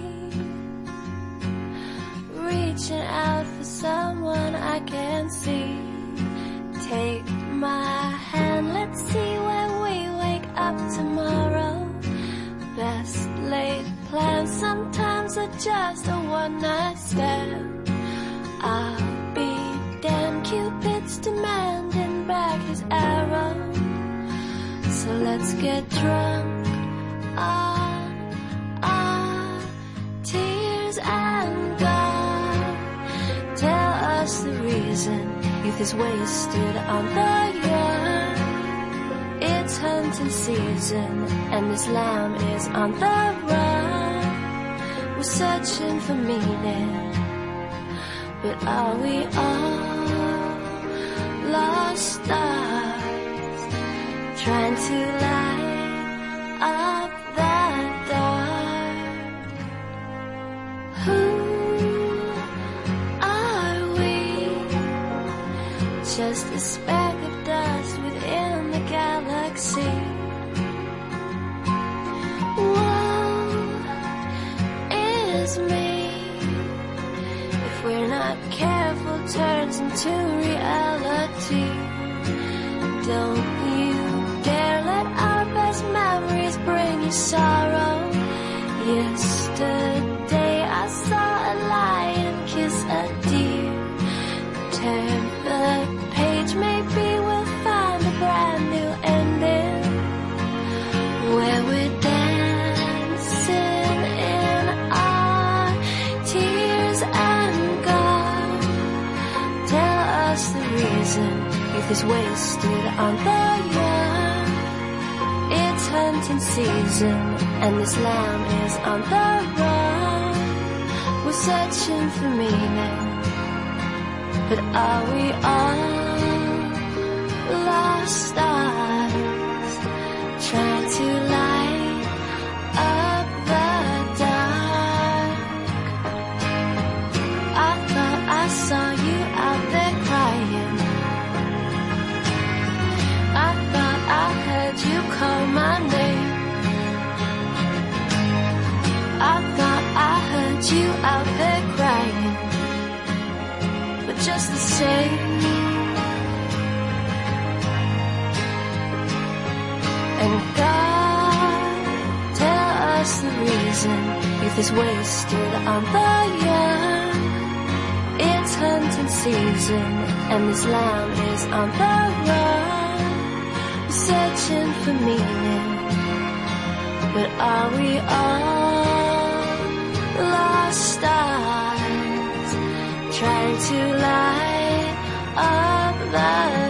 [SPEAKER 4] reaching out for someone I can see. Take my hand, let's see when we wake up tomorrow. Best laid plans sometimes are just a one night stand. Damn Cupid's demanding back his arrow. So let's get drunk on our tears and God. Tell us the reason youth is wasted on the young. It's hunting season and this lamb is on the run. We're searching for meaning, but are we all lost stars trying to light up that dark? Who are we? Just a speck of dust within the galaxy. Woe is me. If we're not careful, turns into reality. Don't you dare let our best memories bring you sorrow. Is wasted on the young. It's hunting season, and this lamb is on the run. We're searching for meaning, but are we all lost stars trying to my name. I thought I heard you out there crying. But just the same. And God, tell us the reason youth is wasted on the young. It's hunting season, and this lamb is on the run, searching for meaning. But are we all lost stars, trying to light up the